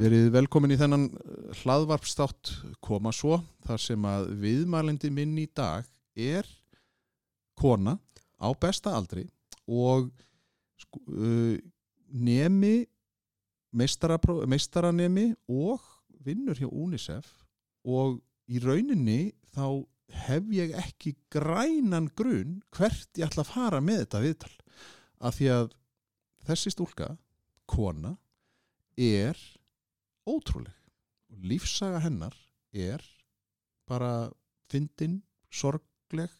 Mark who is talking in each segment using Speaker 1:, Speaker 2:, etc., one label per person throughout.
Speaker 1: Verið velkomin í þennan hlaðvarpstátt koma svo þar sem að viðmælendi minn í dag er kona á besta aldri og uh, nemi meistaranemi og vinnur hjá UNICEF og í rauninni þá hef ég ekki grænan grun hvert ég ætla að fara með þetta viðtal. Af því að þessi stúlka, kona er ótrúleg og lífsaga hennar er bara fyndin, sorgleg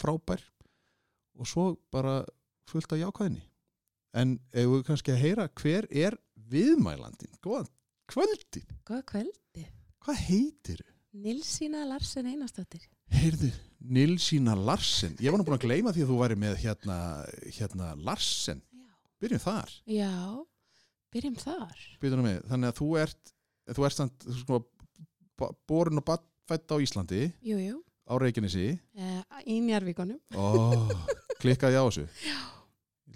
Speaker 1: frábær og svo bara fullt af jákvæðinni en ef við kannski að heyra hver er viðmælandin góðan kvöldin
Speaker 2: Góða kvöldi.
Speaker 1: hvað heitir þau?
Speaker 2: Nilsína Larsen Einarsdóttir.
Speaker 1: Heyrðu, Nilsína Larsen ég var nú búin að gleyma því að þú væri með hérna, hérna Larsen
Speaker 2: Já.
Speaker 1: byrjum þar
Speaker 2: Já, byrjum þar.
Speaker 1: Þannig að þú ert þú ert samt, sko, borin og fætt á Íslandi
Speaker 2: Jú, jú.
Speaker 1: á Reykjanesi
Speaker 2: Uh, í Njarvíkonum.
Speaker 1: oh, klikkaði á þessu
Speaker 2: Já.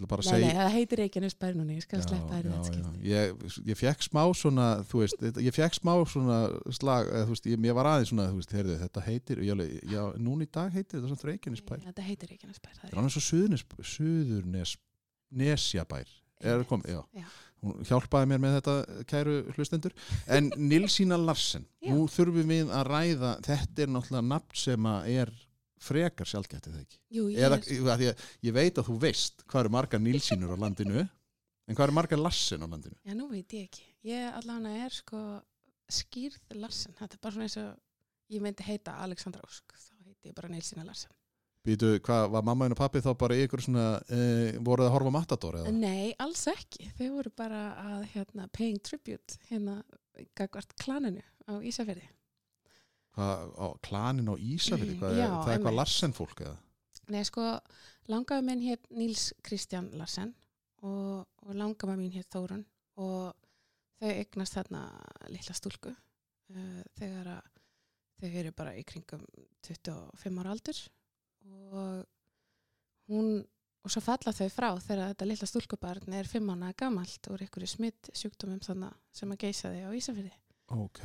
Speaker 2: Nei, nei,
Speaker 1: segja
Speaker 2: það heitir Reykjanes bær núna, ég skal sleppa þér í þetta
Speaker 1: já,
Speaker 2: skipti.
Speaker 1: ég, ég fekk smá svona þú veist, ég fekk smá svona slag, þú veist, ég, ég var aðeins svona þú veist, heyrðu, þetta heitir, já, já, núna í dag heitir þetta svona Reykjanesbær,
Speaker 2: Þetta heitir Reykjanes bær, það
Speaker 1: það er annars svo Suðurnes, Suðurnes Nesjabær, er það komið, já
Speaker 2: Já.
Speaker 1: Hún hjálpaði mér með þetta kæru hlustendur, en Nilsína Larsen
Speaker 2: Já.
Speaker 1: nú þurfum við að ræða þetta er náttúrulega nafn sem að er frekar sjálfgætt eða ekki
Speaker 2: Jú, ég
Speaker 1: eða,
Speaker 2: er,
Speaker 1: að ég, ég veit að þú veist hvað eru margar Nilsínur á landinu en hvað eru margar Larsen á landinu
Speaker 2: já, nú veit ég ekki. Ég allan er sko skýrð Larsen. Þetta er bara svona eins og ég myndi heita Alexandra Ósk. Þá heiti ég bara Nilsína Larsen.
Speaker 1: Býtu, hvað, var mamma og pappi þá bara ykkur svona, e, voruð að horfa Matador eða?
Speaker 2: Nei, alls ekki. Þau voru bara að hérna, paying tribute hérna gagvart klaninu á Ísafjörði.
Speaker 1: Hvað, á klanin á er, það er eitthvað. Larsen fólk eða?
Speaker 2: Nei, sko, langaði minn hér Níls Kristján Larsen og, og langaði mín hér Þórun og þau eignast þarna litla stúlku uh, þegar að þau eru bara í kringum 25 ára aldur og hún og svo falla þau frá þegar þetta litla stúlkubarn er 5 ára gamalt úr einhverju smitt sjúkdómum þannig sem að geisa þau á Ísafirði.
Speaker 1: Ok.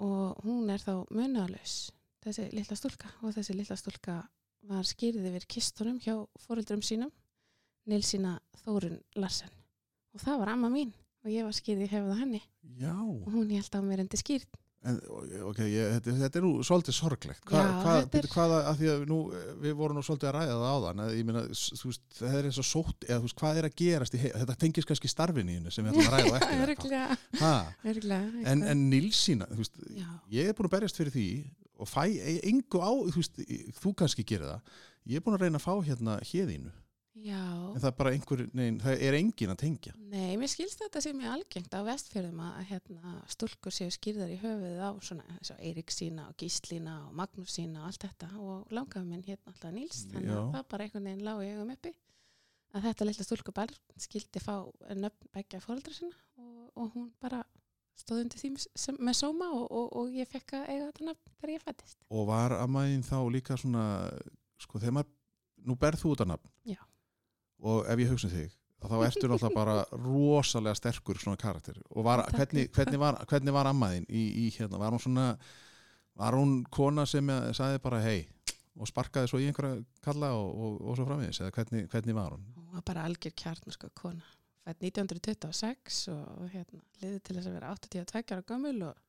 Speaker 2: og hún er þá munalaus þessi litla stúlka. Og þessi litla stúlka var skýrið yfir kistunum hjá fóreldrum sínum Nilsína Þórun Larsen. Og það var amma mín og ég var skýrið í hefða henni.
Speaker 1: Já,
Speaker 2: og hún held á mér endi skýrð
Speaker 1: en, ok, ég, þetta, þetta er nú svolítið sorglegt. Hva,
Speaker 2: Já,
Speaker 1: hvað,
Speaker 2: þetta er-
Speaker 1: hvaða, að því að nú, við vorum nú svolítið að ræða það meina, s- þú veist, það er eins og sótt, eða veist, hvað er að gerast í, hei- þetta tengis kannski starfinu í hennu sem við ætlum að ræða á eftir þetta. En, en Nilsína, veist, ég er búin að berjast fyrir því og fæ e- engu á, þú kannski gerir það, ég er búin að reyna að fá hérna hérðinu,
Speaker 2: já
Speaker 1: en það er bara einhver, nein, það er engin að tengja.
Speaker 2: Nei, mér skilst þetta sem ég algengt á vestfjörðum að hérna, stúlkur séu skýrðar í höfuðið á svona eins og Gíslína og Magnús sína og allt þetta og langaði minn hérna alltaf Níls þannig
Speaker 1: Já.
Speaker 2: að það bara einhvern veginn lág í augum uppi að þetta litla stúlkubar skildi fá nöfn begja fóreldra sinna og, og hún bara stóð undir því sem, með sóma og, og, og ég fekk að eiga þetta nöfn þegar ég fættist.
Speaker 1: Og var ammaðin þá líka svona, sko, þegar maður, nú berð þú að nafn.
Speaker 2: Já.
Speaker 1: Og ef ég hugsa um þig, þá ertu náttúrulega bara rosalega sterkur svona karakter. Og var, hvernig, hvernig, var, hvernig var ammaðin í, í hérna, var hún svona, var hún kona sem eh, sagði bara hei og sparkaði svo í einhverja kalla og, og, og svo framvegis, eða hvernig, hvernig var hún?
Speaker 2: Hún var bara algjör kjarnar sko kona. Fætt 1926 og hérna, liði til þess að vera 82 ára gömul og,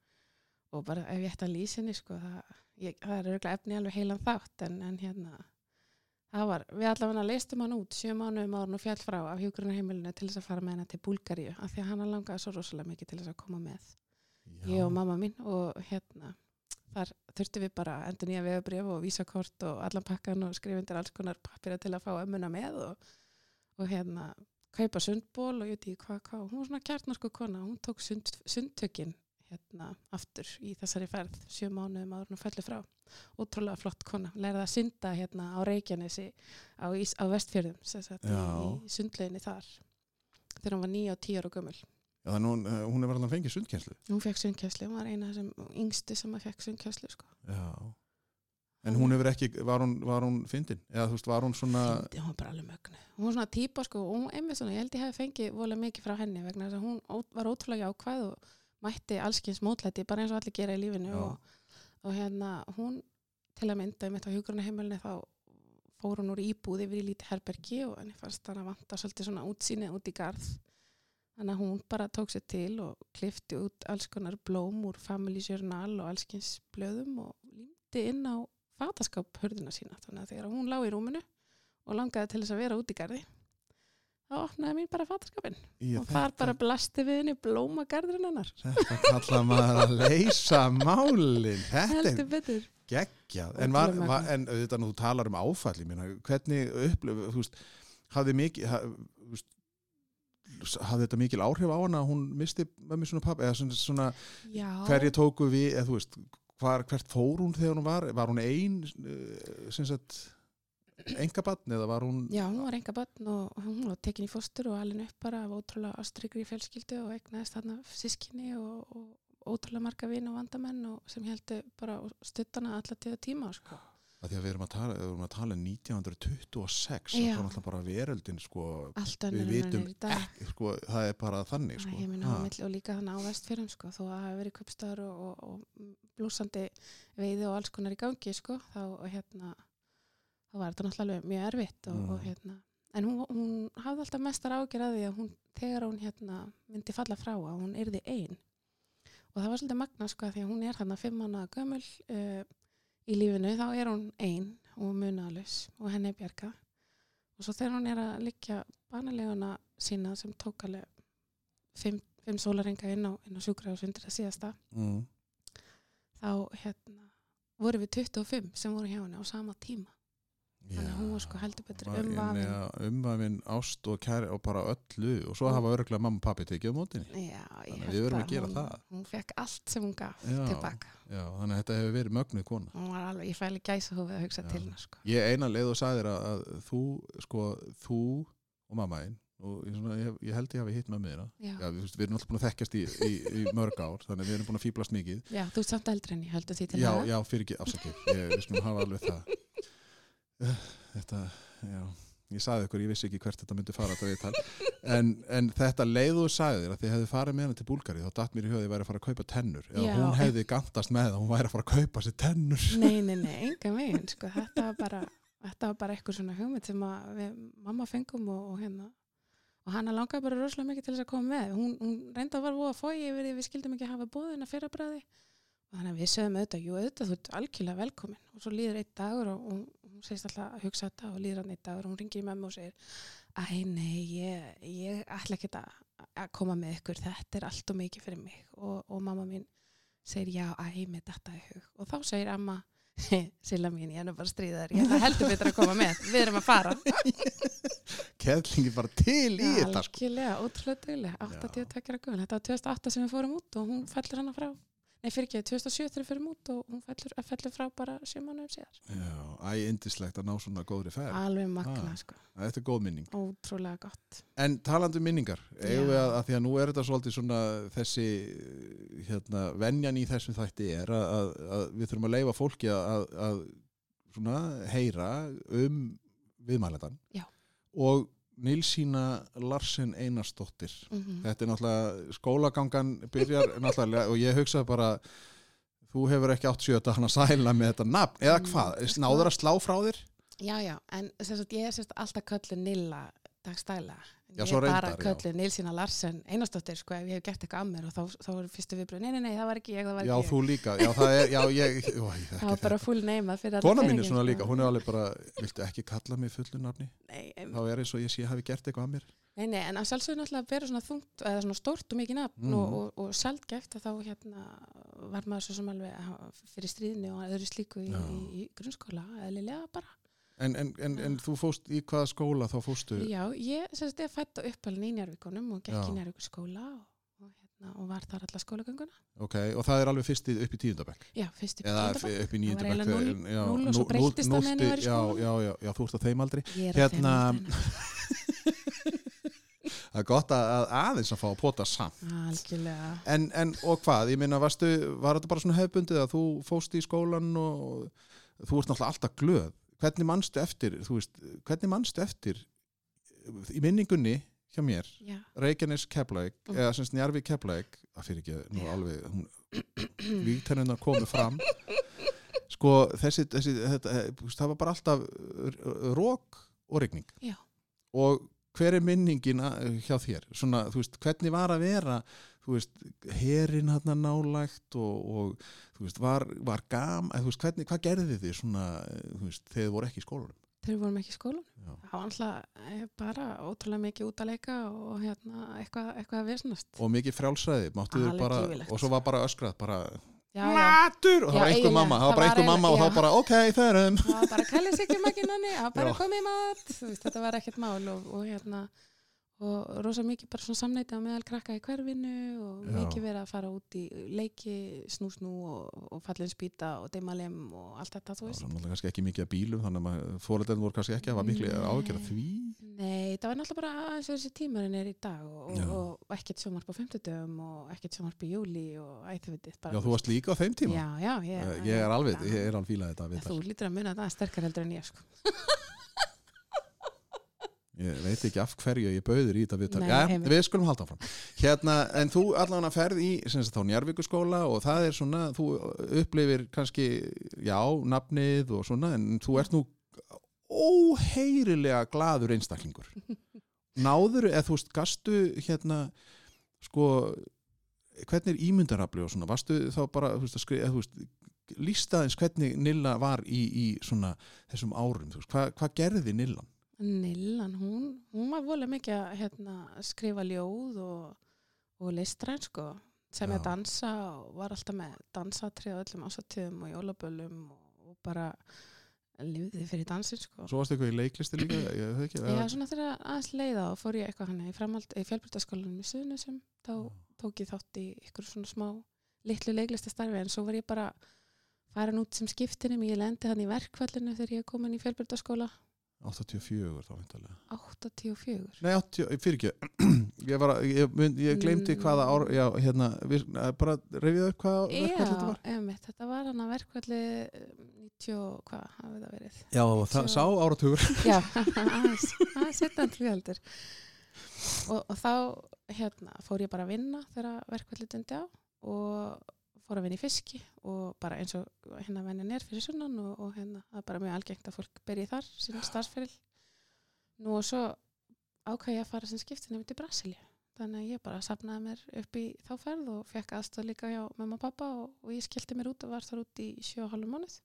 Speaker 2: og bara ef ég ætti að lýsa henni sko, það, ég, það er örgulega efni alveg heilan þátt en, en hérna, það var, við allavega leistum hann út sjö mánuðum ára og fjall frá af hjúgrunarheimilinu til þess að fara með henni til Búlgaríu af því að hann langaði svo rosalega mikið til þess að koma með. Ég og mamma mín og hérna þar þurftum við bara endur nýja vegabrif og vísakort og allan pakkan og skrifundir alls konar pappira til að fá ömmuna með og, og hérna kaupa sundból og ég veit ekki hvað, hvað, hún var svona kjarnarsku kona, hún tók sund, sundtökin hérna aftur í þessari ferð sjö mánuðum áður hún fellur frá ótrúlega flott kona, lærði að synda hérna á Reykjanesi á, á Vestfjörðum sem sagt, í, sundleginni þar þegar hún var nýja og tíu ára gömul
Speaker 1: Já, hún, eh, hún er verið að fengið sundkjenslu.
Speaker 2: hún fekk sundkjæslu, hún var eina þessum yngstu sem að fekk sundkjæslu sko.
Speaker 1: En hún hefur ekki, var hún, var hún fyndin? Eða þú veist, var hún svona,
Speaker 2: Fyndi, hún var bara alveg mögnu hún var svona típa sko, og einmitt svona, ég held ég hef fengið vola mikið frá henni vegna þess að hún var ótrúlega jákvæð og mætti allskins mótlæti bara eins og allir gera í lífinu og, og hérna hún til að mynda einmitt á hjúgrunarheimilinu þá fór hún úr íbúð yfir í lítið herbergi og henni fannst hann að vanta svolítið svona útsýni út í garð. Þannig að hún bara tók sér til og klifti út alls konar blóm úr Family Journal og allskins blöðum og límdi inn á fataskáp hörðina sína. Þannig að þegar hún lá í rúminu og langaði til þess að vera út í garði þá opnaði mín bara fataskapin
Speaker 1: í
Speaker 2: og þar bara blasti við henni blóma garðurinn hennar.
Speaker 1: Þetta kalla maður að leysa málin. Þetta er geggjað. En, var, var, en auðvitað nú talar um áfall, meina, hvernig upplöfu, þú veist, hafði mikið, hafði þetta mikil áhrif á hana að hún misti mömmu svona pappa, eða svona, svona
Speaker 2: já,
Speaker 1: hverju tóku við, eða þú veist, hvar, hvert fór hún þegar hún var, var hún ein, sem sagt, engabatn eða var hún,
Speaker 2: já, hún var enga barn og hún var tekin í fóstur og alveg upp bara af ótrúlega ástrygri fjölskyldu og eignaðist þarna sískinni og, og ótrúlega marga vin og vandamenn og sem heldur bara stuttana alla tíða tíma sko.
Speaker 1: að því að við erum að tala, erum að tala um 1926,
Speaker 2: Já.
Speaker 1: það er náttúrulega bara veröldin, sko, við vitum ekki, sko, það er bara þannig, sko.
Speaker 2: Og líka þannig á vestfjörðum sko, þó að það hafi verið köpstöður og, og, og blúsandi veiði og alls konar í gangi sko, þá hérna þá var þetta náttúrulega mjög erfitt og,
Speaker 1: Mm.
Speaker 2: og hérna, en hún, hún hafði alltaf mestar ágjör að því að hún, þegar hún hérna myndi falla frá að hún yrði ein og það var svolítið magna sko því að hún er þarna fimm mánuða gömul uh, í lífinu, þá er hún ein og munaðalus og henni er bjargað og svo þegar hún er að liggja banaleguna sína sem tók alveg fimm, fimm sólarenga inn á, á sjúkrahús undir það síðasta
Speaker 1: Mm.
Speaker 2: þá hérna voru við 25 sem voru hjá henni á sama tíma Þannig að hún var sko heldur betur umvafin.
Speaker 1: að- umvafin ást og kæri og bara öllu og svo hafa örgulega mamma og pappi tekið á mótinni
Speaker 2: Já,
Speaker 1: Þannig að
Speaker 2: held
Speaker 1: við verðum að gera
Speaker 2: hún,
Speaker 1: það.
Speaker 2: hún fekk allt sem hún gaf
Speaker 1: Já.
Speaker 2: tilbaka.
Speaker 1: Já, þannig að þetta hefur verið mögnuð kona.
Speaker 2: Alveg, ég fæli gæsa hófið að hugsa til hennar sko.
Speaker 1: Ég eina leið og sagðir að, að þú sko, þú og mamma einn og ég, svona, ég, ég held ég hafi hitt með mér við, við erum alltaf búin að þekkjast í, í, í mörg ár þannig að við erum búin að fýblast mikið.
Speaker 2: Já, þú ert samt eldri en ég heldur því til
Speaker 1: Já,
Speaker 2: það
Speaker 1: já, fyrir ekki, afsakið. Ég, við skulum hafa alveg það Þetta, já ég sagði ykkur, ég vissi ekki hvert þetta myndi fara þetta en, en þetta leiðu sagði þér að þið hefði farið með hana til Búlgari þá datt mér í huga að ég væri að fara að kaupa tennur. Eða
Speaker 2: Já,
Speaker 1: hún hefði gantast með það, hún væri að fara að kaupa sér tennur.
Speaker 2: Nei, nei, nei, enga megin sko. þetta var bara þetta var bara eitthvað svona hugmynd sem að við mamma fengum og, og hérna og hana langaði bara rosalega mikið til þess að koma með. Hún, hún reyndi að var voða fói yfir því við skildum ekki hafa bóðina fyrir bræði og þannig að við sögum auðvitað, jú auðvitað þú ert algjörlega velkomin. Og svo líður einn dagur og, og hún segist alltaf að hugsa þetta og líður hann einn dagur og hún ringir í mömmu og segir æ nei, ég, ég ætla ekki að, að koma með ykkur þetta er allt og mikið fyrir mig. Og, og mamma mín segir já, æ, með þetta í hug. Og þá segir amma Silla mín, ég er nú bara stríðar ég heldur betur að koma með, við erum að fara.
Speaker 1: Keðlingi bara til í þetta sko.
Speaker 2: algjörlega, ótrúlega duglega 82 ára gömul, þetta var 2008 sem við fórum út og hún fellur hana frá nei, fyrir ekki, 2007 þegar við fórum út og hún fellur, fellur frá bara sjö mánuðum síðar
Speaker 1: Já, æ, indislegt að ná svona góðri ferð
Speaker 2: alveg magna,
Speaker 1: Ah.
Speaker 2: sko,
Speaker 1: Þetta er góð minning
Speaker 2: ótrúlega gott
Speaker 1: En talandi um minningar, eigum við
Speaker 2: Já.
Speaker 1: að, að því að nú er þetta svolítið svona þessi hérna, venjan í þessum þætti er að, að, að við þurfum að leifa fólki að, að, að svona heyra um viðmælendan
Speaker 2: Já.
Speaker 1: og Nilsína Larsen Einarsdóttir.
Speaker 2: Mm
Speaker 1: þetta er náttúrulega skólagangan byrjar náttúrulega og ég hugsa bara þú hefur ekki átt sjöta hann að sæla með þetta nafn eða
Speaker 2: Mm,
Speaker 1: hvað, náður að slá frá þér?
Speaker 2: Já, já, en sagt, ég er alltaf köllu Nilla dagstæla
Speaker 1: Já,
Speaker 2: ég bara köllu Nilsína Larsen Einarsdóttir, sko, ef ég hef gert eitthvað að mér og þá, þá er fyrstu viðbröð, nei, nei, nei, það var ekki ég, það var
Speaker 1: já
Speaker 2: ekki
Speaker 1: þú líka, já það er já, ég, ó, ég
Speaker 2: ég það var bara full name fyrir alla
Speaker 1: Kona mín er svona
Speaker 2: sko.
Speaker 1: líka, hún er alveg bara viltu ekki kalla mig fullu nafni
Speaker 2: nei, em,
Speaker 1: þá er eins og ég sé hafi gert eitthvað að mér
Speaker 2: Nei, nei, en að sjálfsögðu náttúrulega vera svona þungt eða svona stórt og mikið nafn
Speaker 1: Mhm.
Speaker 2: og, og, og sjálfgeft að þá hérna var maður svo sem alveg fyrir stríðinu og öðru slíku í, í, í grunnskóla, eðlilega bara.
Speaker 1: En, en, en, en þú fóst í hvaða skóla þá fóstu
Speaker 2: Já, ég sem sagt, ég fætt á uppalinn í Njárvíkonum og gekk
Speaker 1: Já.
Speaker 2: í Njárvíkur skóla og, og hérna, og var þar alla skólagönguna.
Speaker 1: Ok, og það er alveg fyrst í- upp í tíundabæk
Speaker 2: já, fyrst upp í
Speaker 1: eða
Speaker 2: tíunda bekk.
Speaker 1: upp í
Speaker 2: Það
Speaker 1: níundabæk
Speaker 2: var eiginlega
Speaker 1: já,
Speaker 2: núll og svo breyttist það meðan ég var í
Speaker 1: já,
Speaker 2: skólanum.
Speaker 1: já, já, já, þú ert á þeim aldrei
Speaker 2: Ég er á þeim
Speaker 1: Hérna-
Speaker 2: aldrei,
Speaker 1: það er gott að, að aðeins að fá að pota samt.
Speaker 2: Algjörlega.
Speaker 1: En, en og hvað, ég minna, var þetta bara svona hefbundið að þú fóst í skólan og þú ert náttúrulega alltaf glöð hvernig manstu eftir, þú veist hvernig manstu eftir í minningunni hjá mér Reykjanes Keflæk,
Speaker 2: Mm.
Speaker 1: eða sem Njarvi Keflæk það fyrir ekki, nú alveg hún, vígtennunar komu fram. Sko þessi, þessi þetta, eh, það var bara alltaf rók og regning og hver er minningin að- hjá þér, svona, þú veist, hvernig var að vera þú veist, herin hann nálægt og, og þú veist, var, var gam, þú veist, hvernig, hvað gerði þið svona, eh, þú veist, þegar þið voru ekki í skólanum?
Speaker 2: Þegar við vorum ekki í
Speaker 1: Já.
Speaker 2: það var alltaf bara ótrúlega mikið út að leika og hérna, eitthvað, eitthvað að vesnast
Speaker 1: og mikið frjálsræði, máttu þið bara og svo var bara öskrað, bara
Speaker 2: já, já,
Speaker 1: matur! Og það
Speaker 2: Já,
Speaker 1: var einhver mamma, það var bara einhver mamma og þá bara ok, það erum
Speaker 2: það var bara kælis ekki makinanni það var bara
Speaker 1: Já.
Speaker 2: komið mat. Þú veist, þetta var ekkert mál og, og hérna og rosa mikið bara svona samneiti á meðal krakka í hverfinu og
Speaker 1: Já.
Speaker 2: mikið verið að fara út í leiki snúsnú og, og fallin spýta og deimalem og allt þetta þú
Speaker 1: það
Speaker 2: veist.
Speaker 1: var náttúrulega kannski ekki mikið að bílum þannig að fóröldarinn voru kannski ekki að hafa miklu ágjörð því.
Speaker 2: Nei, það var náttúrulega bara aðeins þessi tímarinn er í dag og, og, og ekkert sjómarp á 50 og ekkert sjómarp í júli og æþuvitið
Speaker 1: já, þú varst líka á þeim tíma.
Speaker 2: Já, já, ég,
Speaker 1: Eh, ég er alveg, ég er alveg fílað þetta.
Speaker 2: Þú lítur að muna þetta sterkar heldur en ég
Speaker 1: veit ekki af hverju ég bauður í þetta viðtal. Ja, við skulum halda áfram. Hérna, en þú allan að ferð í sagt, þá Njarvíkuskóla og það er svona þú upplifir kannski já, nafnið og svona en þú ert nú óheyrilega glaður einstaklingur. Náður, eða þú veist, gastu hérna sko hvernig er ímyndarafli og svona? Varstu þá bara, þú veist, að skrifa þú veist, lístaðins hvernig Nilla var í, í svona þessum árum, þú veist, hvað, hvað gerði Nillan?
Speaker 2: Nillan, hún, hún var volið mikið að hérna, skrifa ljóð og, og listræn sko, sem
Speaker 1: Já.
Speaker 2: að dansa og var alltaf með dansatrið á öllum ásatíðum og jólaböllum og, og bara lifði fyrir dansin sko.
Speaker 1: Svo varstu eitthvað í leiklisti líka, ég ekki
Speaker 2: Já, svona þegar aðeins leiða og fór ég eitthvað hann í framhald í fjölbrytaskólanum í Suðunisum þá tók ég þátt í ykkur svona smá litlu leiklistastarfi en svo var ég bara farin út sem skiptinum ég lendi hann í verkfallinu þegar ég kom inn í fjölbrytaskóla
Speaker 1: 84 þá veintalega
Speaker 2: 84
Speaker 1: Nei, 80, fyrir ekki ég, var, að- ég, mynd, ég gleymdi
Speaker 2: Mm.
Speaker 1: hvaða ár já, hérna, við, eh, bara reyfið upp hvað verkfall þetta
Speaker 2: Já,
Speaker 1: var.
Speaker 2: emitt, þetta var hann að verkvalli 90, og hvað hafði það verið?
Speaker 1: Já, og það,
Speaker 2: Sjö-
Speaker 1: sá áratugur.
Speaker 2: Já, aðeins, því heldur. Og, og þá hérna, fór ég bara að vinna þegar verkvalli dundi á og fór að vinna í fiski og bara eins og hérna venjan er fyrir sunnan og, og hérna það er bara mjög algengt að fólk byrji þar sín starfsferil. Nú og svo ákvæði ég að fara sem skiptin yfir til Brasilíu. Þannig að ég bara sapnaði mér upp í þá ferð og fekk aðstöð líka hjá mamma og pappa og, og ég skildi mér út og var þar út í og hálfum mánuð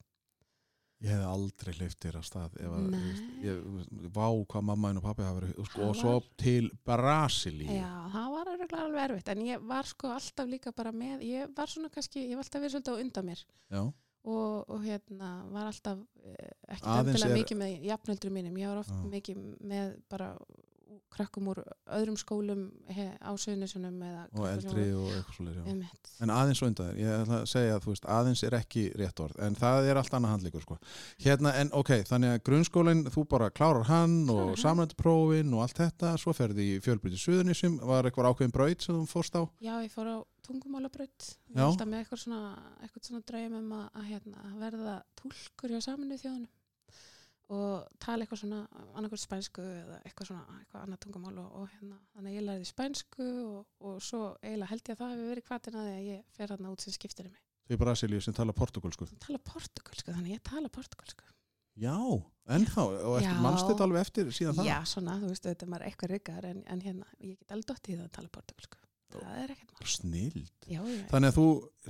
Speaker 1: Ég hef aldrei hleyft þér að stað ef að, ég, Vá hvað mamma og pappi hafa verið sko, og svo til Brasilíu.
Speaker 2: Já, það var alveg erfitt en ég var sko alltaf líka bara með ég var svona kannski, ég var alltaf verið svolítið á undan mér.
Speaker 1: Já,
Speaker 2: og, og hérna var alltaf eh, ekki
Speaker 1: Aðeins
Speaker 2: endilega mikið með jafnöldur mínum, ég var oft
Speaker 1: Já.
Speaker 2: mikið með bara krakkum úr öðrum skólum he, á Suðunisunum eða
Speaker 1: og eldri og eitthvað svo
Speaker 2: um,
Speaker 1: En aðeins þér, ég ætla að segja að veist, aðeins er ekki rétt orð, en það er allt annað handlíkur sko. Hérna, en ok, þannig að grunnskólinn, þú bara klárar hann og samræntuprófin og allt þetta, svo ferði í fjölbrytið Suðunisum, var eitthvað ákveðin braut sem þú fórst á?
Speaker 2: Já, ég fór á tungumálabraut. Ég var alltaf með eitthvað svona, svona draum um að, að hérna, verða túlkur hjá saminu þjóðunum og tala eitthvað svona annarkvæmt spænsku eða eitthvað svona eitthvað annað tungumál og, og hérna þannig að ég lærði spænsku og, og svo eiginlega held ég að það hefur verið því að ég fer hérna út sem skiptir mig
Speaker 1: Þau í Brasilíu sem tala portugalsku.
Speaker 2: tala portugalsku, þannig ég tala portugalsku
Speaker 1: Já, ennþá, og eftir,
Speaker 2: Já.
Speaker 1: mannst þetta alveg eftir síðan það?
Speaker 2: já, svona, þú veist, þetta er maður eitthvað ryggar en, en hérna, ég get alveg dott í það að tala portugalsku það er ekkert mál
Speaker 1: Snild. Þannig að þú,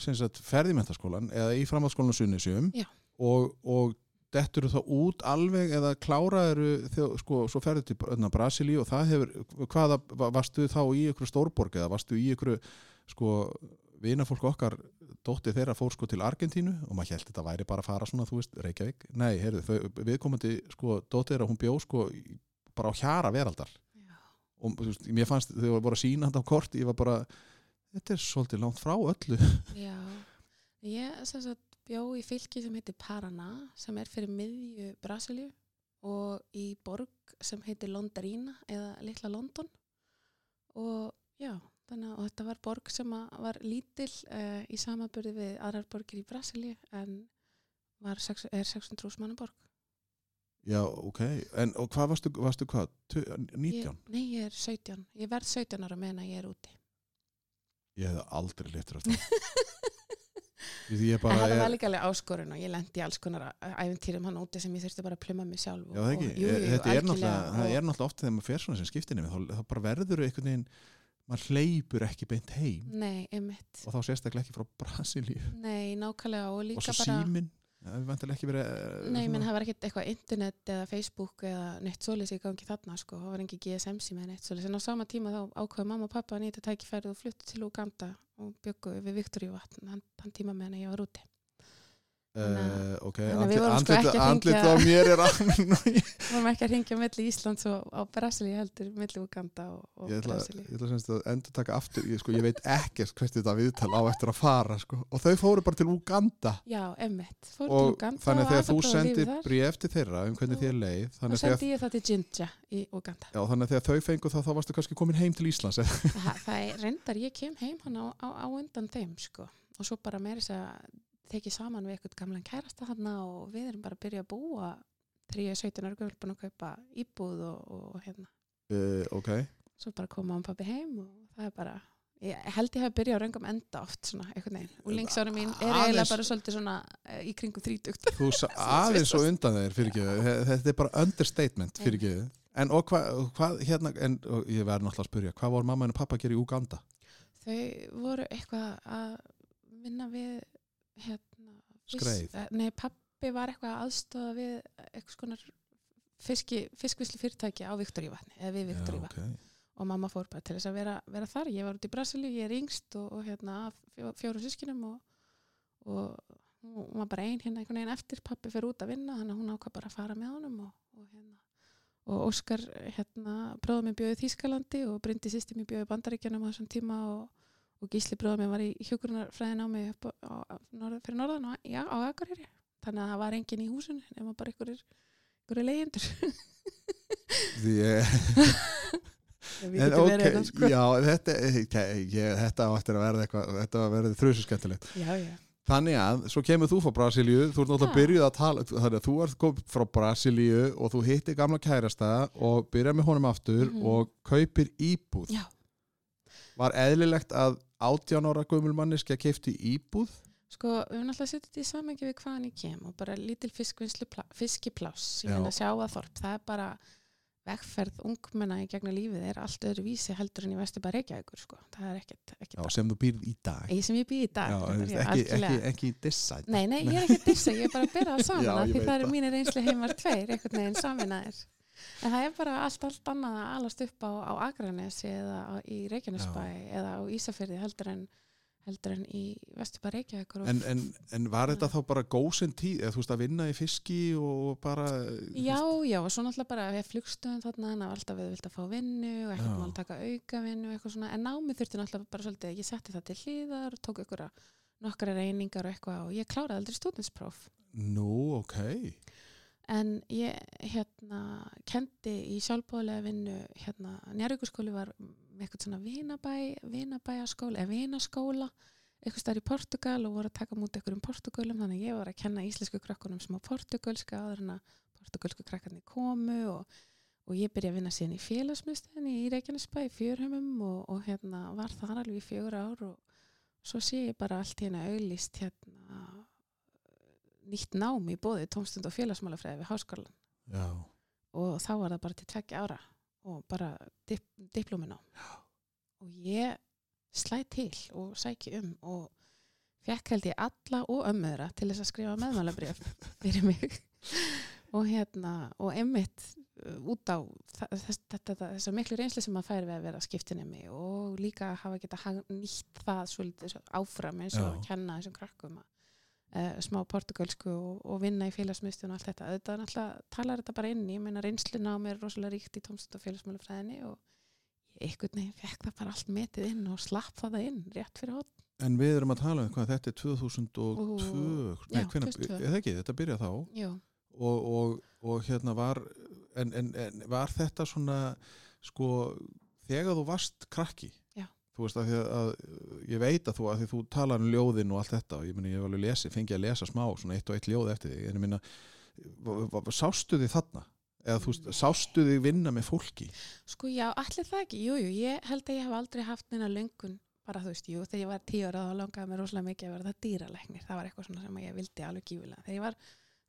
Speaker 1: sem sagt, ferði í mentaskólan eða í framhaldsskólan Suðunisum
Speaker 2: Já.
Speaker 1: og, og dettur þá út alveg eða kláraður þegar, sko, svo ferði til öðna, Brasilíu og það hefur, hvaða, va- varstu þá í ykkur stórborg eða varstu í ykkur sko, vinafólk okkar dótti þeirra fór sko til Argentínu og maður held þetta væri bara að fara svona, þú veist, Reykjavík. Nei, heyrðu, þau, viðkomandi, sko, dótti þeirra hún bjó sko bara á hjara veraldar.
Speaker 2: Já.
Speaker 1: og þú veist, mér fannst þegar voru að sína þetta á kort ég var bara, þetta er svolítið langt frá öllu.
Speaker 2: Já, ég sem sagt bjó í fylki sem heitir Paraná sem er fyrir miðju Brasilíu og í borg sem heitir Londarína eða Litla London og já, þannig að þetta var borg sem var lítil uh, í samaburði við aðrar borgir í Brasilíu en var, sex- er 600 manna borg.
Speaker 1: já, ok, en og hvað varstu, varstu hvað, Tu- 19?
Speaker 2: Ég, nei, ég er 17. Ég verð 17 ára meðan ég er úti.
Speaker 1: Ég hefði aldrei það Því ég
Speaker 2: En
Speaker 1: bara
Speaker 2: þetta
Speaker 1: er,
Speaker 2: var líka alveg áskorun og ég lendi alls konar æfintýrum hann úti sem ég þurfti bara að pluma mig sjálf.
Speaker 1: Já, það
Speaker 2: og, jú, jú,
Speaker 1: þetta er náttúrulega, það
Speaker 2: og-
Speaker 1: er náttúrulega oft þegar maður fer svona sem skiptinni þá, þá bara verður einhvern veginn maður hleypur ekki beint heim.
Speaker 2: Nei,
Speaker 1: og þá sérstaklega ekki frá Brasilíu.
Speaker 2: Nei, nákvæmlega og líka
Speaker 1: og
Speaker 2: bara
Speaker 1: síminn það hefur vantilega ekki verið eh,
Speaker 2: Nei, menn það var ekkert eitthvað internet eða Facebook eða neitt svoleiðis í gangi þarna sko, það var engin GSM síma eða neitt svoleiðis. En á sama tíma þá ákveðu mamma og pappa að nýta tækifærið og fluttu til Uganda og byggu við Viktoríu vatn hann, tíma meðan ég var úti
Speaker 1: Uh, ok,
Speaker 2: þannig að við vorum sko
Speaker 1: andlit,
Speaker 2: að
Speaker 1: á mér er annað
Speaker 2: Við vorum ekki að ringja milli Íslands og á Brasilíu heldur milli Uganda og, og
Speaker 1: ég ætla,
Speaker 2: Brasilíu.
Speaker 1: ég ætla semst að endur taka aftur ég, sko, ég veit ekkert hvert þetta viðtal á eftir að fara sko. og þau fóru bara til Uganda
Speaker 2: Já, emmitt, fór til Uganda
Speaker 1: þannig að þegar þú sendir bréf til þeirra um hvernig
Speaker 2: Og-
Speaker 1: þér leið að, þegar,
Speaker 2: sendi ég það til Jinja í Uganda
Speaker 1: já, þannig að þegar þau fengu það þá varstu kannski komin heim til Íslands
Speaker 2: það, er reyndar, ég kem heim hann á, á, á undan þeim sko. Og svo bara meiri þess að tekið saman við eitthvað gamlan kærasta hann og við erum bara að byrja að búa 3-17 ára gömul búin að kaupa íbúð og, og hérna.
Speaker 1: Uh, ok,
Speaker 2: svo bara koma hann pappi heim og það er bara ég held ég hef byrjað á röngum enda oft svona einhvern veginn. Og lengsára mín er
Speaker 1: Aðeins-
Speaker 2: eiginlega bara svolítið svona eh, í kringum þrítugt.
Speaker 1: Þú sa- aðeins og undan þeir fyrirgeðu, þetta er bara understatement fyrirgeðu, en og hvað hva, hérna, en og ég verð náttúrulega að spyrja hvað voru mamma en pappa að gera í Uganda
Speaker 2: þau voru eitthvað að vinna við hérna
Speaker 1: Skreið.
Speaker 2: eh, nei, pappi var eitthvað að aðstofa við eitthvað skonar fiski, fiskvislu fyrirtæki á Viktoríuvatni eða við Viktoríuvatni
Speaker 1: okay.
Speaker 2: og mamma fór bara til þess að vera, vera þar ég var út í Brasilíu, ég er yngst og, og hérna fjó, fjóru sískinum og, og hún var bara ein hérna einhvern veginn eftir, pappi fyrir út að vinna þannig að hún ákvað bara að fara með honum og, og hérna og Óskar hérna bróðum minn bjóði Þýskalandi og Bryndi sýsti mér bjóði Bandaríkjanum á þessum tíma og, og Gísli bróðum minn var í hjúgrunarfræðin á mig upp á, á, á, norð, fyrir norðan og já, á Akureyri þannig að það var enginn í húsinu nema bara einhverjir leyendur
Speaker 1: ég En ok,
Speaker 2: hérna sko
Speaker 1: já, þetta, ég, þetta á eftir að verða eitthvað, þetta á að verða þrjusu skemmtilegt.
Speaker 2: já, já,
Speaker 1: Þannig að, svo kemur þú frá Brasilíu, þú ert náttúrulega
Speaker 2: Já.
Speaker 1: byrjuð að tala, þannig að þú ert kom frá Brasilíu og þú hittir gamla kærasta og byrjar með honum aftur
Speaker 2: Mhm.
Speaker 1: og kaupir íbúð.
Speaker 2: já
Speaker 1: Var eðlilegt að 18 ára gömul manneski að keipti íbúð?
Speaker 2: Sko, við höfum alltaf þetta í samengi við hvaðan ég kem og bara lítil fiskipláss, ég
Speaker 1: Já.
Speaker 2: meina sjá að þorp það er bara vegferð ungmenna í gegnum lífið er allt öðru vísi heldur en í vestu bara Reykjavíkur, sko það er ekkert,
Speaker 1: sem þú býrð í dag.
Speaker 2: ég sem ég býð í dag
Speaker 1: Já,
Speaker 2: reyndar,
Speaker 1: ekki, ekki,
Speaker 2: algjörlega.
Speaker 1: ekki, ekki dissætt.
Speaker 2: Nei, nei, ég er ekki að dissa, ég er bara að byrja það saman
Speaker 1: ég
Speaker 2: því það
Speaker 1: það.
Speaker 2: mínir reynsli heimar tveir, einhvern veginn saminæðir en það er bara allt, allt annað að alast upp á, á Akranesi eða á, í Reykjanesbæ eða á Ísafirði heldur en heldur en í Vesturbæ Reykjavíkur
Speaker 1: En, en, en var þetta þá bara góðsinn tíð, eða þú veist að vinna í fiski og bara...
Speaker 2: Já, já, og svo náttúrulega bara við flugstöðum þarna, þannig að alltaf við vilt að fá vinnu og ekkert mál að taka auka vinnu og eitthvað svona, en námið þurfti náttúrulega bara svolítið, ég setti það til hlýðar og tók ykkur nokkra reyningar og eitthvað og ég kláraði aldrei stúdinspróf
Speaker 1: Nú, ok.
Speaker 2: En ég hérna kendi í sjálfbóðlega vinnu hérna, njárvíkurskóli var með eitthvað svona vinabæ, vinabæjaskóla eða vinaskóla eitthvað stær í Portugal og voru að taka mútið ykkur um Portugalum þannig að ég var að kenna íslensku krakkunum smá portugalska áður en að portugalsku krakkarnir komu og, og ég byrja að vinna síðan í félagsmyndstöðinni í Reykjanesbæ í fjörhumum og, og hérna var þar alveg í fjögur ár og svo sé ég bara allt hérna auglýst hérna nýtt nám í bóði tómstund og félagsmálafræði við háskólan
Speaker 1: Já.
Speaker 2: og þá var það bara til tveggja ára og bara dip, diplóminám og ég slæ til og sæki um og fekk held ég alla og ömmöðra til þess að skrifa meðmálabrif fyrir mig og hérna og emmitt út á þess, þetta, þetta, þessa miklu reynsli sem maður fær við að vera skiptinemi og líka hafa geta nýtt það svolítið svo áfram eins og
Speaker 1: Já.
Speaker 2: að kenna þessum krakkum að Uh, smá portugalsku og, og vinna í félagsmyndstöðun og allt þetta, auðvitað náttúrulega talar þetta bara inn, ég meina reynsluna á mér er rosalega ríkt í tómstund og félagsmálafræðinni og einhvern veginn fekk það bara allt metið inn og slapp það inn rétt fyrir hótt
Speaker 1: En við erum að tala um hvað, þetta er 2002,
Speaker 2: Ú,
Speaker 1: nei,
Speaker 2: já,
Speaker 1: hvenær,
Speaker 2: 2002.
Speaker 1: er það ekki, þetta byrja þá og, og, og hérna var, en, en, en var þetta svona, sko, þegar þú varst krakki. Þú veist að að, ég veit að þú, að þú talar um ljóðin og allt þetta og ég meni, ég alveg lesi, fengi að lesa smá, svona eitt og eitt ljóð eftir þig, en ég minna, sástu þig þarna? Eða þú veist, sástu þig vinna með fólki?
Speaker 2: sko já, allir það ekki, jú, jú, ég held að ég hef aldrei haft neina löngun, bara þú veist, jú, þegar ég var tíu ára þá langaði mér rosalega mikið að vera það dýralæknir, það var eitthvað svona sem ég vildi alveg gífilega. Þegar ég var,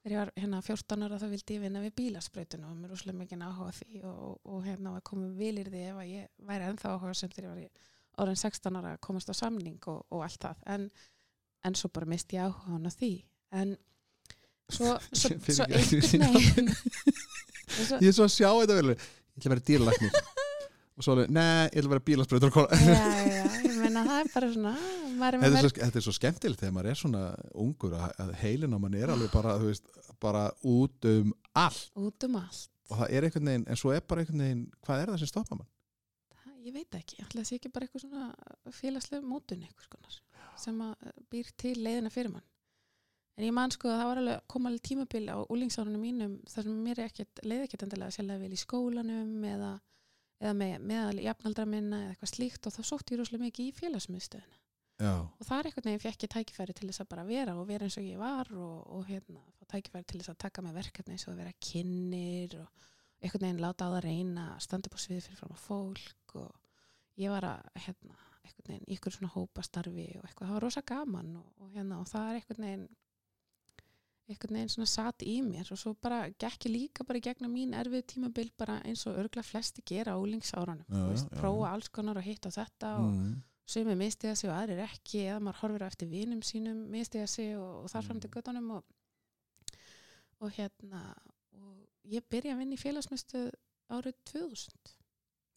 Speaker 2: þegar ég var hérna 14 ára þá vildi ég vinna við bílasprautuna og mér rosalega mikið áhuga því og, og, og hérna komið vilir því ef að ég væri ennþá áhuga sem þegar ég var í orðin 16 ára komast á samning og, og allt það, en, en svo bara misti ég áhuga á því, en svo, svo, svo einhvern veginn
Speaker 1: Ég er svo að sjá þetta vel, ég ætla að vera dýralæknir. Og svo alveg, nei, ég ætla að vera bílasprautur
Speaker 2: já, já, ég meina það er bara svona er
Speaker 1: Þetta er, svo, þetta er svo skemmtilegt þegar maður er svona ungur að, að heilin á mann er alveg bara, þú veist, bara út um allt.
Speaker 2: Út um allt.
Speaker 1: Og það er einhvern veginn, en svo er bara einhvern veginn hvað er það sem stoppa mann?
Speaker 2: Ég veit ekki, ætla það sé ekki bara eitthvað svona félagslega mótun eitthvað skonar sem að eh, býr til leiðina fyrir mann. En ég man sko að það var alveg kom alveg tímabil á úlingsárunum mínum þar sem mér er ekkert, leið ekkert endilega sérlega vel í skólanum eða, eða með, meðal jafnaldra minna eða eitthvað slíkt og þá sótti ég rosalega mikið í félagsmiðstöðina.
Speaker 1: Já,
Speaker 2: og það er veginn fekk ég tækifæri til þess að bara vera og vera eins og ég var og, og hérna, tækifæri til þess að taka með verkefni eins og vera kynir og einhvern veginn láta á það reyna standa upp á sviði fyrir fram að fólk og ég var að hérna, einhvern veginn ykkur svona hópastarfi og eitthvað, það var rosa gaman og, og hérna, og það er einhvern veginn einhvern veginn svona satt í mér og svo bara gekk ég líka bara í gegnum mín erfið tímabil bara eins og örgla flesti gera á veist,
Speaker 1: já,
Speaker 2: prófa alls konar og hitta þetta og
Speaker 1: mm.
Speaker 2: sumir mistiða sig og aðrir ekki eða maður horfir á eftir vinum sínum mistiða sig og, og þar fram til göttunum og, og hérna og ég byrja að vinna í félagsmyndstu árið 2000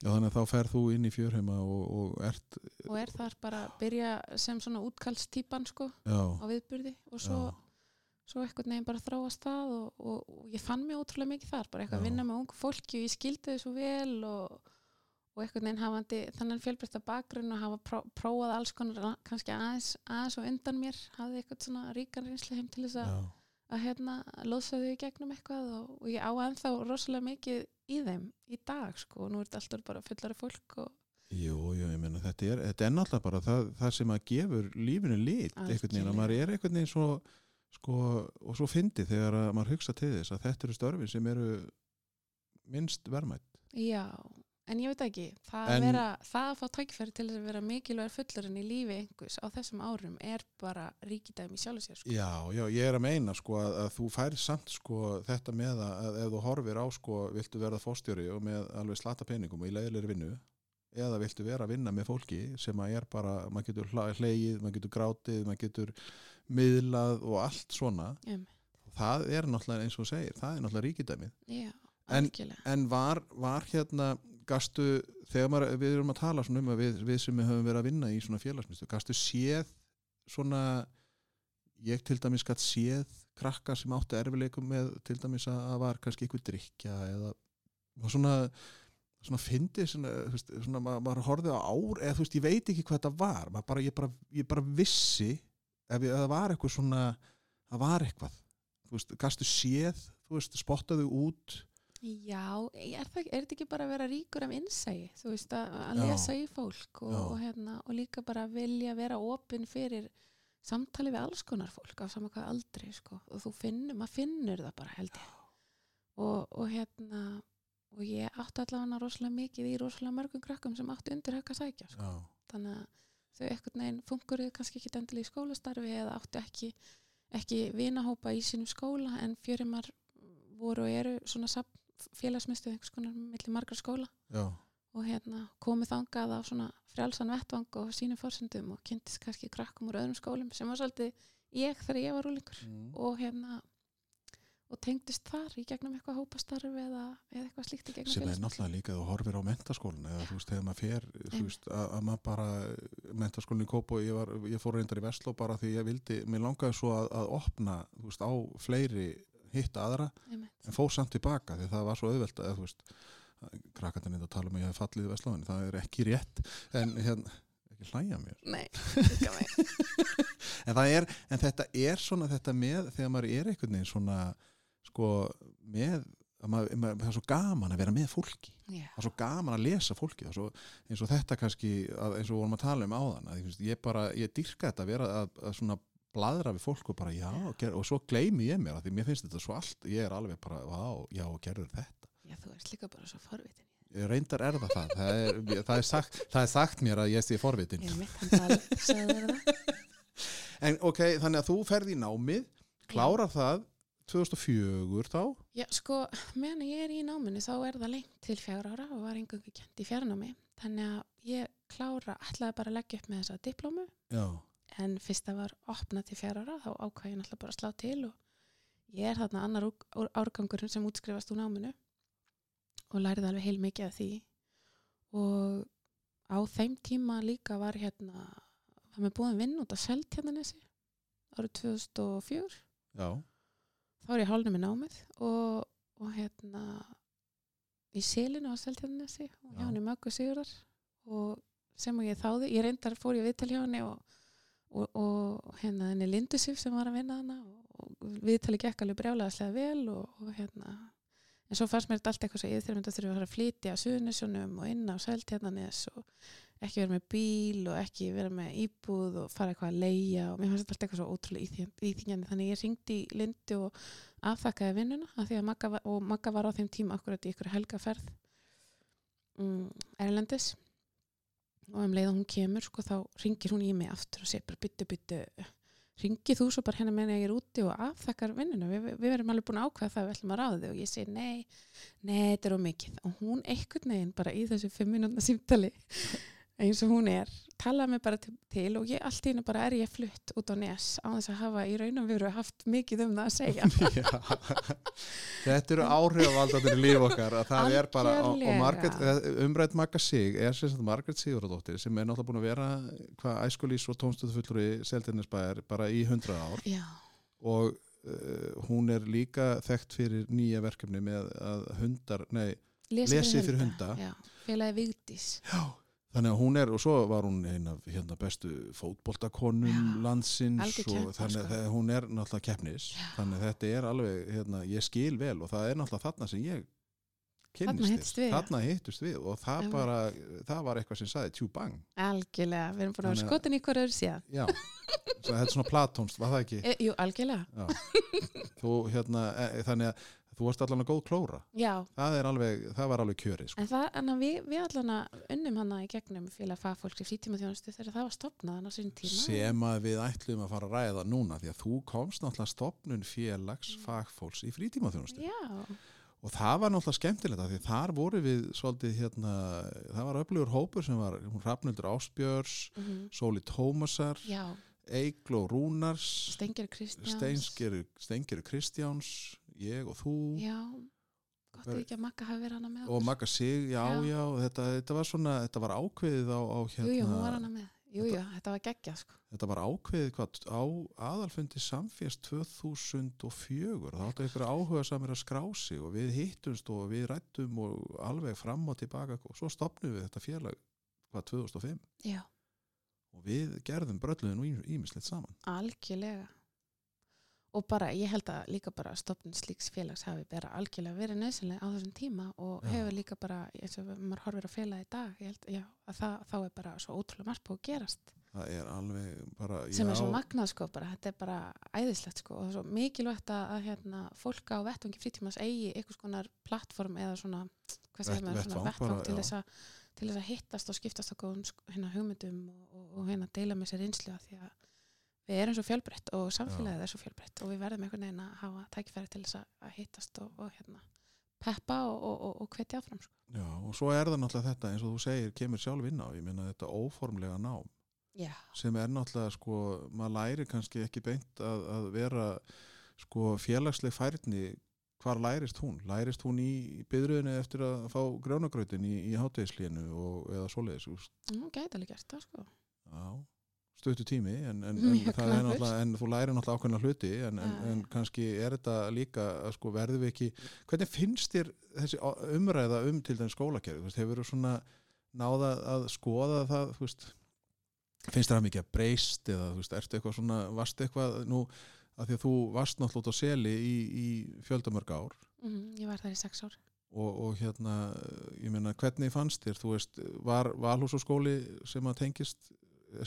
Speaker 1: Já, þannig að þá ferð þú inn í fjörheima og, og ert,
Speaker 2: og er þar bara að byrja sem svona útkallstýpan sko
Speaker 1: já,
Speaker 2: á viðburði og svo, svo eitthvað neginn bara þróast það og, og, og ég fann mig ótrúlega mikið þar bara eitthvað að vinna með ungu fólki og ég skildi þau svo vel og, og eitthvað neginn hafandi þannig fjölbreytta bakgrunn og hafa pró, prófað alls konar kannski aðeins, aðeins og undan mér hafði eitthvað svona ríkan reynslu heim til þess að,
Speaker 1: já.
Speaker 2: Að hérna loðsa þau í gegnum eitthvað og, og ég á ennþá rosalega mikið í þeim í dag sko og nú er þetta alltaf bara fullari fólk og
Speaker 1: Jú, jú, ég meina þetta er, þetta er náttúrulega bara það, það sem að gefur lífinu lit einhvern veginn, að maður er einhvern veginn svo sko, og svo fyndi þegar að maður hugsa til þess að þetta eru störfin sem eru minnst verðmætt
Speaker 2: já, en ég veit ekki það,
Speaker 1: En-
Speaker 2: en, vera, það að fá tækifæri til að vera mikilvægur fullurinn í lífi einhvers á þessum árum er bara ríkidæmi í sjálfu sér sko.
Speaker 1: Já, já, ég er að meina sko að, að þú færir samt sko þetta með að, að ef þú horfir á sko viltu verða fórstjóri og með alveg slata peningum og í leiðilegri vinnu eða viltu vera að vinna með fólki sem að er bara, maður getur hlegið, maður getur grátið, maður getur miðlað og allt svona
Speaker 2: um,
Speaker 1: það er náttúrulega eins og segir, það er náttúrulega ríkidæmið.
Speaker 2: Já,
Speaker 1: En- en var, var hérna gastu, þegar maður, við erum að tala um að við, við sem höfum verið að vinna í svona félagsmyndu, gastu séð svona ég til dæmis gatt séð krakka sem áttu erfileikum með til dæmis að var kannski eitthvað drikja eða svona svona fyndi svona, veist, svona maður, maður horfði á ár eða þú veist, ég veit ekki hvað þetta var bara, ég, bara, ég bara vissi ef, ég, það var eitthvað svona það var eitthvað. Þú veist, gastu séð, þú veist, spottaðu út
Speaker 2: Já, er, það, er þetta ekki bara að vera ríkur af innsægi, þú veist, að, að lesa í fólk og, og, hérna, og líka bara vilja vera opinn fyrir samtali við alls konar fólk á sama hvað aldrei, sko, og þú finnur, maður finnur það bara held ég. Og, og hérna, og ég átti allavega rosalega mikið í rosalega mörgum krakkum sem átti undir högg að sækja, sko.
Speaker 1: Já,
Speaker 2: Þannig að þau eitthvað neginn funguruðu kannski ekki endilega í skólastarfi eða áttu ekki, ekki vinahópa í sínum skóla en fjörimar voru og eru svona safn félagsmyndstöð einhvers konar milli margar skóla
Speaker 1: já,
Speaker 2: og hérna komið þangað á svona frjálsan vettvang og sínum fórsendum og kynntist kannski krakkum úr öðrum skólum sem var svolítið ég þegar ég var rúlingur og hérna og tengdist þar í gegnum eitthvað hópastarf eða, eða eitthvað slíkt í gegnum
Speaker 1: sem er náttúrulega líka þú horfir á mentaskólan eða þú veist, þegar maður fer þú veist, að, að maður bara mentaskólan í Kópo, ég, var, ég fór reyndar í Vestló bara því ég vildi, mér langaði svo að, að opna, þú veist, á fleiri hitta aðra,
Speaker 2: Einmitt.
Speaker 1: en fór samt tilbaka því það var svo auðvelt að, þú veist, krakkarnir þetta tala um að ég hef fallið í Vestlóðin, það er ekki rétt en hérna, ekki hlæja mér.
Speaker 2: Nei, líka mig
Speaker 1: en, það er, en þetta er svona þetta með þegar maður er einhvern veginn svona sko með að maður, maður, það er svo gaman að vera með fólki.
Speaker 2: Já,
Speaker 1: það er svo gaman að lesa fólki svo, eins og þetta kannski að, eins og vorum að tala um áðan að, ég bara, ég dyrka þetta að vera að, að svona bladra við fólk og bara já, ger, og svo gleymi ég mér að því mér finnst þetta svo allt, ég er alveg bara vá, já, gerður þetta.
Speaker 2: Já, þú ert líka bara svo forvitin.
Speaker 1: Reyndar er það það það er, það er, sagt, það er sagt mér að ég sé forvitin.
Speaker 2: Ég mitt hann tal, sagði það.
Speaker 1: En ok, þannig að þú ferð í námið klárar það 2004 þá?
Speaker 2: Já, sko, meðan ég er í náminu þá er það lengt til fjár ára og var engungu kent í fjarnámi. Þannig að ég klára ætlaði bara að leggja upp með þessa diplómu
Speaker 1: já,
Speaker 2: en fyrst það var opnað til fjár ára þá ákvað ég náttúrulega bara að slá til og ég er þarna annar árgangurinn sem útskrifast úr náminu og lærði alveg heil mikið af því. Og á þeim tíma líka var hérna var mér búin að vinna út að selt hérna nesi árið 2004
Speaker 1: já,
Speaker 2: þá er ég hálfnum í námið og, og hérna í selinu á Seltjarnesi og hjá
Speaker 1: Já.
Speaker 2: henni Möggu Sigurðar. Og sem og ég þáði, ég reyndar fór ég viðtal hjá henni og, og, og hérna henni Lindusif sem var að vinna hana og, viðtali gekk alveg brjálæðislega vel og, og hérna en svo fannst mér þetta allt eitthvað svo yfir þegar þurfum að flytja að Suðunisunum og inn á Seltjarnanes og ekki vera með bíl og ekki vera með íbúð og fara eitthvað að leia og mér fannst þetta allt eitthvað svo ótrúlega íþingjandi þannig ég ringdi Lindu og afþakkaði vinnuna af og Magga var á þeim tíma akkurat í ykkur helgaferð um, Erlendis og um leið að hún kemur sko þá ringir hún í mig aftur og segir bara byttu byttu ringið þú svo bara hérna meðan ég er úti og afþakkar vinnuna, við, við verðum alveg búin að ákveða það við ætlum að ráða þig. Og ég segi nei nei, þetta er of mikið. Og hún einhvern veginn bara í þessu fimm minútna símtali eins og hún er talaði mig bara til, til og ég allt í hennu bara er ég flutt út á nes á þess að hafa í raunum veru haft mikið um það að segja.
Speaker 1: Þetta eru áhrifavaldanir í líf okkar að það er bara og, og. Margaret, umrætt Magga Sig er sagt Margaret Sigurðardóttir sem er náttúrulega búin að vera hvað æskulís og tónstöðufullur í Seltinnesbæðar bara í 100 ár.
Speaker 2: Já,
Speaker 1: og uh, hún er líka þekkt fyrir nýja verkefni með að hundar, nei, Lesið fyrir hunda.
Speaker 2: já, félagi Vigdís.
Speaker 1: Já Þannig að hún er, og svo var hún ein af hérna, bestu fótboltakonum
Speaker 2: Já,
Speaker 1: landsins og þannig
Speaker 2: sko.
Speaker 1: að hún er náttúrulega keppnis, þannig að þetta er alveg, hérna, ég skil vel og það er náttúrulega þarna sem ég kynnist
Speaker 2: já.
Speaker 1: þarna hittust við og það
Speaker 2: Einmitt.
Speaker 1: bara, það var eitthvað sem sagði tjú bang,
Speaker 2: algjörlega, við erum búin að vera skotin í hverju öðru síðan
Speaker 1: já, þetta er svona platónst, var það ekki?
Speaker 2: e, jú, algjörlega,
Speaker 1: Já. Þú, hérna, e, þannig að þú varst allan að góð klóra,
Speaker 2: já.
Speaker 1: Það alveg, það var alveg kjörið, sko.
Speaker 2: en það, en við, við allan að unnum hana í gegnum félag fagfólks í frítíma þjónustu þegar það var stopnað
Speaker 1: sem við ætlum að fara að ræða núna því að þú komst náttúrulega stopnun félags fagfólks í frítímaþjónustu.
Speaker 2: Já,
Speaker 1: og það var náttúrulega skemmtilegt því þar voru við svolítið hérna, það var öflugur hópur sem var Rafnildur Áspjörs,
Speaker 2: mm
Speaker 1: Sóli Tómasar
Speaker 2: já.
Speaker 1: Eigló Rúnars
Speaker 2: Stengir Kristjáns.
Speaker 1: Steingeru, Steingeru Kristjáns ég og þú.
Speaker 2: Já, gott
Speaker 1: Ver-
Speaker 2: ekki að Magga hafi verið hana með
Speaker 1: og
Speaker 2: okkur.
Speaker 1: Magga Sig, já, já,
Speaker 2: Já.
Speaker 1: þetta, þetta var svona, þetta var ákveðið á, á hérna,
Speaker 2: jú, jú, hún var hana með. Jú, jú, þetta var geggjað sko.
Speaker 1: Þetta var ákveðið hvað, á aðalfundi samférs 2004 þá áttu ykkur áhuga samir að skrá sig og við hittumst og við rættum og alveg fram og tilbaka og svo stopnum við þetta félag hvað 2005
Speaker 2: já,
Speaker 1: og við gerðum brölluðin og ímislegt saman.
Speaker 2: Algjörlega og bara, ég held að líka bara stopnum slíks félags hafi bara algjörlega verið nöðsynlega á þessum tíma og
Speaker 1: Já.
Speaker 2: hefur líka bara, eins og maður horfir á félag í dag, ég held, já, að það, þá er bara svo ótrúlega margt búið að gerast.
Speaker 1: Er bara
Speaker 2: sem er svo magnað sko bara, þetta er bara æðislegt sko og það er svo mikilvægt að, að hérna, fólk á vettvangi frítímas eigi einhvers konar plattform eða svona,
Speaker 1: Vett-
Speaker 2: svona
Speaker 1: vettvang
Speaker 2: til þess, að, til þess að hittast og skiptast sk- hérna, hugmyndum og, og, og hérna deila með sér einslu því að við erum svo fjölbreytt og samfélagið er svo fjölbreytt og við verðum einhvern veginn að hafa tækifæri til þess að, hittast og, og hérna, peppa og, og, og, og hvetja áfram sko.
Speaker 1: já, og svo er það náttúrulega þetta eins og þú segir, kemur sjálf inn á ég meina þetta óformlega nám.
Speaker 2: Já,
Speaker 1: sem er náttúrulega sko, maður læri kannski ekki beint að, að vera sko félagsleg færni hvar lærist hún? Lærist hún í byðruðinu eftir að fá grjónagrautin í, í hátegislínu og, eða svoleiðis
Speaker 2: hún gæti alveg gert það sko.
Speaker 1: Já, stöttu tími en, en, en, er
Speaker 2: knappur.
Speaker 1: náttúrulega, en þú lærir náttúrulega ákveðna hluti en, en, en kannski er þetta líka sko verðum við ekki hvernig finnst þér þessi umræða um til den skólakerfi, hefur þú svona náða að skoða það? Veist, finnst það mikið að breyst eða veist, ertu eitthvað svona varst eitthvað nú, að því að þú varst náttúrulega út á seli í, í fjöldamörg ár?
Speaker 2: Mhm, ég var þar í sex ár.
Speaker 1: Og, og hérna, ég meina hvernig fannst þér, þú veist, var Valhús og skóli sem að tengist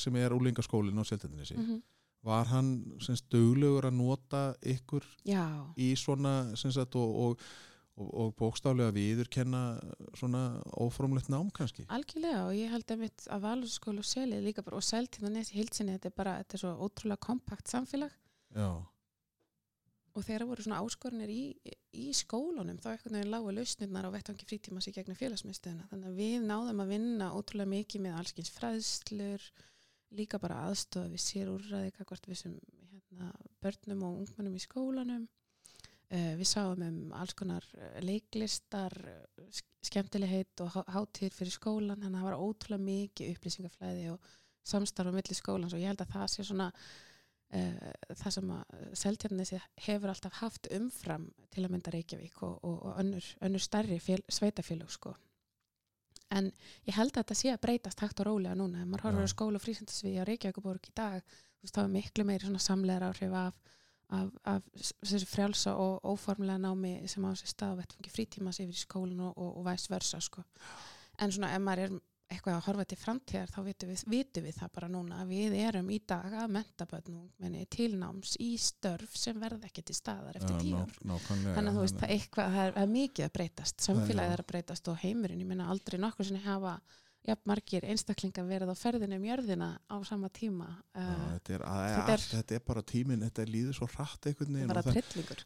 Speaker 1: sem er úlingaskólin á Seldendinesi
Speaker 2: mm
Speaker 1: var hann semst duglegur að nota ykkur
Speaker 2: já,
Speaker 1: í svona sagt og, og, og, og bókstaflega viðurkenna svona óformlegt nám kannski?
Speaker 2: Algjörlega og ég held að mitt að Valurskóla og Selið líka bara og Seltíðanes í hilsinni þetta er bara, þetta er svo ótrúlega kompakt samfélag.
Speaker 1: Já,
Speaker 2: og þegar voru svona áskorunir í, í skólunum þá eitthvað veginn lágu lausnirnar á vettvangi frítímas í gegnum félagsmiðstöðuna þannig að við náðum að vinna ótrúlega mikið með allskins fræðslur líka bara aðstofa við sér úrræði kakvart við sem hérna, börnum og ungmennum í skólanum uh, við sáum um alls konar eh, leiklistar eh, sk- skemmtilegheit og há- hátíðir fyrir skólan þannig að það var ótrúlega mikið upplýsingaflæði og samstarf á milli skólans og ég held að það sé svona uh, það sem að Seltjarnesi hefur alltaf haft umfram til að mynda Reykjavík og, og, og önnur, önnur stærri fél, sveitafélög sko. En ég held að þetta sé að breytast hægt og rólega núna. Ef maður horfir
Speaker 1: Já.
Speaker 2: á skóla og frísendasviði á Reykjavíkuborg í dag, þú veist, það er miklu meiri svona samlegar áhrif af, af, af þessu frjálsa og óformlega námi sem á sér stað á vettfangi frítímas yfir í skólan og, og, og væst versa, sko. En svona ef maður er eitthvað að horfa til framtíðar þá vitum við, vitum við það bara núna að við erum í dag að menta börnum menni tilnáms í störf sem verða ekki til staðar eftir tíu ár.
Speaker 1: nákvæmlega
Speaker 2: Þannig að þú veist, það eitthvað, það er, er mikið að breytast, samfélagið er að breytast og heimurinn, ég meina aldrei nokkur sinni hafa jafn margir einstaklingar verið á ferðinu um jörðina á sama tíma.
Speaker 1: Já,
Speaker 2: Uh,
Speaker 1: þetta, er, að,
Speaker 2: þetta er-
Speaker 1: er, þetta er bara tíminn, þetta líður svo hratt einhvern veginn og,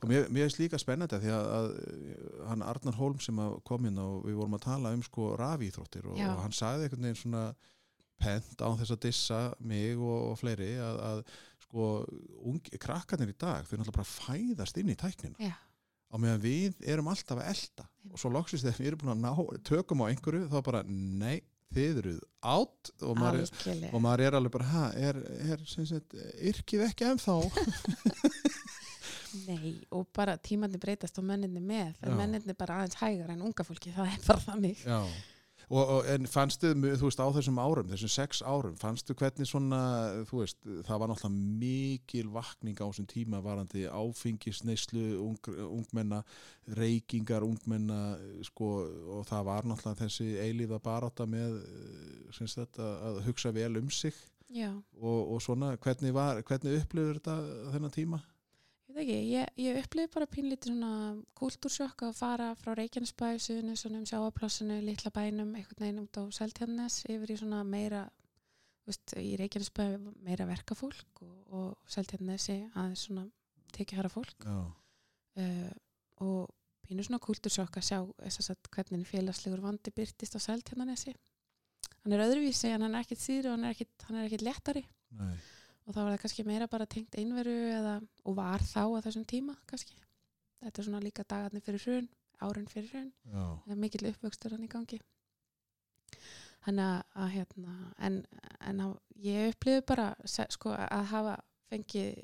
Speaker 1: og mér, mér finnst líka spennandi því að, að hann Arnar Hólm sem að kom inn og við vorum að tala um sko rafíþróttir og, og hann sagði einhvern veginn svona pent án þess að dissa mig og, og fleiri að, að sko ungi, krakkarnir í dag þau náttúrulega bara fæðast inn í tæknina.
Speaker 2: Já,
Speaker 1: á meðan við erum alltaf að elda og svo loksist þegar við erum búin að ná tökum á einhverju þá bara nei, þið eruð átt og maður, er, og maður er alveg bara ha, er, er sagt, yrkið ekki ennþá?
Speaker 2: Nei, og bara tímandi breytast og menninni með, en menninni bara aðeins hægar en unga fólki, það er bara þannig.
Speaker 1: Já Og, og, en fannstu, þú veist, á þessum árum, þessum sex árum, fannstu hvernig svona, þú veist, það var náttúrulega mikil vakning á þessum tíma varandi áfengisneislu, ung, ungmenna, reykingar, ungmenna, sko, og það var náttúrulega þessi eilíða barátta með, eh, sem sagt, að, hugsa vel um sig og, og svona, hvernig var, hvernig upplifur þetta þennan tíma?
Speaker 2: Ég veit ekki, ég, ég upplifði bara pínlítið svona kúltúrsjokk að fara frá Reykjanesbæ, suðinu, svona um sjáaplássinu, litla bænum, einhvern veginn út á Seltjarnes yfir í svona meira, veist, í Reykjanesbæ meira verkafólk og, og Seltjarnesi aðeins svona tekið hæra fólk.
Speaker 1: Já,
Speaker 2: uh, og pínu svona kúltúrsjokk að sjá að hvernig félagslegur vandi byrtist á Seltjarnesi. Hann er öðruvísi en hann er ekkit síður og hann er ekkit, hann er ekkit léttari.
Speaker 1: Nei,
Speaker 2: og þá var það kannski meira bara tengt einveru eða, og var þá á þessum tíma kannski. Þetta er svona líka dagarnir fyrir hrun, árun fyrir hrun, mikill uppvöxtur hann í gangi. Þannig að, að hérna, en, en að, ég upplifði bara sko, að hafa fengið,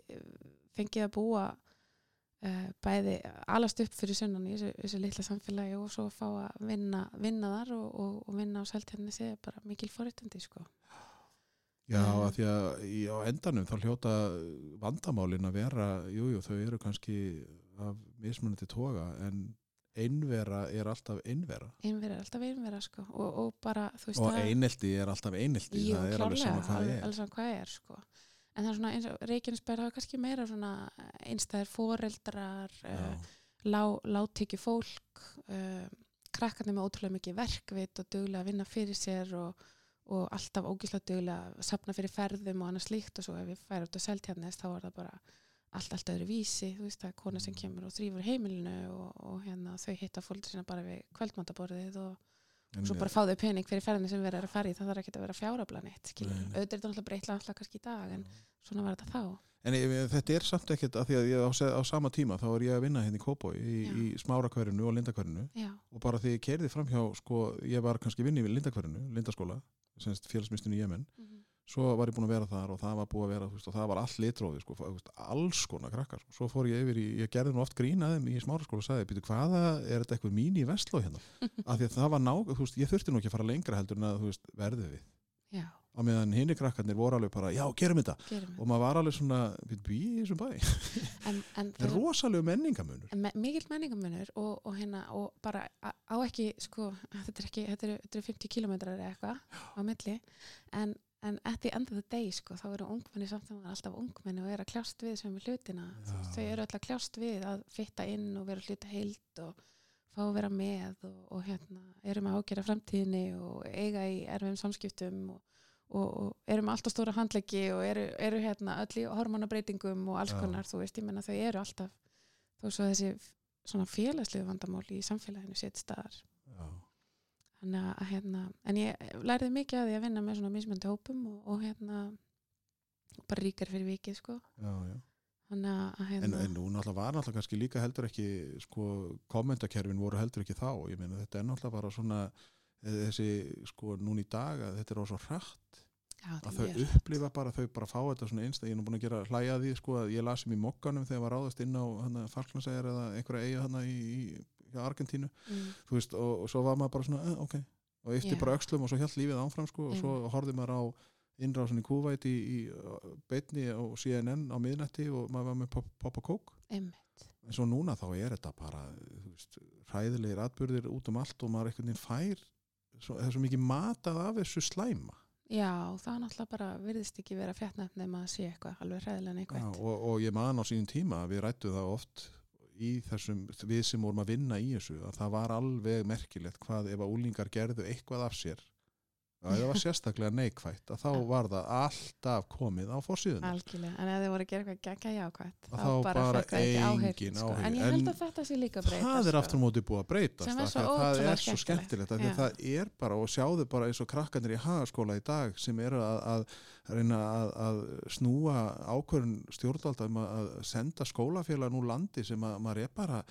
Speaker 2: fengið að búa uh, bæði alast upp fyrir sunnan í þessu, þessu litla samfélagi og svo fá að vinna, vinna þar og, og, og vinna á seltjarni sé bara mikil forréttandi sko.
Speaker 1: Já,
Speaker 2: Eh.
Speaker 1: að því að í, á endanum þá hljóta vandamálin að vera, jújú, jú, þau eru kannski af mismunandi toga en einvera er alltaf einvera
Speaker 2: Einvera er alltaf einvera sko og, og bara þú veist
Speaker 1: og
Speaker 2: það-
Speaker 1: einelti er alltaf einelti,
Speaker 2: Jú,
Speaker 1: það er alveg sama hvað
Speaker 2: alveg,
Speaker 1: er.
Speaker 2: alveg sama hvað er sko. en það er svona eins og Reykjanesbær hafa kannski meira svona einstæðir foreldrar uh,
Speaker 1: Já,
Speaker 2: lá, látekju fólk uh, krakkarnir með ótrúlega mikið verkvit og duglega að vinna fyrir sér og, og alltaf ógíslega duglega að sapna fyrir ferðum og annað slíkt og svo ef við færum út á seltjarnes þá er það bara allt, allt öðru vísi, þú veist það er kona sem kemur og þrýfur heimilinu og, og hérna þau hitta fólk sína bara við kvöldmataborðið og og svo bara fá þau pening fyrir ferðinni sem verður að fara í það þarf ekki að vera fjárabla neitt skilur.
Speaker 1: Nei, nei.
Speaker 2: auðvitað er þetta náttúrulega breytla alltaf kannski í dag en svona var þetta þá.
Speaker 1: En ég, þetta er samt ekkert að því að ég á, á sama tíma þá er ég að vinna hérna í Kópói í, í smárakverinu og lindakverinu
Speaker 2: já,
Speaker 1: og bara því ég kerði fram hjá, sko, ég var kannski vinni í lindakverinu, lindaskóla, semst félagsmyndstunni í Jemen
Speaker 2: Mhm.
Speaker 1: svo var ég búin að vera þar og það var búið að vera veist, og það var all litrófi sko, alls konar krakkar sko. svo fór ég yfir í, ég gerði nú oft grínaðum í smáraskóla og sagði, býtu hvaða er þetta eitthvað mín í vestló hérna af því að það var ná, þú veist, ég þurfti nú ekki að fara lengra heldur en að þú veist, verðu við
Speaker 2: já,
Speaker 1: á meðan hinni krakkarnir voru alveg bara, já, gerum þetta.
Speaker 2: Gerum
Speaker 1: og maður var alveg svona, við býi í þessum bæ.
Speaker 2: En, en
Speaker 1: það er rosalegu menningamunur
Speaker 2: En me mikill menningamunur og, og hérna og bara á ekki sko, þetta er ekki, þetta eru, eru 50 kilometrar eða eitthvað á milli. En, en at the end of the day sko, þá eru ungmenni samt sem alltaf ungmenni og eru að kljást við sem er hlutina.
Speaker 1: Já.
Speaker 2: þau eru alltaf að kljást við að fitta inn og vera hluta heild og fá að vera með og, og hérna, eru með ágjara framtíðinni og eiga í erfum samskiptum og, og, og eru með alltaf stóra handleggi og eru, eru hérna öll í hormonabreitingum og alls konar, þú veist, ég menna þau eru alltaf þó svo þessi svona félagslegu vandamál í samfélaginu sétt staðar. Þannig að hérna, en ég lærði mikið að því að vinna með svona mismöndi hópum og, og hérna bara ríkar fyrir vikið sko.
Speaker 1: Já, já.
Speaker 2: Þannig að
Speaker 1: En,
Speaker 2: hérna
Speaker 1: en nú náttúrulega var náttúrulega kannski líka heldur ekki sko, kommentakerfin voru heldur ekki þá. Ég meina þetta er náttúrulega bara svona þessi sko núna í dag að þetta er á svo
Speaker 2: þetta
Speaker 1: að þau upplifa bara, þau bara fá þetta svona einsta, ég er nú búin að gera hlæja að því sko að ég las um í mokkanum þegar var ráðast inn á hana, Falklandsæjar eða einhverja eiga hana í, í Argentínu,
Speaker 2: mm,
Speaker 1: þú veist og, og svo var maður bara svona, eh, ok, og eftir
Speaker 2: Já.
Speaker 1: bara öxlum og svo hjælt lífið áfram sko og svo horfði maður á innrásin í Kúvæti í, í uh, beinni og CNN á miðnætti og maður var með pop, pop og kók. En svo núna þá er þetta bara veist, hræðilegir atbyrðir út um allt og maður veginn fær svo, það er svo mikið matað af þessu slæma
Speaker 2: Já, það er náttúrulega bara virðist ekki vera fjarnætt nema að sé eitthvað alveg hræðilega
Speaker 1: Já,
Speaker 2: neikvægt.
Speaker 1: og, og ég man á sínum tíma við rættu það oft í þessum, við sem vorum að vinna í þessu að það var alveg merkilegt hvað ef að úlingar gerðu eitthvað af sér ef það var sérstaklega neikvætt að þá var það alltaf komið á fórsíðuna
Speaker 2: Algjörlega, en ef þið voru að gera eitthvað gegga jákvætt,
Speaker 1: Að þá bara
Speaker 2: það áheyrt,
Speaker 1: engin
Speaker 2: sko.
Speaker 1: áheyrt.
Speaker 2: En ég held að þetta sé líka að breyta.
Speaker 1: það er aftur á móti búið að breytast
Speaker 2: Sem er
Speaker 1: af
Speaker 2: svo
Speaker 1: því að það
Speaker 2: ótrúlega
Speaker 1: er svo
Speaker 2: skemmtilegt.
Speaker 1: að það er bara og sjáðu bara eins og krakkanir í hagaskóla í dag sem eru að, að reyna að, að snúa ákvörðun stjórnvalda um að, að senda skólafélag nú landi sem að maður er bara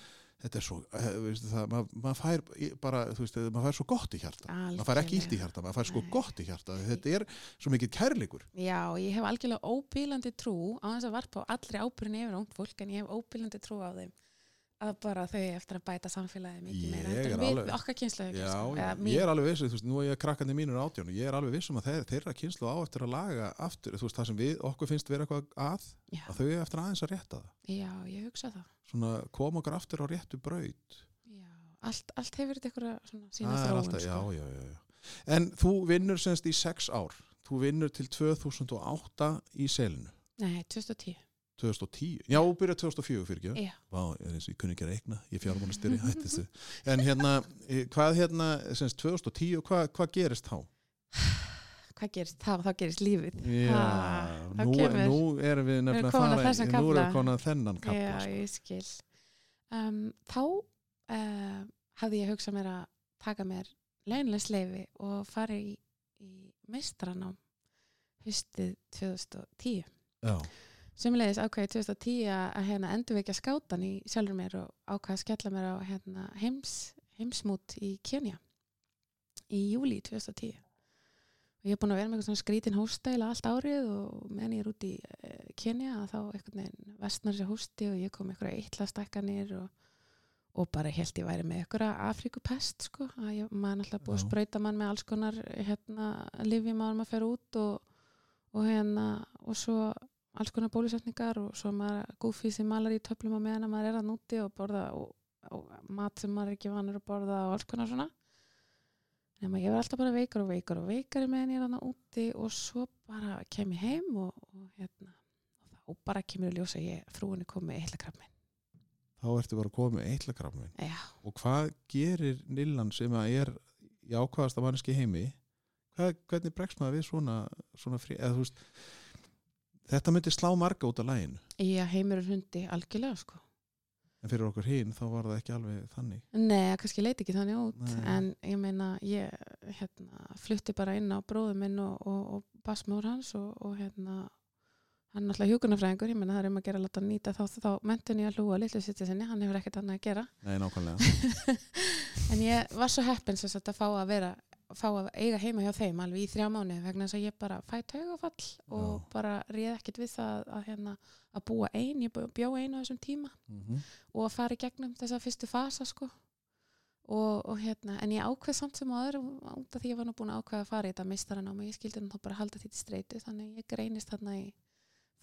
Speaker 1: þetta er svo, eh, veistu það, maður, maður fær bara, þú veist, maður fær svo gott í hjarta. Maður fær ekki illt í hjarta, maður fær sko gott í hjarta. Þetta er svo mikið kærleikur.
Speaker 2: Já, ég hef algjörlega óbílandi trú á þess að varpa á allri ábyrðin yfir ungt fólk en ég hef óbílandi trú á þeim að bara þau eftir að bæta samfélagi mikið meira. En við,
Speaker 1: alveg-
Speaker 2: okkar kynslu
Speaker 1: Já, já, ég er alveg viss, þú veist, nú er ég krakkandi mínur átján og ég er alveg viss um að þeir, þeirra kynslu á eftir að laga aftur, þú veist, það sem við, okkur finnst vera eitthvað að,
Speaker 2: já,
Speaker 1: að þau eftir aðeins að rétta það.
Speaker 2: Já, ég hugsa það.
Speaker 1: Svona koma okkur aftur á réttu braut.
Speaker 2: Já, allt, allt hefur þetta eitthvað svona sína þróun
Speaker 1: alltaf, já,
Speaker 2: sko.
Speaker 1: já, já, já en þú vinnur semst í sex ár. Þú vinnur til 2008 í selinu,
Speaker 2: Nei, 2010
Speaker 1: 2010 já, þú byrjar 2004 fyrir ekki Vá, er eins og ég kunni ekki að reikna, ég hættist þið en hérna, eh, hvað hérna semst 2010, hvað, hvað gerist þá?
Speaker 2: hvað gerist þá? Þá gerist lífið.
Speaker 1: Já,
Speaker 2: þá
Speaker 1: nú, nú erum við nefnilega að fara nú erum við
Speaker 2: kafla.
Speaker 1: komin að þennan kapla
Speaker 2: Já,
Speaker 1: sko.
Speaker 2: ég skil. Um, Þá uh, hafði ég hugsað mér að taka mér leinilegsleifi og fara í, í mestranám hustið 2010
Speaker 1: Já,
Speaker 2: Sumulegis ákveði 2010 að hérna, endurvekja skátan í sjálfur mér og ákveða að skella mér á hérna, heims, heimsmút í Kenya í júli 2010 og ég er búin að vera með eitthvað svona skrítin hóstæla allt árið og meðan ég er út í uh, Kenya að þá einhvern veginn vestnar sér hósti og ég kom eitthvað eittlastækkanir og, og bara held ég væri með eitthvað Afrikupest sko, að ég, maður er náttúrulega búið að
Speaker 1: Já.
Speaker 2: sprauta mann með alls konar hérna, lifjum áður maður fer út og, og hérna og svo alls konar bólusetningar og svo maður gúfið sem malar í töflum á meðan að maður er að núti og borða og, og mat sem maður er ekki vanur að borða og alls konar svona. Nema ég var alltaf bara veikar og veikar og veikar meðan ég er að úti og svo bara kem ég heim og, og hérna og þá bara kemur í ljós að ég frúin er komið eitthvað krafminn
Speaker 1: þá ertu bara eitlakrafmin
Speaker 2: já,
Speaker 1: og hvað gerir Nillan sem að er jákvæðasta manneski í heimi? Hvað, hvernig bregst maður við svona, svona frí, eða þú veist þetta myndi slá marga út af læginu
Speaker 2: ég heimur er hundi algjörlega sko.
Speaker 1: En fyrir okkur hinn þá var það ekki alveg þannig.
Speaker 2: Nei, kannski leit ekki þannig út
Speaker 1: Nei.
Speaker 2: en ég meina ég hérna, flutti bara inn á bróðum minn og, og, og basmór hans og, og hérna hann er náttúrulega hjúkunarfræðingur, ég meina það er um að gera að láta nýta þá, þá mentin ég að hlúa litlu sitja sinni, hann hefur ekkert annað að gera.
Speaker 1: Nei, nákvæmlega.
Speaker 2: En ég var svo heppin sem sagt að fá að vera fá að eiga heima hjá þeim alveg í þrjá mánu vegna þess að ég bara fæ taugafall og
Speaker 1: Já.
Speaker 2: bara réð ekkert við það að, hérna, að búa ein, ég bjó- bjó ein á þessum tíma
Speaker 1: Mhm.
Speaker 2: og að fara í gegnum þessa fyrstu fasa sko og, og hérna, en ég ákveð samt sem áður út af því ég var nú búin að ákveða að fara í þetta mistaran og ég skildi nú þá bara halda því til streitu þannig ég greinist þarna í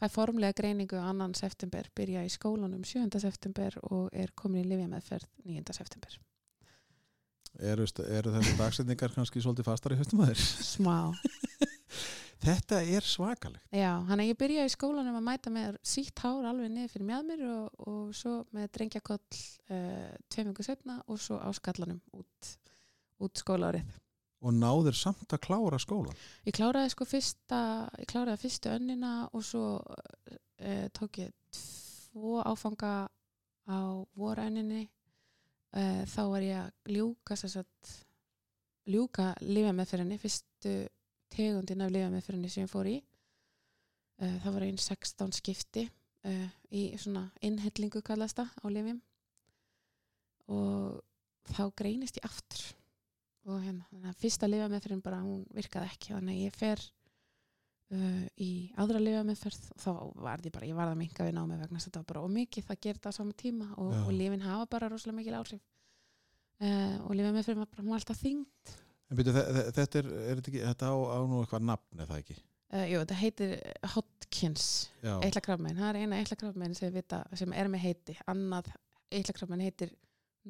Speaker 2: fæ formlega greiningu annan september byrja í skólanum 7. september og er komin í lifjameðferð 9. september
Speaker 1: eru, eru þessi dagsetningar kannski svolítið fastar í höstum að þér
Speaker 2: smá
Speaker 1: þetta er svakalegt
Speaker 2: Já, hann að ég byrja í skólanum að mæta með sítt hár alveg niður fyrir mjöðmir og, og svo með drengjakoll uh, tveim viku setna og svo á skallanum út, út skólaárið.
Speaker 1: og náður samt að klára skólan
Speaker 2: Ég kláraði sko fyrsta, ég kláraði fyrstu önnina og svo uh, tók ég tvo áfanga á vorönninni. Uh, þá var ég að ljúka, sagt, ljúka lifja með fyrir henni, fyrstu tegundin af lifja með fyrir henni sem ég fór í. Uh, það var einn 16 skipti uh, í svona innhellingu kallast það á lifjum. Og þá greinist ég aftur og hérna, fyrsta lifameðferðin bara hún virkaði ekki, þannig að ég fer uh, í aðra lifameðferð og þá var ég bara, ég varð að minka við námi vegna þetta var bara ómikið, það gerði það á sama tíma og, og lifin hafa bara rosalega mikil áhrif. Uh, og lifameðferðin var bara, hún var alltaf þyngd.
Speaker 1: En byrju, þe- þe- þetta er, er þetta, ekki, þetta á, á nú eitthvað nafn eða ekki?
Speaker 2: Uh, Jú, þetta heitir Hodgkins.
Speaker 1: Já,
Speaker 2: eillakrafmein, það er eina eillakrafmein sem, sem er með heiti, annað eillakrafmein heitir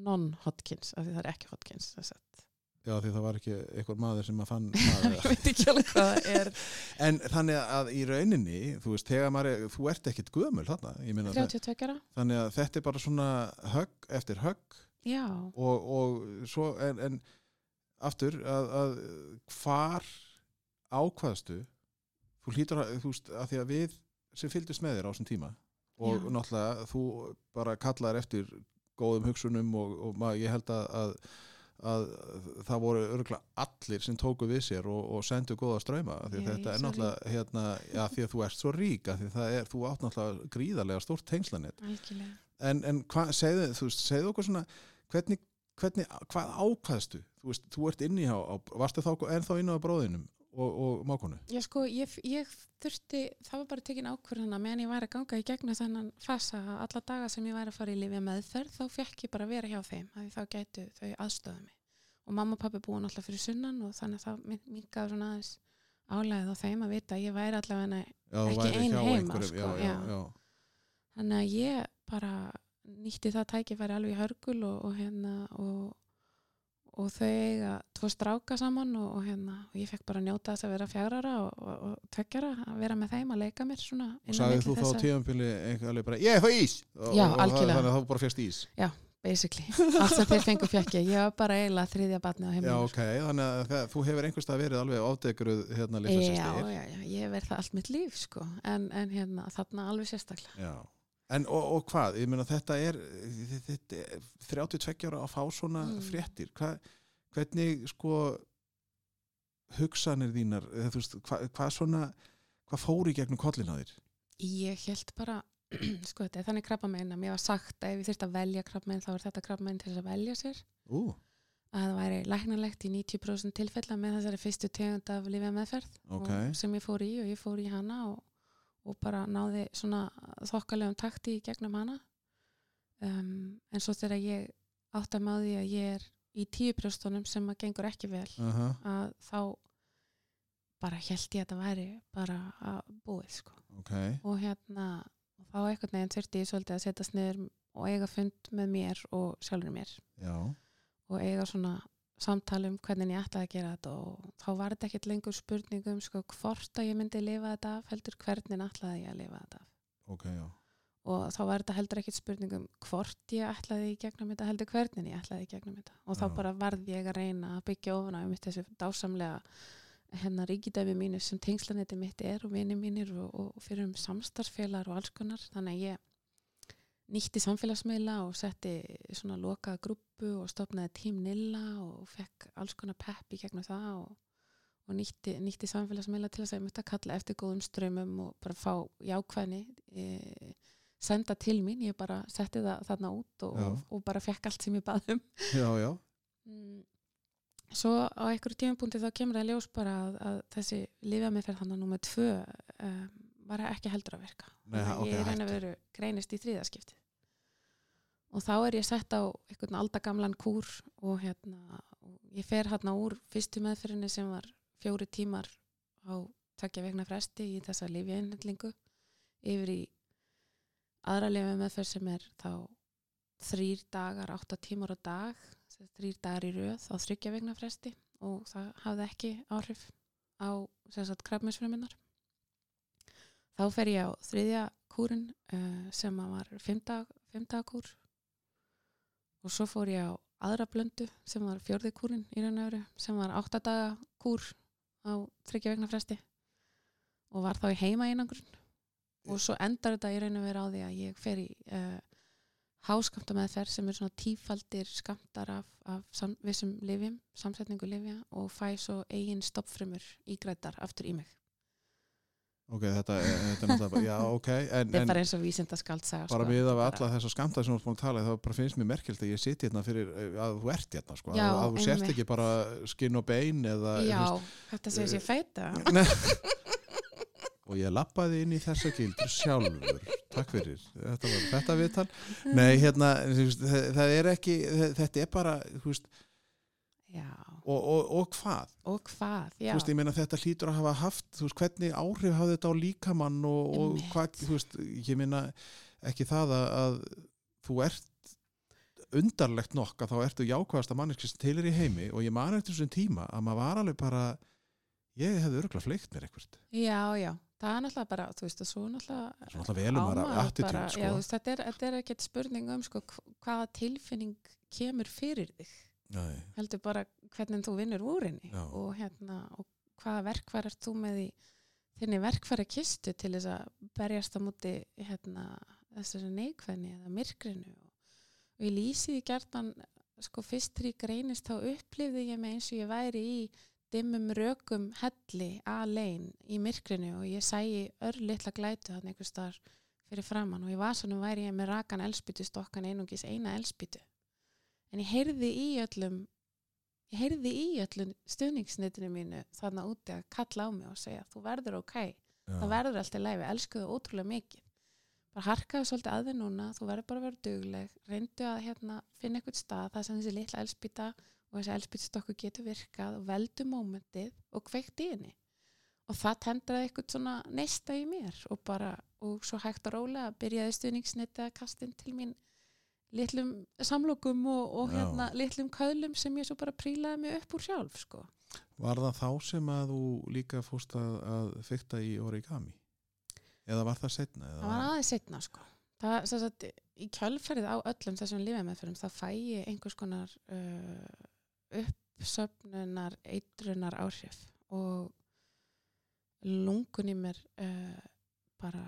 Speaker 2: non-Hodgkins, af því það er ekki Hodgkins þess að
Speaker 1: já, því það var ekki eitthvað maður sem að fann
Speaker 2: ég
Speaker 1: maður
Speaker 2: veit ekki alveg hvað það er.
Speaker 1: En þannig að í rauninni þú veist, þegar maður er, þú ert ekkit gömul þarna, ég meina það,
Speaker 2: 32 ára.
Speaker 1: þannig að þetta er bara svona högg eftir högg.
Speaker 2: Já,
Speaker 1: og, og svo en, en aftur að, að hvar ákvaðstu þú hlýtur að, þú veist, að því að við sem fylgdust með þér á þessum tíma og
Speaker 2: Já.
Speaker 1: náttúrulega þú bara kallar eftir góðum hugsunum og, og maður, ég held að, að, að það voru örgulega allir sem tóku við sér og, og sendu góða ströyma því
Speaker 2: ég
Speaker 1: þetta
Speaker 2: er
Speaker 1: náttúrulega hérna, já, því að þú ert svo rík að því það er, þú átt náttúrulega gríðarlega stórt
Speaker 2: algjörlega.
Speaker 1: En, en hvað, segðu, þú veist, segðu okkur svona hvernig, hvernig, hvað ákvaðstu þú? Veist, þú ert inni á, á varstu þá ennþá inni á bróðinum og, og mákonu
Speaker 2: Já sko, ég, ég þurfti, það var bara tekin ákvörðuna meðan ég væri að ganga í gegnum þennan fasa að alla daga sem ég væri að fara í lifja meðferð þá fekk ég bara að vera hjá þeim því þá gætu þau aðstöða mig og mamma og pappi búin alltaf fyrir sunnan og þannig að það mingaði svona aðeins álæðið á þeim að vita að ég væri allavega Ekki
Speaker 1: værir
Speaker 2: ein
Speaker 1: hjá
Speaker 2: heima, sko,
Speaker 1: já, já.
Speaker 2: já. þannig að ég bara nýtti það tækifæri alveg í hörgul og, og hérna og, og þau eiga tvo stráka saman og, og hérna og ég fekk bara að njóta þess að vera fjárara og, og, og tveggjara að vera með þeim að leika mér svona
Speaker 1: og sagði þú þá á tíðanbili einhver alveg bara, ég það ís! Og,
Speaker 2: Já,
Speaker 1: þannig að þú bara férst ís.
Speaker 2: Basically, allt sem þeir fengu fekk ég. Var bara eiginlega þriðja batni á
Speaker 1: já,
Speaker 2: heimilinu
Speaker 1: ok, þannig að það, þú hefur einhverstað verið alveg ádegruð hérna litla
Speaker 2: já,
Speaker 1: sýstir
Speaker 2: já, já, ég verð það allt mitt líf sko, en, en hérna, þarna alveg sérstaklega.
Speaker 1: Já. En og, og hvað, ég meina þetta er, þetta er 32 ára að fá svona
Speaker 2: Mm.
Speaker 1: fréttir, Hva, hvernig sko hugsanir þínar, eða, veist, hvað hva svona, hvað fór í gegnum kollin á þér?
Speaker 2: Ég held bara, sko þetta er þannig krabbamein að mér var sagt að ef ég þyrfti að velja krabbamein þá er þetta krabbamein til þess að velja sér.
Speaker 1: Ú,
Speaker 2: að það væri læknanlegt í 90% tilfella með þessari fyrstu tegund af lifja meðferð
Speaker 1: ok,
Speaker 2: sem ég fór í og ég fór í hana og, og bara náði svona þokkalegum takti í gegnum hana. Um, en svo þegar ég átt að máði að ég er í tíu brjóstunum sem að gengur ekki vel
Speaker 1: aha,
Speaker 2: að þá bara held ég að það væri bara að búið sko.
Speaker 1: Ok,
Speaker 2: og hérna þá einhvern veginn þurfti ég svolítið að setjast niður og eiga fund með mér og sjálfur mér.
Speaker 1: Já,
Speaker 2: og eiga svona samtali um hvernig ég ætlaði að gera þetta og þá var þetta ekkert lengur spurning um sko hvort að ég myndi lifa þetta af heldur hvernig ætlaði ég að lifa þetta af.
Speaker 1: Ok, já,
Speaker 2: og þá var þetta heldur ekkert spurning um hvort ég ætlaði í gegnum þetta heldur hvernig ég ætlaði í gegnum þetta. Og þá
Speaker 1: Já.
Speaker 2: bara varð ég að reyna að byggja ofan á um þessu dásamlega hennar ríkidæmi mínu sem tengslanetti mitt er og vini mínir og, og fyrir um samstarfsfélagar og alls konar. Þannig að ég nýtti samfélagsmiðla og setti svona lokaða grúpu og stopnaði tím Nilla og fekk alls konar pepp í gegnum það og, og nýtti, nýtti samfélagsmiðla til að ég myndi að kalla eftir góðum strömmum og bara fá jákvæðni e, senda til mín, ég bara setti það þarna út og, og, og bara fekk allt sem ég bað um.
Speaker 1: Já, já,
Speaker 2: Mm, svo á einhverju tímapunkti þá kemur það ljós bara að, að þessi lifjameðferð þannig að númer tvö um, var ekki heldur að virka.
Speaker 1: Nei,
Speaker 2: Þannig að
Speaker 1: ok,
Speaker 2: ég reyna að
Speaker 1: hættu.
Speaker 2: veru greinist í þriðaskipti og þá er ég sett á einhvern aldagamlan kúr og hérna ég fer hérna úr fyrstu meðferðinni sem var fjóri tímar á tvekja vegna fresti í þessa lifjainhendlingu yfir í aðra lifja meðferð sem er þá þrýr dagar, átta tímar á dag sem þrýr dagar í röð á þryggja vegna fresti og það hafði ekki áhrif á sem sagt krabminsfruminnar þá fer ég á þriðja kúrin uh, sem að var fimmdagakúr og svo fór ég á aðra blöndu sem var fjórði kúrin í raun og veru sem var áttadaga kúr á þryggja vegna fresti og var þá í heima einangrun og svo endar þetta í raun og veru á því að ég fer í uh, háskamta meðferð sem er svona tífaldir skamtar af, af sam, vissum livjum, samsetningu livja og fæ svo eigin stoppfrumur ígrætar aftur í mig.
Speaker 1: Ok, þetta, þetta er náttúrulega já, ok, en,
Speaker 2: Þetta
Speaker 1: en
Speaker 2: bara eins og vísindaskald sagða.
Speaker 1: bara
Speaker 2: sko.
Speaker 1: við af alla þessa skamta sem þú ert búin að tala þá bara finnst mér merkilt að ég siti hérna fyrir eh, að þú ert hérna sko,
Speaker 2: Já,
Speaker 1: að, þú sért ekki bara skinn og bein eða, þú
Speaker 2: Já,
Speaker 1: veist,
Speaker 2: þetta segir sér feita.
Speaker 1: Nei. og ég lappaði inn í þessa gildur sjálfur takk fyrir, þetta var þetta viðtal nei, hérna, það, er ekki þetta er bara, þú veist og, og, og hvað,
Speaker 2: og hvað, já.
Speaker 1: þú veist, ég meina þetta hlýtur að hafa haft, veist, hvernig áhrif hafði þetta á líkamann og, og hvað, veist, ég meina ekki það að, að þú ert undarlegt nokk að þá ertu jákvæðasta manneski sem til er í heimi og ég man eftir þessum tíma að maður var alveg bara ég hefði örgulega fleikt mér eitthvað
Speaker 2: Já, já, það er náttúrulega bara, þú veist, og svo náttúrulega
Speaker 1: Svo náttúrulega velum
Speaker 2: á
Speaker 1: maður
Speaker 2: maður
Speaker 1: attitude,
Speaker 2: bara-
Speaker 1: sko.
Speaker 2: Já, þú veist, þetta er, þetta er ekkert spurning um sko, hv- hvaða tilfinning kemur fyrir þig.
Speaker 1: Nei,
Speaker 2: Heldur bara hvernig þú vinnur úr henni og, hérna, og hvaða verkfæri ert þú með í þinni verkfæri kistu til þess að berjast á múti hérna, þessari neikvæðni eða myrkrinu? Og, ég lýsi því gertan sko fyrst ég greinist þá upplifði ég mig eins og ég væri í dimmum rökum helli alein í myrkrinu og ég sæi örlittla glætu þannig einhvers staðar fyrir framann og í vasanum væri ég með rakan elspýtu stokkan einungis eina elspýtu en ég heyrði í öllum ég heyrði í öllum stuðningsnitinu mínu þarna úti að kalla á mig og segja þú verður ok,
Speaker 1: já,
Speaker 2: það verður alltaf leiði, elsku það ótrúlega mikið. Bara harkaðu svolítið að þið núna. Þú verður bara að vera dugleg, reyndu að hérna, finna eitthvað stað það sem þessi litla elspýta og þessi elspýtstokku getur virkað og veldu mómentið og kveikt í henni. Og það tendraði eitthvað svona neista í mér og bara, og svo hægt og rólega byrjaði stuðningsnitið að kastin til mín litlum samlokum og, og hérna litlum köðlum sem ég svo bara prílaði mig upp úr sjálf sko.
Speaker 1: Var það þá sem að þú líka fórst að, að fykta í origami? Eða var það setna? Eða
Speaker 2: það var aðeins setna sko. það, sagt, í kjölferðið á öllum þessum lífemeðferðum það fæ ég einhvers konar uh, uppsöfnunar eitrunar áhrif og lungun í mér uh, bara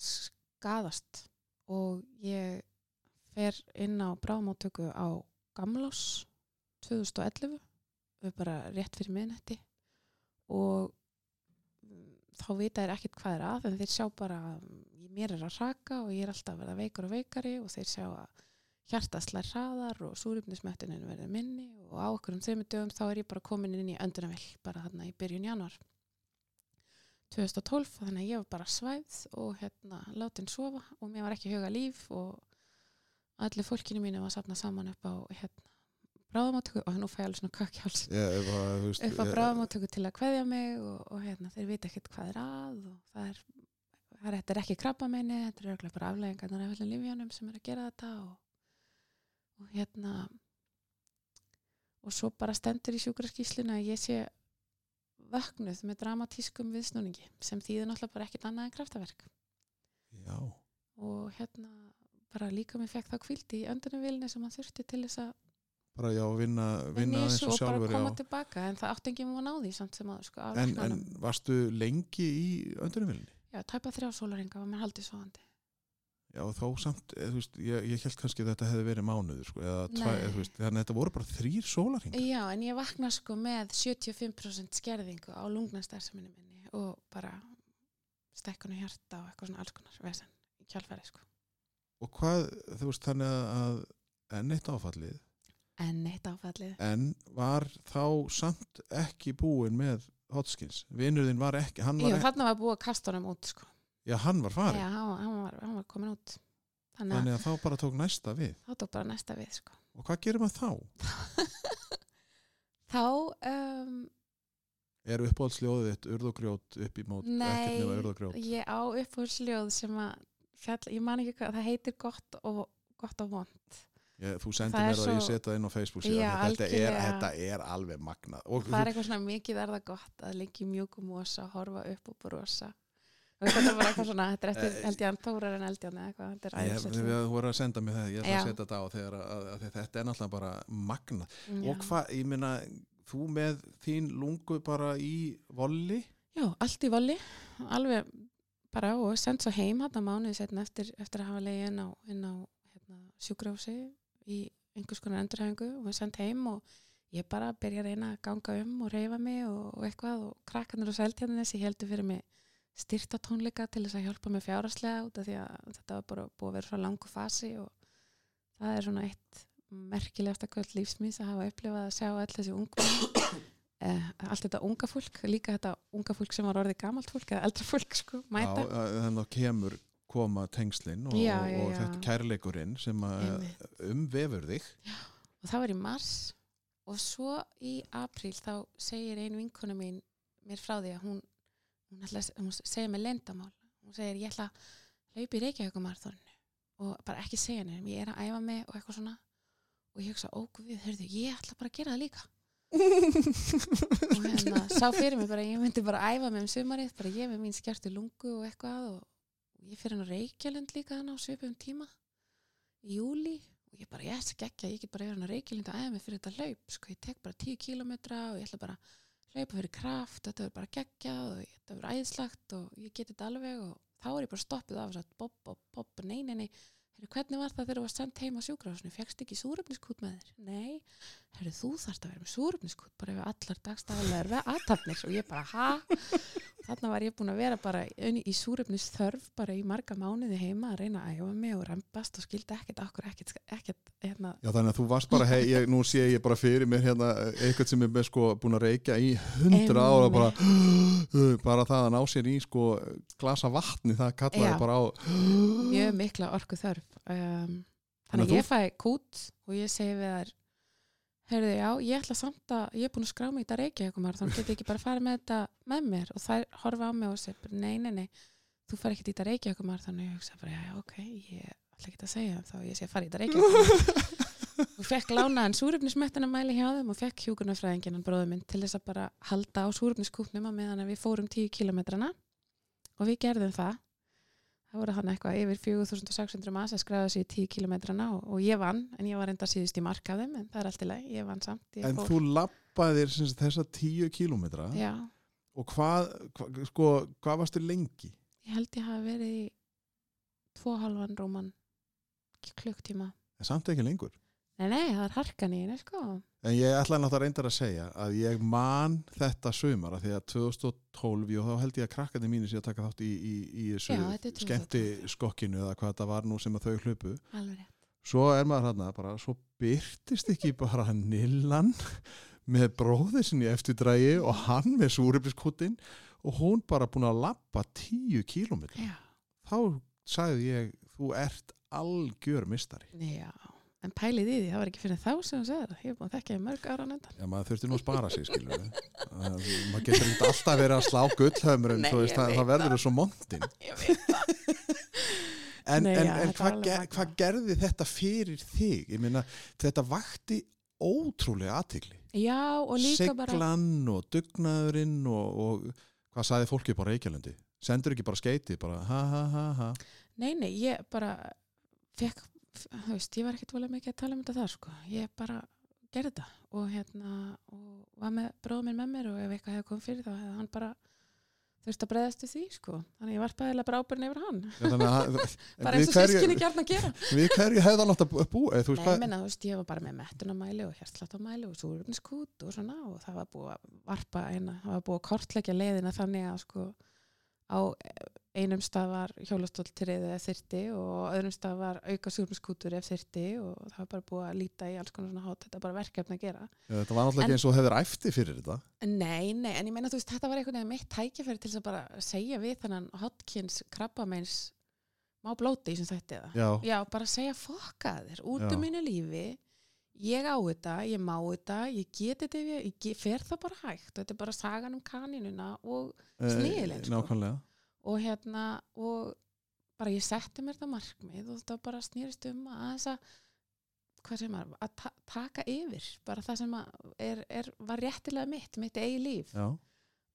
Speaker 2: skadast og ég fer inn á bráðmáttöku á Gamlós 2011 við bara rétt fyrir miðnætti. Og mm, þá vita þér ekkert hvað er að en þeir sjá bara að mér er að raka og ég er alltaf að verða veikur og veikari og þeir sjá að hjarta slær hraðar og súrifnismettunin verður minni og á okkur um þeimur dögum þá er ég bara komin inn í öndunavill bara þarna í byrjun januar 2012 þannig að ég var bara svæfð og hérna látin sofa og mér var ekki huga líf og allir fólkinu mínu var safnað saman upp á hérna bráðamáttöku og nú fæ ég alveg svona
Speaker 1: að, þú veist,
Speaker 2: upp á bráðamáttöku til að kveðja mig og, og hérna, þeir vita ekkert hvað er að og það er, það er, þetta er ekki krabba meini, þetta er bara afleggingarnar af öllum lífjánum sem er að gera þetta og, og hérna og svo bara stendur í sjúkraskísluna að ég sé vöknuð með dramatískum viðsnúningi sem þýðir náttúrulega bara ekkert annað en kraftaverk.
Speaker 1: Já,
Speaker 2: og hérna bara líka mér fekk það kvildi í öndunarvilni sem hann þurfti til þess að
Speaker 1: bara já, vinna, vinna eins og
Speaker 2: og bara
Speaker 1: sjálfur
Speaker 2: koma
Speaker 1: já.
Speaker 2: tilbaka en það átti ekki múin á því samt sem að sko
Speaker 1: En, en varstu lengi í öndunumvilni?
Speaker 2: Já, tæpa þrjá sólaringa var mér haldið svoandi.
Speaker 1: Já, þó samt, eða, þú veist, ég, ég held kannski að þetta hefði verið mánuður, sko,
Speaker 2: Nei.
Speaker 1: eða, þú veist, þannig að þetta voru bara þrýr sólarhingar.
Speaker 2: Já, en ég vakna sko með 75% skerðingu á lungnastarfseminni minni og bara stekkunu hjarta og eitthvað svona alls konar vesen í kjálfæri sko.
Speaker 1: Og hvað, þú veist, þannig að enn eitt áfallið.
Speaker 2: En neitt áfallið.
Speaker 1: En var þá samt ekki búin með hotskins vinnurðin var ekki, hann
Speaker 2: Jú,
Speaker 1: var, ekki,
Speaker 2: þarna var búið að kasta honum út sko.
Speaker 1: já, hann var farin
Speaker 2: Já, hann, var- hann, var, komin út. Þannig
Speaker 1: þannig að þá bara tók næsta við.
Speaker 2: þá tók bara næsta við sko.
Speaker 1: og hvað gerir maður þá?
Speaker 2: þá um,
Speaker 1: er uppáhaldsljóðið þitt urð og grjót upp í mót?
Speaker 2: Nei, ég á upphúsljóð sem að fjall, ég man ekki hvað, það heitir gott og, gott og vond
Speaker 1: ég, þú sendir mér það ég setja það inn á Facebook
Speaker 2: Já,
Speaker 1: þetta, er, þetta er alveg magnað. Og
Speaker 2: það er eitthvað svona mikið er það gott að liggja í mjúkum mosa, horfa upp og brosa. Þetta bara eitthvað svona þetta er eftir
Speaker 1: Eh,
Speaker 2: Eldjan Tórar en Eldjan eða eitthvað, þetta er ljóð.
Speaker 1: þú voru að senda mér það, ég ætla að setja þetta á þegar að, að, þetta er náttúrulega bara magnað. Og hvað, ég meina, þú með þín lungu bara í volli?
Speaker 2: Já, allt í voli alveg bara og send svo heim hann að mánuði setna eftir, eftir að hafa leiði inn á, á hérna, sjúkrafsi í einhvers konar endurhæfingu og við send heim og ég bara byrja að reyna að ganga um og reyfa mig og, og eitthvað og krakkanir og seltjarninesi heldur fyrir mig styrta tónleika til þess að hjálpa mig fjáraslega út af því að þetta var bara búið að vera svo langu fasi og það er svona eitt merkilegasta kvöld lífsmís að hafa upplifað að sjá all þessi ungmenn eh, allt þetta unga fólk, líka þetta unga fólk sem var orðið gamalt fólk eða eldra fólk sko, mæta.
Speaker 1: Já, þannig að kemur koma tengslin og,
Speaker 2: Já, já,
Speaker 1: og
Speaker 2: já.
Speaker 1: þetta kærleikurinn sem
Speaker 2: Einmitt.
Speaker 1: umvefur þig.
Speaker 2: Og það var í mars og svo í apríl þá segir ein vinkona mín mér frá því að hún hún, ætla, hún segir mér lendamál hún segir ég ætla að hlaupa í Reykjavíkumarathonu og bara ekki segja nefnum ég er að æfa mig og eitthvað svona. Og ég hugsa, ó guð, hörðu, ég ætla bara að gera það líka hérna sá fyrir mig bara, ég myndi bara æfa mig um sumarið, bara ég með mín skjart í lungu og eitthvað og ég fyrir hann á Reykjalund líka hann á svipum tíma í júli og ég bara, ég ætla ekki ég get bara yfir hann á Reykjalund að æfa mig fyrir þetta hlaup sko, ég tek bara 10 kilometra og ég ætla bara að hlaupa fyrir kraft, þetta verður bara geggjað og þetta verður æðislagt og ég get þetta alveg. Og þá er ég bara stoppið af og sagt, bob, bob, bob, nei, nei, nei Heru, hvernig var það þegar þú var sendt heim á sjúkrahúsinu fegst ekki súröfniskút með þér? Nei, Heru, þú þarft að vera með súröfniskút bara yfir allar dagstæðilegar við aðtapnir og ég bara, ha? Þannig var ég búin að vera bara í, í súröfnisþörf bara í marga mánuði heima að reyna að æfa mig og rempast og skildi ekkert okkur ekkert, ekkert hérna,
Speaker 1: Já þannig að þú varst bara, hei, ég, nú sé ég bara fyrir mér hérna eitthvað sem er sko búin að reykja í hundra ára bara, bara það að ná sér í sko glasa vatni, það kallaði bara á
Speaker 2: mjög mikla orku þörf um,
Speaker 1: Þannig
Speaker 2: þannig
Speaker 1: að
Speaker 2: ég fæ kút og ég segi við þær heyrðu já, ég ætla samt að ég er búin að skrá mig í þetta reykjavíkumar þannig get ég ekki bara að fara með þetta með mér? Og þær horfa á mig og segja nei, nei, nei þú far ekki í þetta reykjavíkumar þannig ég hugsa bara, já, já, ok, ég ætla ekki að segja þá ég sé að fara í þetta reykjavíkumar og fekk lánaðan súröfnismettina mæli hjá þeim og fekk hjúkunarfræðinginan bróður minn til þess að bara halda á súröfniskúpnum á meðan að við fórum 10 kilometrana og við gerðum það það voru hann eitthvað yfir 4600 manns að skræða sig í 10 kilometrana og, og ég vann, en ég var enda síðust í mark af þeim en það er allt í leið, ég vann samt ég
Speaker 1: En
Speaker 2: fór-
Speaker 1: þú lappaðir sem þessa tíu kílómetra
Speaker 2: Já,
Speaker 1: og hvað, hvað, sko, hvað varstu lengi?
Speaker 2: ég held ég hafi verið í tvo halvan róman klukktíma
Speaker 1: En samt ekki lengur.
Speaker 2: Nei, nei, það er harkan í henni, sko
Speaker 1: En ég ætla náttúrulega reyndar að segja að ég man þetta sumar af því að 2012, og þá held ég að krakkandi mínu sé að taka þátt í, í, í þessu
Speaker 2: Já, þetta 2012.
Speaker 1: skemmti skokkinu eða hvað þetta var nú sem að þau hlupu.
Speaker 2: Alveg rétt
Speaker 1: Svo er maður hérna bara, svo byrtist ekki bara Nillan með bróðið sinni eftir drægi og hann með súrefniskuttin og hún bara búin að lappa 10 kílómetri.
Speaker 2: Já,
Speaker 1: Þá sagði ég, þú ert algjör mistari.
Speaker 2: já En pælið í því, það var ekki fyrir þá sem þú segir það Ég er búin að þekka í mörg ára nöndan
Speaker 1: Já, maður þurfti nú að spara sig, skilur maður getur ekki alltaf verið að slá veist,
Speaker 2: ég
Speaker 1: það, það verður svo
Speaker 2: veit
Speaker 1: En,
Speaker 2: Nei,
Speaker 1: en,
Speaker 2: já,
Speaker 1: en
Speaker 2: þetta
Speaker 1: hvað,
Speaker 2: var alveg
Speaker 1: ge
Speaker 2: magnað.
Speaker 1: hvað gerði þetta fyrir þig? Ég meina, þetta vakti ótrúlega aðtigli.
Speaker 2: Já, og líka bara
Speaker 1: Siglan og dugnaðurinn og, og hvað saði fólki bara Reykjalandi? Sendur ekki bara skeiti, bara ha ha ha ha.
Speaker 2: Nei, nei, ég bara fekk, veist, ég var ekkert volið mikið að tala um þetta þar, sko. Ég bara gerði þetta og hérna, og var með bróðum minn með mér og ef eitthvað hefði komið fyrir þá hefði hann bara þurft að breyðast við því, sko. Þannig ég var bæðilega ábyrn yfir hann.
Speaker 1: En
Speaker 2: bara eins og sískinni gert að gera.
Speaker 1: Við hverju hefði hann átt að bú- búa? Þú veist
Speaker 2: Nei,
Speaker 1: hvað?
Speaker 2: ég menna, þú veist, ég var bara með mettunamæli og hjertsláttamæli og súröfniskút og svona og það var búið að varpa eina, það var búið að kortleggja leiðina þannig að sko á einum stað var hjólastóltrið eða þyrti og öðrum stað var auka súrmiskútur ef þyrti og það var bara búið að líta í alls konar svona hótt, þetta er bara verkefni að gera.
Speaker 1: Já, þetta var náttúrulega ekki eins og hefur æfti fyrir þetta
Speaker 2: Nei, nei, en ég meina þú veist, þetta var einhvern veginn mitt tækifæri til að bara segja við þannig Hodgkins krabbameins má blóti í sem þetta eða.
Speaker 1: Já,
Speaker 2: Já, bara segja fokka þér út
Speaker 1: Já.
Speaker 2: um mínu lífi ég á þetta, ég má þetta ég get þetta, ef ég, ég fer það bara hægt og þetta er bara sagan um kanínuna og,
Speaker 1: eh,
Speaker 2: Snigilinn, sko. Og hérna og bara ég setti mér það markmið og þetta bara snýrist um að aðeins að hvað sem er, að ta taka yfir bara það sem er, er, var réttilega mitt, mitt eigi líf.
Speaker 1: Já,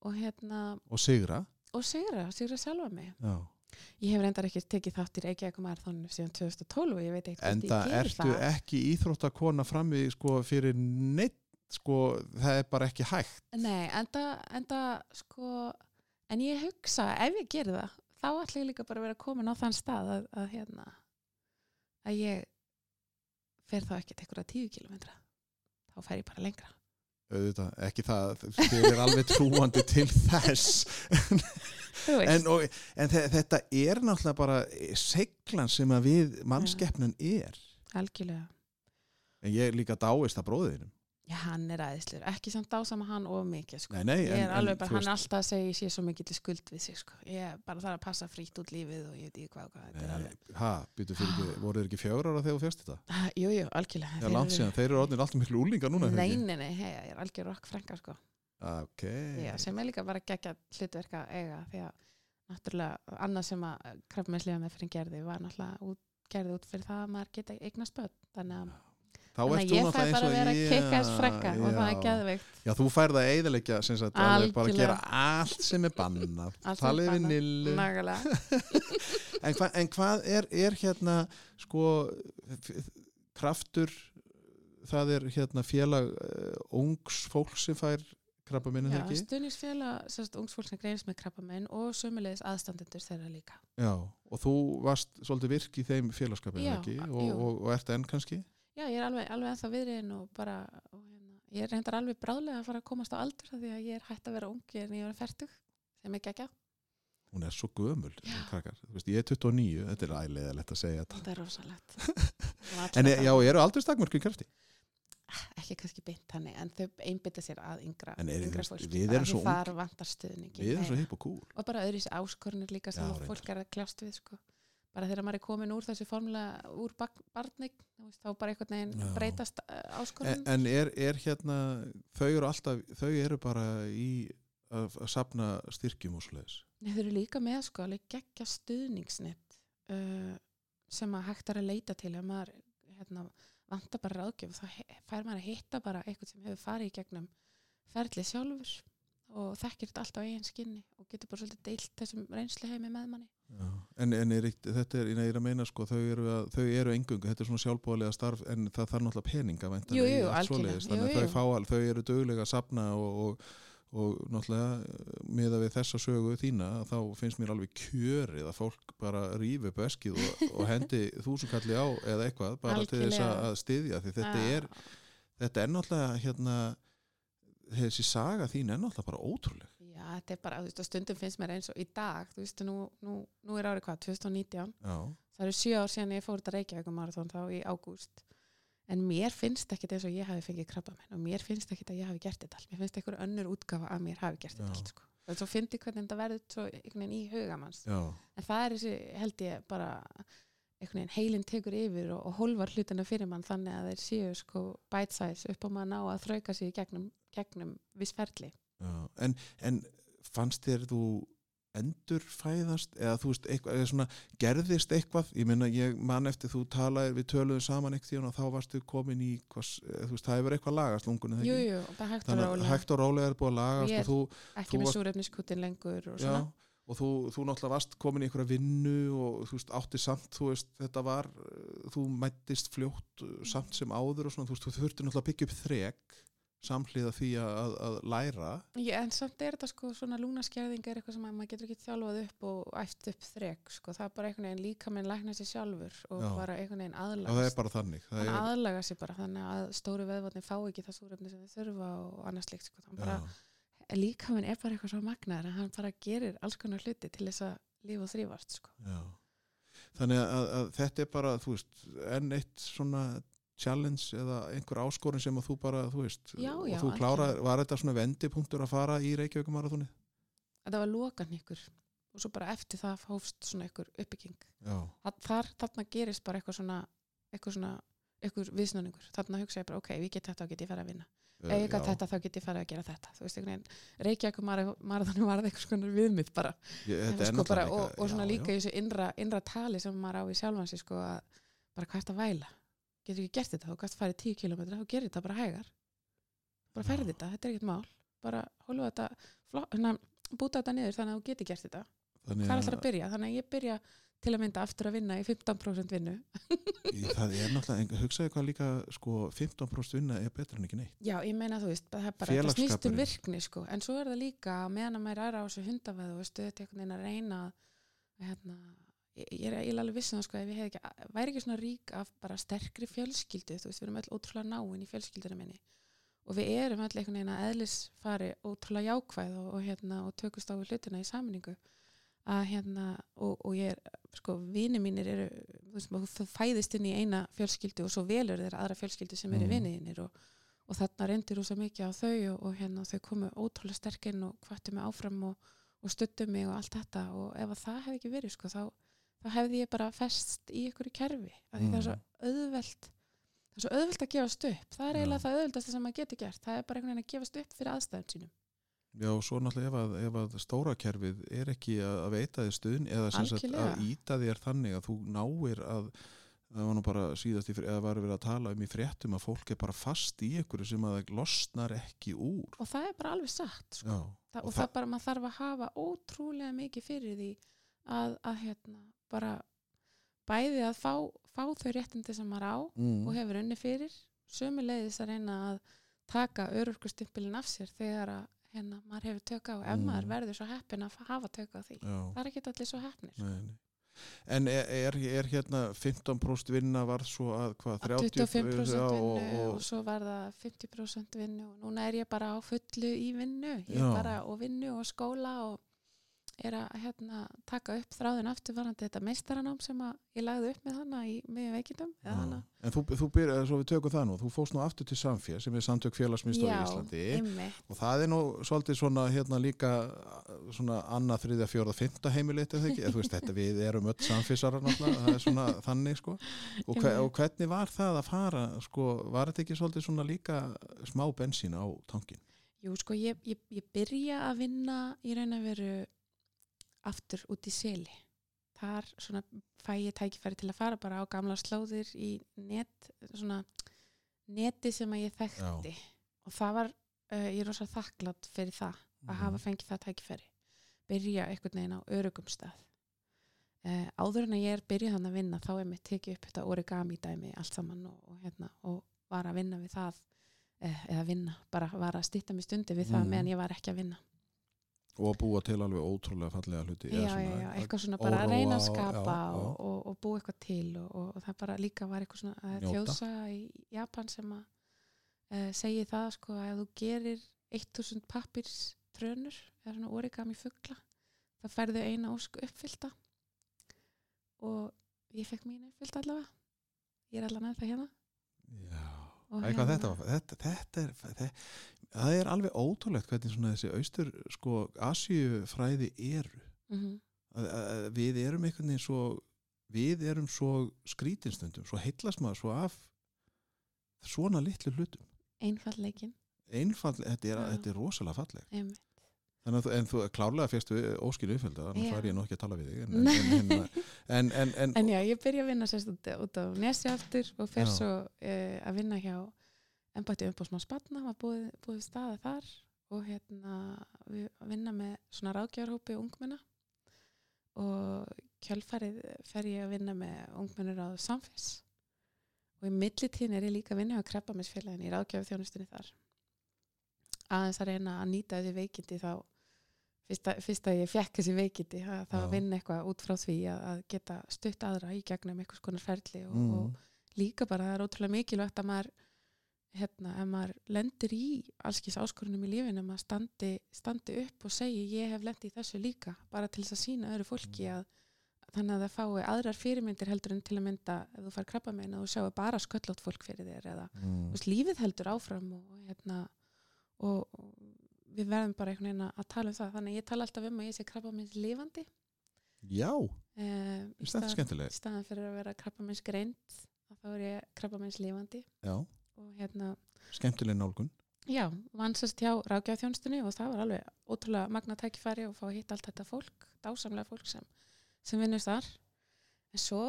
Speaker 2: og hérna,
Speaker 1: og sigra.
Speaker 2: Og sigra, sigra sjálfa mig.
Speaker 1: Já.
Speaker 2: Ég hef reyndar ekki tekið þátt í Reykjavík marathonu síðan 2012 og ég veit ekkert
Speaker 1: En það ertu ekki íþróttakona frammi sko fyrir neitt sko, það er bara ekki hægt.
Speaker 2: Nei, enda, enda sko, en ég hugsa ef ég geri það, þá ætla ég líka bara að vera komin á þann stað að, að hérna að ég fer þá til einhverja tíu kilometra þá fer ég bara lengra.
Speaker 1: Auðvitað, ekki það, þið er alveg trúandi til þess. En, og, en þe- þetta er náttúrulega bara seglan sem að við mannskeppnan er.
Speaker 2: Algjörlega.
Speaker 1: En ég líka dáist að bróðinum
Speaker 2: Já, hann er aðeinslur, ekki samt dásama hann of mikið sko.
Speaker 1: nei, nei,
Speaker 2: ég
Speaker 1: en,
Speaker 2: er alveg
Speaker 1: en,
Speaker 2: bara,
Speaker 1: þú
Speaker 2: hann
Speaker 1: veist,
Speaker 2: alltaf að segja ég sé svo mikið til skuld við sig sko. ég er bara þarf að passa frýtt út lífið og ég veit ekki hvað, og hvað þetta er alveg
Speaker 1: ha, býtu fyrir ekki, voru þeir ekki fjögur ára þegar þú fjast þetta?
Speaker 2: Ah, Jú, jú, algjörlega
Speaker 1: Já, langt síðan, þeir eru orðinir alltaf miklu úlingar núna
Speaker 2: Nei, nei, nei, hei, ég er algjör rock frænka sko.
Speaker 1: ok,
Speaker 2: Já, sem er líka bara gegja hlutverka eiga því að náttúrulega annað sem að krabbmeinslega með fyrir gerði var náttúrulega út, gerði út fyrir það að maður geta eignast börn þannig að,
Speaker 1: þá
Speaker 2: þannig
Speaker 1: ert
Speaker 2: að
Speaker 1: þú
Speaker 2: ég fæ
Speaker 1: náttúrulega eins
Speaker 2: bara
Speaker 1: og
Speaker 2: að vera kikkaðs frænka og það er
Speaker 1: já.
Speaker 2: geðveikt.
Speaker 1: Já, þú færð að eiðilegja bara að gera allt sem er
Speaker 2: er
Speaker 1: talið við nillu. En, hva, en hvað er, er hérna sko kraftur það er hérna félag uh, ungs fólk sem fær krabba minni
Speaker 2: Já, sérst, ungs fólk sem greinist með krabbamein og sömulegis aðstandendur þeirra líka.
Speaker 1: Já, og þú varst svolítið virk í þeim félagskapin
Speaker 2: Já,
Speaker 1: ekki? og, og, og ert enn kannski
Speaker 2: Já, ég er alveg, alveg ennþá viðriðin og bara og hérna, ég er reyndar alveg bráðlega að fara að komast á aldur af því að ég er hætt að vera ungi en ég er færtug sem er geggjað
Speaker 1: hún er svo gömul
Speaker 2: Já.
Speaker 1: krakkar. Þú veist, ég er 29, þetta er æliðilegt að segja þetta
Speaker 2: Þetta er rosalegt
Speaker 1: en e- já, eru aldrei stakmörk í krafti
Speaker 2: Ekki kannski beint þannig, en þau einbytta sér að yngra,
Speaker 1: er-
Speaker 2: yngra fólki.
Speaker 1: við erum svo
Speaker 2: Þar vantar stuðningi.
Speaker 1: við erum svo hipp og cool
Speaker 2: Og bara öðru þessi áskorunir líka sem
Speaker 1: Já,
Speaker 2: fólk er að kljást við, sko. Bara þegar maður er komin úr þessu formulega, úr barnig, þá bara einhvern veginn
Speaker 1: Já.
Speaker 2: breytast uh,
Speaker 1: en,
Speaker 2: áskorunum.
Speaker 1: en er, er hérna þau eru alltaf, þau eru bara í að, að sapna styrkjum og svoleiðis
Speaker 2: Nei, þau eru líka með, sko, alveg geggja stuðningsnett uh, sem að hægt er að leita til ef maður, hérna, vantar bara ráðgjöf þá fær maður að hitta bara eitthvað sem hefur farið í gegnum ferli sjálfur og þekkir þetta allt á eigin skinni og getur bara svolítið deilt þessum reynslu heimi með manni.
Speaker 1: En, en er, þetta er, ég er að meina sko, þau eru, að, þau eru engungu, þetta er svona sjálfbóðlega starf en það þarf náttúrulega peninga
Speaker 2: Jú, jú,
Speaker 1: svoleiðis, þannig að þau, fá, þau eru duglega að sapna og, og, og náttúrulega miða við þessa sögu þína þá finnst mér alveg kjörið að fólk bara rífi upp eskið og, og hendi þúsukalli á eða eitthvað bara til þess að, að styðja því þetta er, þetta er náttúrulega hérna þessi saga þín er náttúrulega bara ótrúleg
Speaker 2: þetta er bara, þú veist, stundum finnst mér eins og í dag, þú veist, nú, nú, nú er árið hvað, 2019,
Speaker 1: Já,
Speaker 2: það eru sjö ár síðan ég fór þetta Reykjavíkum marathon þá í ágúst. En mér finnst ekkit eins og ég hafi fengið krabba minn og mér finnst ekkit að ég hafi gert þetta allt. Mér finnst einhver önnur útgafa að mér hafi gert þetta allt sko. og svo fyndi hvernig þetta verður svo einhvern veginn í hugamanns en það er þessi, held ég, bara einhvern veginn heilin tekur yfir og, og hólfar hlutina fyrir mann þannig að þeir séu sko size upp á maður ná að þrauka í gegnum, gegnum viss ferli.
Speaker 1: Já. En, en fannst þér þú endur fæðast eða þú veist, eitthvað, eða svona, gerðist eitthvað? Ég meina, ég man eftir þú talaðir við töluðum saman tíðan og þá varstu komin í eða, þú veist, það hefur eitthvað lagast lungunni
Speaker 2: Jú, jú, og bara hægt og rólega.
Speaker 1: hægt og rólega er búið að lagast
Speaker 2: Ég
Speaker 1: og þú,
Speaker 2: ekki
Speaker 1: þú
Speaker 2: með súrefniskutin lengur og
Speaker 1: já,
Speaker 2: svona.
Speaker 1: og þú, þú náttúrulega varst komin í einhverja vinnu og þú veist, átti samt, þú veist, þetta var uh, þú mættist fljótt uh, samt sem áður og svona, þú veist, þú þurfti náttúrulega samhliða því að, að, læra
Speaker 2: Já, en samt er þetta sko svona lúnaskerðing er eitthvað sem að maður getur ekki þjálfað upp og æft upp þrek, sko, það er bara einhvern veginn líka minn lækna sér sjálfur og
Speaker 1: Já.
Speaker 2: bara einhvern veginn
Speaker 1: og það er
Speaker 2: aðlagast
Speaker 1: bara þannig það er,
Speaker 2: aðlaga sér bara þannig að stóru veðvarnir fá ekki það súrefni sem þau þurfa og annars líkt sko, þannig bara
Speaker 1: já,
Speaker 2: líka minn er bara eitthvað svo magnaður að hann bara gerir alls konar hluti til þess að líf og þrývart sko.
Speaker 1: Já. Þannig að, að þetta er bara, þú veist, enn eitt svona challenge eða einhver áskorun sem að þú bara, þú veist,
Speaker 2: Já,
Speaker 1: og
Speaker 2: já,
Speaker 1: þú klára,
Speaker 2: algjörlega.
Speaker 1: var þetta svona vendipunktur að fara í Reykjavíkumarathoni?
Speaker 2: þetta var lokan ykkur og svo bara eftir það hófst svona ykkur uppbygging. Þar, þarna gerist bara eitthvað svona eitthvað svona, eitthvað viðsnöningur þarna hugsa ég bara, ok, ef ég get þetta þá get ég farið að vinna. Ef ég get þetta þá get ég farið að gera þetta. Þú veist, einhvern veginn, Reykjavík marathonu var eitthvað svona viðmið bara,
Speaker 1: Ég, þetta er
Speaker 2: sko, bara
Speaker 1: náttúrulega
Speaker 2: og, og svona
Speaker 1: já,
Speaker 2: líka í þessu innra, innra tali sem maður á í sjálfan sig sko, að bara hvað ert að væla getur ekki gert þetta, þú gæst farið 10 km þá gerir þetta bara hægar. Bara ferði þetta, þetta er ekkert mál. Bara hólfa þetta, hérna, búta þetta niður þannig að þú getur gert þetta.
Speaker 1: Þannig
Speaker 2: hvað er alltaf að byrja, þannig að ég byrja til að mynda aftur að vinna í 15% vinnu.
Speaker 1: Það er náttúrulega, hugsaði hvað líka sko 15% vinna er betur en ekki neitt.
Speaker 2: Já, ég meina þú veist, það er bara þetta snýst um virkni sko, en svo er það líka að meðan að maður er á þessu hundaveðu og stuðið einhvern veginn að reyna að hérna, ég, er er alveg vissin sko, ef ég ekki, væri ekki svona rík af bara sterkri fjölskyldu, þú veist, við erum öll ótrúlega náin í fjölskyldunum minni. Og við erum öll einhvern veginn að eðlisfari ótrúlega jákvæð og, og hérna og tökust á hlutina í saminningu að hérna, og, og ég er sko, vini mínir eru þú veist, þú fæðist inn í eina fjölskyldu og svo velur þeirra aðra fjölskyldu sem eru mm. viniðinir og og þarna reyndir rosa mikið á þau og, og hérna þau komu ótrúlega sterkinn og hvattu mig áfram og, og stuttu mig og allt þetta. Og ef að það hefði ekki verið sko þá, þá hefði ég bara fest í ykkur í kerfi því það er svo auðvelt það er svo auðvelt að gefast upp. Það er
Speaker 1: Já.
Speaker 2: eiginlega það auðveldasta sem maður getur gert það er bara einhvern veginn að gefast upp fyrir aðstæðum sínum.
Speaker 1: Já, og svo náttúrulega ef að, ef að stóra kerfið er ekki að, veita þér stuðn eða að íta þér þannig að þú náir að það var nú bara síðast í, eða var verið að tala um í fréttum að fólk er bara fast í ykkur sem að það losnar ekki úr.
Speaker 2: Og það er bara alveg satt sko.
Speaker 1: Já,
Speaker 2: það, og það bara, maður þarf að hafa ótrúlega mikið fyrir því að, að hérna, bara bæði að fá, fá þau réttindi sem maður á
Speaker 1: mm,
Speaker 2: og hefur unni fyrir sömuleiðis að reyna að taka örurkustimpilin af sér þegar að hérna, maður hefur tök á. Ef
Speaker 1: Mm.
Speaker 2: maður verður svo heppin að hafa tök á því
Speaker 1: já,
Speaker 2: það er ekki allir svo heppnir.
Speaker 1: Nei, nei. En er, er, er hérna 15% vinna varð svo að hvað, 30
Speaker 2: 25%
Speaker 1: já,
Speaker 2: vinnu
Speaker 1: og,
Speaker 2: og,
Speaker 1: og,
Speaker 2: svo var það 50% vinnu og núna er ég bara á fullu í vinnu. Bara og vinnu og skóla og er að hérna, taka upp þráðin aftur varandi þetta meistaranám sem ég lagði upp með hana í miðjum veikindum hana,
Speaker 1: En þú, þú byrjaði, svo við tökum það nú þú fóst nú aftur til Samfél sem er samtök félagsmyndstóð í Íslandi.
Speaker 2: einmitt.
Speaker 1: Og það er nú svolítið svona hérna líka svona annað, þriðja, fjórða, fymta heimilit eða ekki, þú veist þetta við erum öll samfísarar náttúrulega, það er svona þannig sko. Og, hver, og hvernig var það að fara sko, var þetta ekki svolítið svona líka smá bensín á tankin
Speaker 2: Jú, sko, ég, ég, ég byrja að vinna í raun að veru aftur út í seli. Þar svona fæ ég tækifæri til að fara bara á gamla slóðir í net, svona neti sem að ég þekkti. Og það var, uh, ég er rosa þakklátt fyrir það, að
Speaker 1: Mhm.
Speaker 2: hafa fengið það tækifæri. Byrja einhvern veginn á örugum stað. Uh, áður en að ég er byrjuð hann að vinna, þá er mitt tekið upp þetta origami dæmi allt saman og, og, hérna, og var að vinna við það eh, eða vinna, bara var að stýtta mig stundi við það
Speaker 1: Mhm.
Speaker 2: meðan ég var ekki að vinna
Speaker 1: og búa til alveg ótrúlega fallega hluti
Speaker 2: já,
Speaker 1: svona,
Speaker 2: já, eitthvað svona bara að reyna að skapa
Speaker 1: já.
Speaker 2: Og, og, og búa eitthvað til og, og, það bara líka var eitthvað svona þjóðsaga í Japan sem að uh, segi það sko að þú gerir 1000 pappirs trönur eða svona origami fugla þá færðu eina ósk uppfyllta. Og ég fekk mín uppfyllt allavega. Ég er allavega ennþá hérna.
Speaker 1: Já.
Speaker 2: Og
Speaker 1: Æ, hvað þetta, þetta, þetta er þetta, það er alveg ótrúlegt hvernig svona þessi austur sko Asíufræði eru.
Speaker 2: Mm
Speaker 1: að, að, við erum einhvern veginn svo við erum svo skrítinstundum svo heillast maður svo af svona litlu hlutum.
Speaker 2: Einfallleikin
Speaker 1: einfall, þetta er, þetta er rosalega falleg
Speaker 2: einmitt.
Speaker 1: Þannig að en þú klálega fyrstu óskilu uppfylgda þannig að ég nú ekki að tala við þig en, en, en, en,
Speaker 2: já, ég byrja að vinna sérst út, út á Nesi aftur og fer svo uh, að vinna hjá embætti umbúsmann spanna, var búið, búið staða þar og hérna við vinna með svona ráðgjárhópi ungmenna og kjölfarið fer ég að vinna með ungmennur á samfés og í millitíðin er ég líka að vinna á krabbamisfélagin í ráðgjáðþjónustunni þar. Aðeins að reyna að nýta þessi veikindi þá fyrst að, fyrst að ég fekk þessi veikindi að þá að vinna eitthvað út frá því að, að geta stutt aðra í gegnum einhvers konar ferli og,
Speaker 1: mm,
Speaker 2: og líka bara það er ótrúlega mikilvægt að maður hérna, ef maður lendir í allskis áskorunum í lífinu, maður standi, standi upp og segi ég hef lendið í þessu líka bara til þess að sína öðru fólki að þannig að það fái aðrar fyrirmyndir heldur en til að mynda ef þú fær krabba meina og sjáu bara sköllótt fólk fyrir þér eða
Speaker 1: mm.
Speaker 2: veist, lífið heldur áfram og, hérna, og, og við verðum bara einhvern veginn að tala um það. Þannig að ég tala alltaf um að ég sé krabba meins lifandi
Speaker 1: Já,
Speaker 2: eh, í
Speaker 1: þetta er
Speaker 2: stað-
Speaker 1: skemmtileg
Speaker 2: í staðan fyrir að vera krabba meins greind þá er ég krabba meins lifandi
Speaker 1: Já,
Speaker 2: og hérna
Speaker 1: skemmtileg nálgun
Speaker 2: Já, vansast hjá rákjáþjónstunni og það var alveg ótrúlega magna tækifæri og fá að hitta allt þetta fólk, dásamlega fólk sem, sem vinnur þar. En svo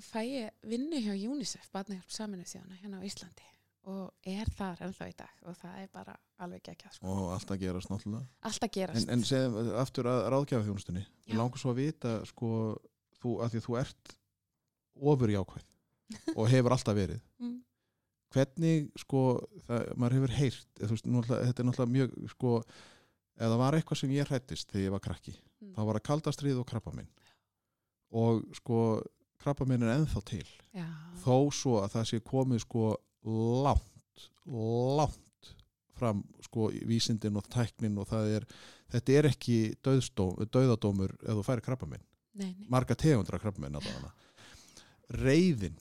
Speaker 2: fæ ég vinnu hjá UNICEF, Barnahjálp Saminu þjóðana hérna á Íslandi og er þar ennþá í dag og það er bara alveg ekki að sko.
Speaker 1: og allt að gerast náttúrulega
Speaker 2: Allt að gerast.
Speaker 1: En, en segjum aftur að ráðgjafa þjónustunni
Speaker 2: Já.
Speaker 1: Ég langar svo að vita sko, þú, að því að þú ert ofur jákvæð og hefur alltaf verið
Speaker 2: Mm.
Speaker 1: Hvernig sko, það, maður hefur heyrt eða, veist, þetta er náttúrulega mjög sko, eða var eitthvað sem ég hrættist þegar ég var krakki,
Speaker 2: Mm.
Speaker 1: þá var að kaldastrið og krabba minn og sko krabba minn er ennþá til.
Speaker 2: Já,
Speaker 1: þó svo að það sé komið sko langt, langt fram sko vísindin og tæknin og það er þetta er ekki döðstóm, döðadómur ef þú færi krabba minn,
Speaker 2: nei, nei.
Speaker 1: marga tegundra krabba minn allavega. Reyðin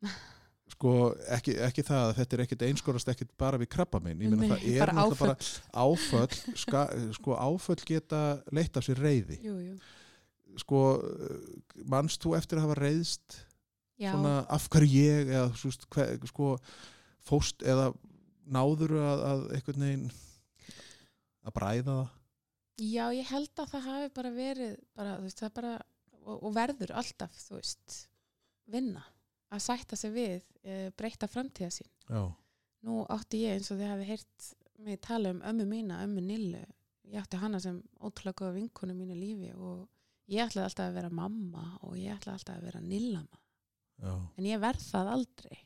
Speaker 1: sko ekki, ekki það að þetta er ekkit einskorast ekkit bara við krabba minn, ég meina
Speaker 2: Nei,
Speaker 1: það er náttúrulega bara
Speaker 2: áföll.
Speaker 1: ska, sko áföll geta leitt af sér reyði
Speaker 2: Jú, jú.
Speaker 1: sko mannst þú eftir að hafa reyðst
Speaker 2: Já,
Speaker 1: svona af hverju ég eða svo, veist, hver, sko fóst eða náður að, að einhvern veginn að bræða það?
Speaker 2: Já, ég held að það hafi bara verið bara, veist, bara og, og verður alltaf, þú veist vinna, að sætta sig við e, breyta framtíða sín
Speaker 1: já,
Speaker 2: Nú átti ég eins og þið hafi heyrt mig tala um ömmu mína, ömmu Nillu. Ég átti hana sem ótrúlega góða vinkonu mínu lífi og ég ætlaði alltaf að vera mamma og ég ætlaði alltaf að vera nillama.
Speaker 1: já,
Speaker 2: En ég verð það aldrei.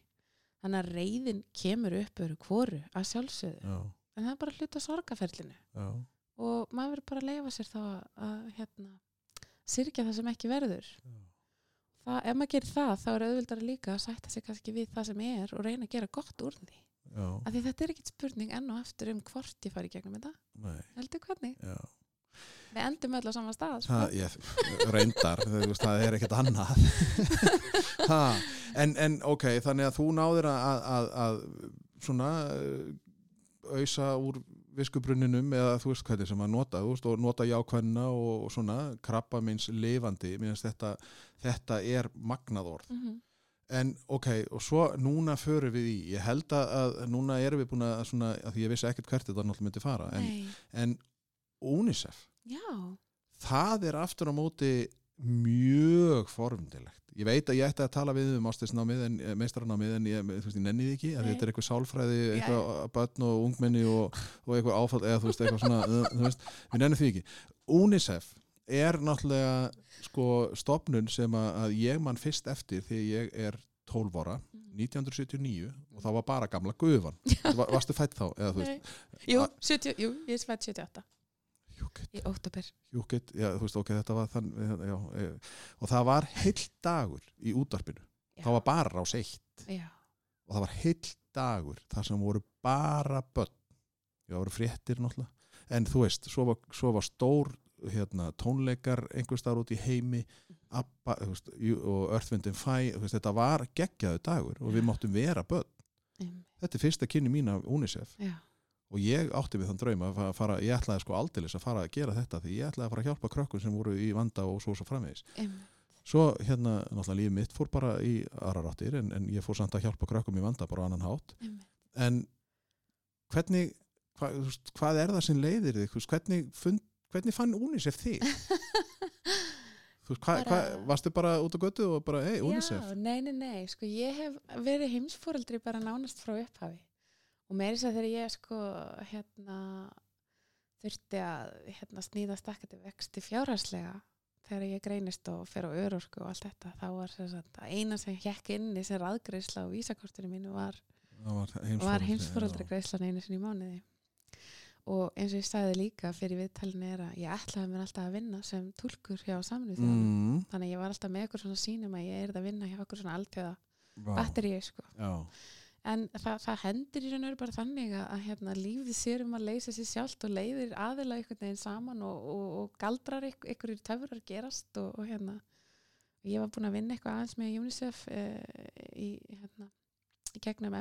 Speaker 2: Þannig að reyðin kemur upp öru hvoru að sjálfsögðu.
Speaker 1: já,
Speaker 2: En það er bara hluta sorgaferlinu.
Speaker 1: já,
Speaker 2: Og maður verður bara að leifa sér þá að, hérna, syrkja það sem ekki verður. Það, ef maður gerir það, þá er auðvildar líka að sætta sig kannski við það sem er og reyna að gera gott úr því. Af því þetta er ekkit spurning enn og aftur um hvort ég fari gegnum þetta. Heldur hvernig?
Speaker 1: já
Speaker 2: Við endum öll á sama stað. Sko.
Speaker 1: það, ég, reyndar, það er ekkert annað ha, en, en ok, þannig að þú náðir að, að, að svona ausa úr viskubruninum eða þú veist hvernig sem að nota veist, og nota jákvæðina og, og svona krabba minns lifandi Mér finnst þetta, þetta er magnað orð
Speaker 2: Mm -hmm.
Speaker 1: En ok, og svo núna förum við í, ég held að, að núna erum við búin að svona, að því ég vissi ekkert hvert þetta náttúrulega myndi fara, en, en UNICEF,
Speaker 2: Já.
Speaker 1: það er aftur á móti mjög formdilegt. Ég veit að ég ætti að tala við um ástæðsnámið, en meistaranámið, en ég, þú veist, ég nenni því ekki, að þetta er eitthvað sálfræði, eitthvað börn og ungmenni og, og eitthvað áfall, eða þú veist, eitthvað svona, uh, þú veist, við nenni því ekki. UNICEF er náttúrulega sko stopnun sem að, ég mann fyrst eftir þegar ég er 12 ára
Speaker 2: Mm.
Speaker 1: 1979 og það var bara gamla gufan var, varstu fætt þá? Eða.
Speaker 2: Jú,
Speaker 1: að-
Speaker 2: 70, jú, ég er svætt 78
Speaker 1: Júkit,
Speaker 2: í óttabir.
Speaker 1: júkit, já, þú veist, ok, þetta var þann, já, e, og það var heill dagur í útvarpinu, það var bara rás eitt.
Speaker 2: Já.
Speaker 1: og það var heill dagur þar sem voru bara börn. Já, það voru fréttir náttúrulega. En þú veist, svo var, svo var stór hérna, tónleikar einhvers staðar út í heimi. Abba, þú veist, og Fire þú veist, þetta var geggjaðu dagur og við
Speaker 2: Já.
Speaker 1: máttum vera börn. Þetta er fyrsta kynni mín af UNICEF.
Speaker 2: Já.
Speaker 1: Og ég átti við þann draum að fa- fara, ég ætlaði sko aldeilis að fara að gera þetta því ég ætlaði að fara að hjálpa krökkum sem voru í vanda og svo svo framvegis.
Speaker 2: Einmitt.
Speaker 1: svo hérna, náttúrulega lífið mitt fór bara í aðra ráttir en, en ég fór samt að hjálpa krökkum í vanda bara á annan hátt.
Speaker 2: Einmitt.
Speaker 1: en hvernig hva, hvað er það sem leiðir þig? Hvernig, fund, hvernig fann UNICEF þig? Þú hva, hva,
Speaker 2: Bara-
Speaker 1: varstu bara út á götu og bara, hei, UNICEF.
Speaker 2: Já, nei, nei, nei, sko ég hef verið heimsfóreldri bara nánast frá upphafi og meiri þess að þegar ég sko hérna þurfti að hérna, snýða stakkati vexti fjárhagslega þegar ég greinist og fer á örorku og allt þetta þá var sagt, að eina sem hekk inn í sem raðgreisla á vísakortinu mínu var,
Speaker 1: var
Speaker 2: var
Speaker 1: heimsforeldri,
Speaker 2: heimsfóreldri
Speaker 1: já.
Speaker 2: greislan einu sinni í mánuði. Og eins og ég sagði líka fyrir viðtalinu er að ég ætlaði mér alltaf að vinna sem túlkur hjá saminu
Speaker 1: mm,
Speaker 2: þannig að ég var alltaf með eitthvað svona sínum að ég er að vinna hjá okkur svona alltjóða
Speaker 1: vá,
Speaker 2: batteríu sko.
Speaker 1: Já,
Speaker 2: en það, það hendur í raun og veru bara þannig að, hérna, lífið sér um að leysa sér sjálft og leiðir aðila einhvern veginn saman og, og, og galdrar ykkur, ykkur töfrar gerast og, og hérna ég var búin að vinna eitthvað aðeins með UNICEF uh, í hérna í gegnum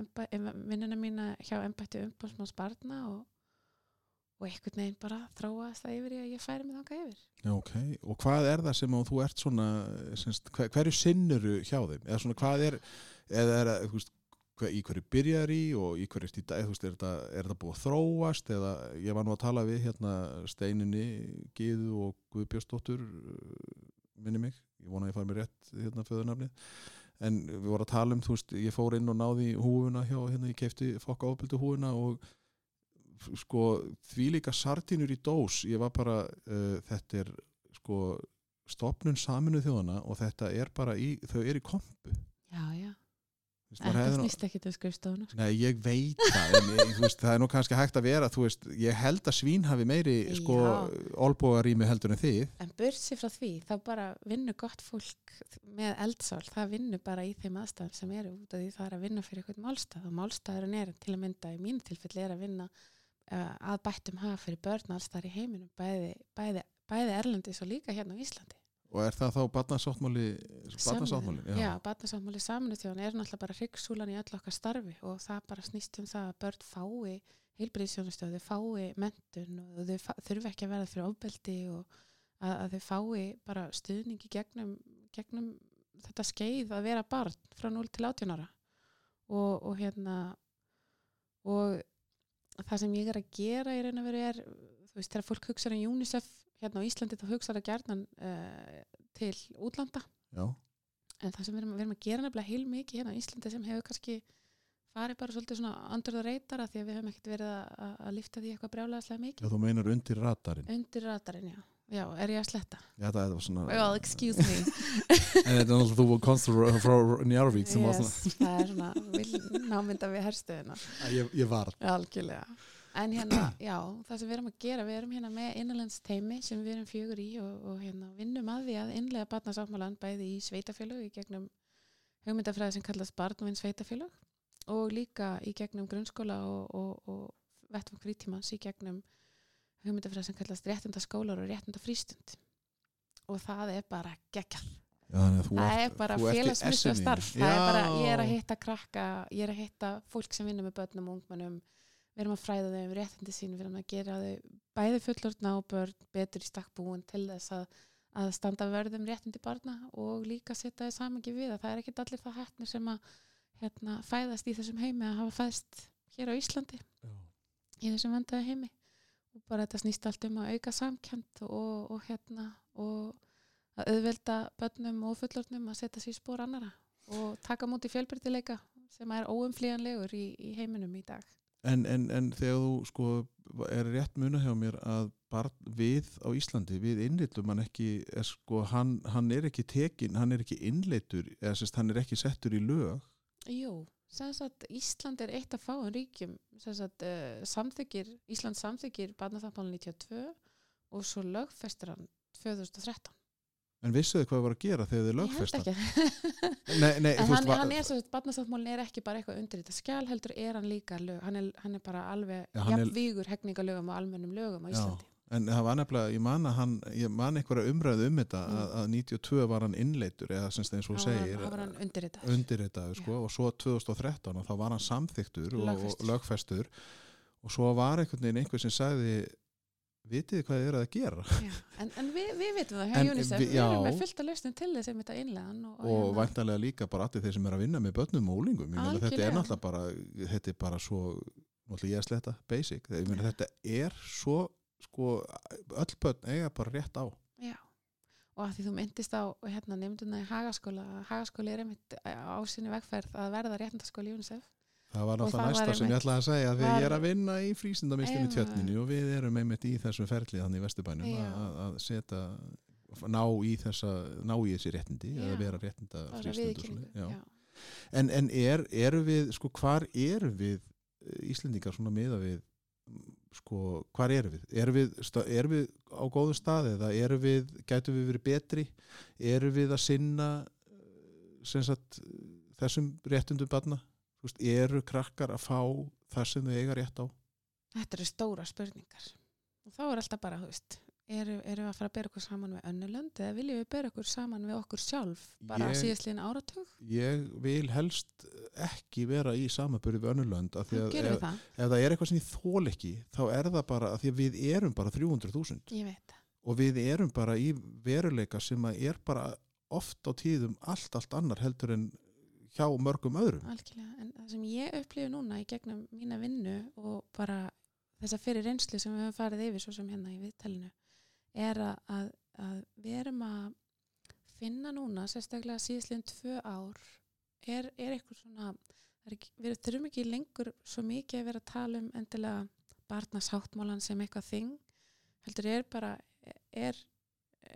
Speaker 2: vinnuna mína hjá embætti umbúrsmáns barna og, einhvern veginn bara þróast það yfir í að ég færi mig þanga yfir.
Speaker 1: Ok, og hvað er það sem þú ert svona, semst, hver, hverju sinnuru hjá þeim, eða svona hvað er eða er það, þú veist hver, í hverju byrjar í og í hverju stíta er þetta, er þetta búið að þróast eða ég var nú að tala við hérna steininni, Gíðu og Guðbjörnsdóttur minni mig, ég vona að ég fari mér rétt hérna föðunafnið en við vorum að tala um, þú veist, ég fór inn og náði húfuna hjá, hérna ég kefti fokka ábyldu húfuna og sko því líka sartínur í dós ég var bara, uh, þetta er sko stopnun saminu þjóðana og þetta er bara í, þau er í kompu.
Speaker 2: Já, já.
Speaker 1: Veist,
Speaker 2: það snýst ekki til skrifstofuna sko.
Speaker 1: Nei, ég veit það en ég, veist, það er nú kannski hægt að vera veist, ég held að svín hafi meiri sko, olbúarími heldur en þið
Speaker 2: En bursi frá því, þá bara vinnur gott fólk með eldsál, það vinnur bara í þeim aðstæðum sem eru út af því það er að vinna fyrir eitthvað málstað og málstaðurinn er til að mynda í mínu tilfelli er að vinna uh, að bættum hafa fyrir börn alls þar í heiminum, bæði, bæði, bæði Erlendis og líka hérna á Íslandi.
Speaker 1: Og er það þá barnasáttmáli,
Speaker 2: Sameinuðu- Já, barnasáttmáli saminu þjóðan er náttúrulega bara hryggsúlan í öll okkar starfi og það bara snýst um það að börn fái heilbriðsjónustöð, þau fái mentun og þau þurfi ekki að verða fyrir ofbeldi og að, að þau fái bara stuðningi gegnum, gegnum þetta skeið að vera barn frá 0 til 18 ára. Og, og hérna og það sem ég er að gera í raun og veru er, þú veist, þegar fólk hugsa um UNICEF hérna á Íslandi þá hugsa það gjarnan uh, til útlanda.
Speaker 1: Já,
Speaker 2: en það sem við erum, við erum að gera nefnilega heil mikið hérna á Íslandi sem hefur kannski farið bara svolítið svona radar af því að við hefum ekkert verið að, að, að lifta því eitthvað brjálæðislega
Speaker 1: já,
Speaker 2: mikið
Speaker 1: þú meinar undir radarinn.
Speaker 2: Undir radarinn, já. já, er ég að sletta?
Speaker 1: Já, það er svona
Speaker 2: well, excuse me.
Speaker 1: En þetta er náttúrulega þú komst frá, Njarvík sem var
Speaker 2: yes,
Speaker 1: svona
Speaker 2: það er svona vil námynda við herstöðina
Speaker 1: Æ, ég, ég var
Speaker 2: algjörlega en hérna, já, það sem við erum að gera við erum hérna með innanlands teimi sem við erum fjögur í og, og hérna vinnum að því að innlega barnasáttmálan bæði í sveitafélög í gegnum hugmyndafræði sem kallast barnvinn sveitafélög og líka í gegnum grunnskóla og, og, og vettum frítímans í gegnum hugmyndafræði sem kallast réttinda skólar og réttinda frístund og það er bara
Speaker 1: þú
Speaker 2: það er bara
Speaker 1: þú ert í
Speaker 2: félagsmyndslega
Speaker 1: SNI.
Speaker 2: starf það er bara, ég er að hitta krakka ég er að hitta fólk sem vinnur með börnum og ungmennum við erum að fræða þau um réttindi sín við erum að gera þau bæði fullorðna og börn betur í stakkbúin til þess að, að standa vörðum réttindi barna og líka setja þau samangi við að það er ekkit allir það hættnir sem að hérna, fæðast í þessum heimi að hafa fæðst hér á Íslandi
Speaker 1: Já.
Speaker 2: í þessum vendaði heimi og bara þetta snýst allt um að auka samkjönd og, og hérna og að auðvelda börnum og fullorðnum að setja sér spór annara og taka múti fjölbreytileika sem er óumflýjanlegur í, í heiminum í dag.
Speaker 1: En, en, en þegar þú sko er rétt muna hjá mér að við á Íslandi, við innleitum hann ekki, er, sko, hann, hann er ekki tekin, hann er ekki innleitur eða sérst hann er ekki settur í lög
Speaker 2: Jú, sem sagt Ísland er eitt af fáum ríkjum sem sagt uh, samþykir, Ísland samþykir barnaþáttmálun 92 og svo lögfestir hann 2013.
Speaker 1: en vissuðu hvað þið var að gera þegar þið
Speaker 2: Ég held
Speaker 1: lögfesta
Speaker 2: ekki.
Speaker 1: Nei, nei,
Speaker 2: en hann, hann er svo, barnasáttmálin er ekki bara eitthvað undir þetta skjál heldur er hann líka lög, hann er, hann er bara alveg
Speaker 1: Já, hann
Speaker 2: jafnvígur hegningalögum og almennum lögum á
Speaker 1: Já.
Speaker 2: Íslandi.
Speaker 1: En það var nefnilega, ég man að hann, ég man einhverja umræðu um þetta
Speaker 2: Mm.
Speaker 1: að, að 92 var hann innleitur eða sem og
Speaker 2: var hann-
Speaker 1: segir
Speaker 2: hann undir þetta.
Speaker 1: undirritaður sko og svo 2013 og þá var hann samþyktur og, og
Speaker 2: Lögfestur.
Speaker 1: lögfestur og svo var einhvern veginn einhver sem sagði vitið hvað þið eru að gera?
Speaker 2: Já, en, en við, við vitum það
Speaker 1: En
Speaker 2: UNICEF,
Speaker 1: við-
Speaker 2: við, erum með fullt að lausnum til þess að þetta innlegan og,
Speaker 1: og
Speaker 2: hérna-
Speaker 1: væntanlega líka bara allir þeir sem er að vinna með börnum og úlingum þetta er náttúrulega bara þetta er bara svo, náttúrulega ég að sletta basic, meina þetta er svo sko, öll börn eiga bara rétt á.
Speaker 2: Já, og að því þú myndist á hérna, nefnduna í Hagaskóla Hagaskóli er einmitt á sinni vegferð að verða réttindaskóli í UNICEF
Speaker 1: það var náttúrulega
Speaker 2: það var
Speaker 1: næsta sem ég ætlaði að segja því
Speaker 2: var-
Speaker 1: ég er að vinna í frísindamistinni
Speaker 2: Já.
Speaker 1: tjötninni og við erum einmitt í þessum ferli þannig í Vesturbænum að, að- að setja ná í þessa, ná í þessi réttindi að vera réttinda
Speaker 2: já.
Speaker 1: En, en er, eru við, sko, hvar eru við eh, Íslendingar svona miða við, sko, hvar eru við? Eru við, eru við á góðu staði eða eru við, gætu við verið betri? Eru við að sinna, eh, sem sagt, þessum réttundum barna? Veist, eru krakkar að fá það sem þau eiga rétt á
Speaker 2: Þetta eru stóra spurningar. Og þá er alltaf bara, þú veist, eru, eru að fara að bera okkur saman við önnulönd eða viljum við bera okkur saman við okkur sjálf bara síðastliðin áratug?
Speaker 1: ég vil helst ekki vera í samaburði við önnulönd af því að ef,
Speaker 2: það.
Speaker 1: ef það er eitthvað sem ég þól ekki þá er það bara að því að við erum bara 300.000
Speaker 2: Ég veit það.
Speaker 1: og við erum bara í veruleika sem að er bara oft á tíðum allt, allt annar heldur en hjá mörgum öðrum
Speaker 2: Algjörlega. En það sem ég upplifu núna í gegnum mína vinnu og bara þessa fyrir reynslu sem við höfum farið yfir svo sem hérna í viðtalinu er að, að, við erum að finna núna, sérstaklega síðastliðin tvö ár er, er eitthvað svona er ekki, við þurfum ekki lengur svo mikið að vera að tala um endilega barnasáttmálan sem eitthvað þing heldur er bara er,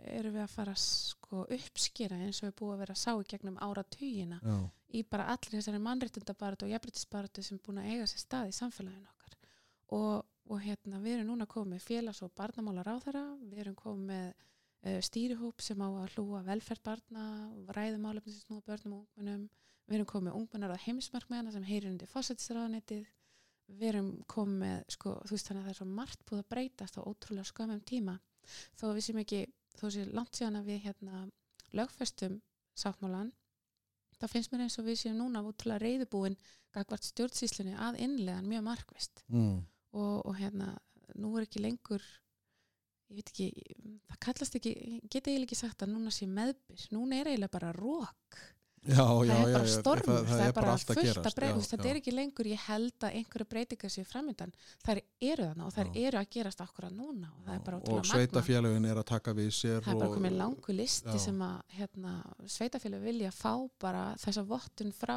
Speaker 2: erum við að fara sko uppskýra eins og við búum að vera að sá í gegnum áratugina
Speaker 1: Já,
Speaker 2: í bara allir þessari mannréttindabaratu og jafnréttisbaratu sem búin að eiga sér stað í samfélaginu okkar. Og, og hérna við erum núna komið félags- og barnamálar á þeirra við erum komið með uh, stýrihóp sem á að hlúa velferð barna ræðumálefni sem snúa börnum og ungmennum. Við erum komið ungmennar á heimsmarkmeðana sem heyrir undir fósættisraðanetið við erum komið með sko, þú veist þannig að það er svo margt búið að breytast á ótrúlega skömmum tíma. Þó við sem ekki, þó sé langt síðan að við hérna lögfestum sáttmálan þá finnst mér eins og við séum núna útrúlega reyðubúin gagvart stjórnsýslunni að innlegan mjög markvist
Speaker 1: mm.
Speaker 2: og, og hérna, nú er ekki lengur ég veit ekki það kallast ekki, ég get eiginlega ekki sagt að núna sé meðbyr, núna er eiginlega bara rók,
Speaker 1: já,
Speaker 2: það
Speaker 1: já,
Speaker 2: er
Speaker 1: já,
Speaker 2: bara stormur
Speaker 1: það, það er bara að
Speaker 2: fullt að breytast,
Speaker 1: já,
Speaker 2: þetta er ekki lengur ég held að einhverju breytingar séu framöndan þær eru þarna og þær eru að gerast akkurat núna og það er
Speaker 1: og sveitafélagin er að taka við sér
Speaker 2: það er bara komið langu listi
Speaker 1: já.
Speaker 2: sem að hérna, sveitafélag vilja fá bara þessa vottun frá,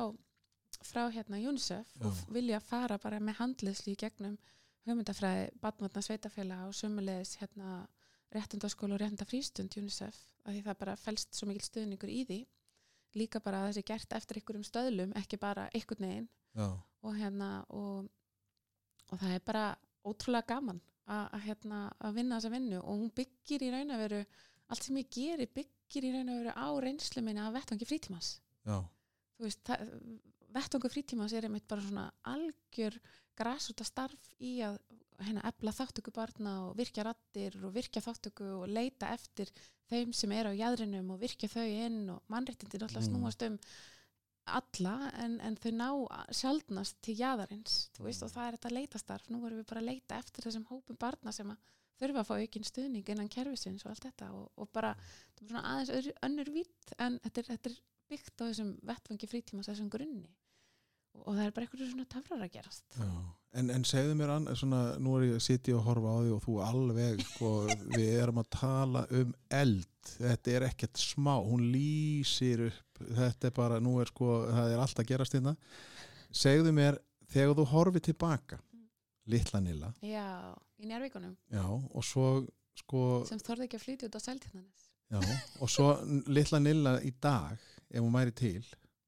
Speaker 2: frá hérna UNICEF og vilja fara bara með handliðslu í gegnum hugmyndafræði batnvarna sveitafélag og sömulegis hérna réttundaskóla og réttundafrístund UNICEF af því það bara felst svo mikil stuðningur í því líka bara að þessi gert eftir einhverjum stöðlum ekki bara einhvern veginn. Og hérna og, og það er bara ótrúlega gaman að, að, hérna, að vinna þessa vinnu. Og hún byggir í raun að veru allt sem ég geri byggir í raun að veru á reynslu minni af vettvangi frítímas vettvangi frítímas er einmitt bara svona algjör grasúta starf í að hérna efla þáttöku barna og virkja rattir og virkja þáttöku og leita eftir þeim sem eru á jæðrinum og virkja þau inn og mannréttindi náttúrulega
Speaker 1: Mm.
Speaker 2: snúast um alla en, en þau ná sjaldnast til jæðarins veist,
Speaker 1: Mm.
Speaker 2: og það er þetta leitastarf nú erum við bara að leita eftir þessum hópum barna sem að þurfa að fá aukinn stuðning innan kerfisins og allt þetta og, og bara, þetta er svona aðeins önnur vitt en þetta er, þetta er byggt á þessum vettvangi frítímas þessum grunni og, það er bara eitthvað svona tafrar að gerast.
Speaker 1: Já. En, en segðu mér ann, svona, nú er ég að sitja og horfa á því og þú alveg, sko, við erum að tala um eld, þetta er ekkert smá, hún lýsir upp, þetta er bara, nú er sko, það er allt að gerast hérna. Segðu mér, þegar þú horfið tilbaka, litla nilla,
Speaker 2: já, í njárvíkunum
Speaker 1: já, og svo, sko,
Speaker 2: sem þorði ekki að flytja út á seltjarnanes
Speaker 1: já, og svo litla nilla í dag, ef hún væri til,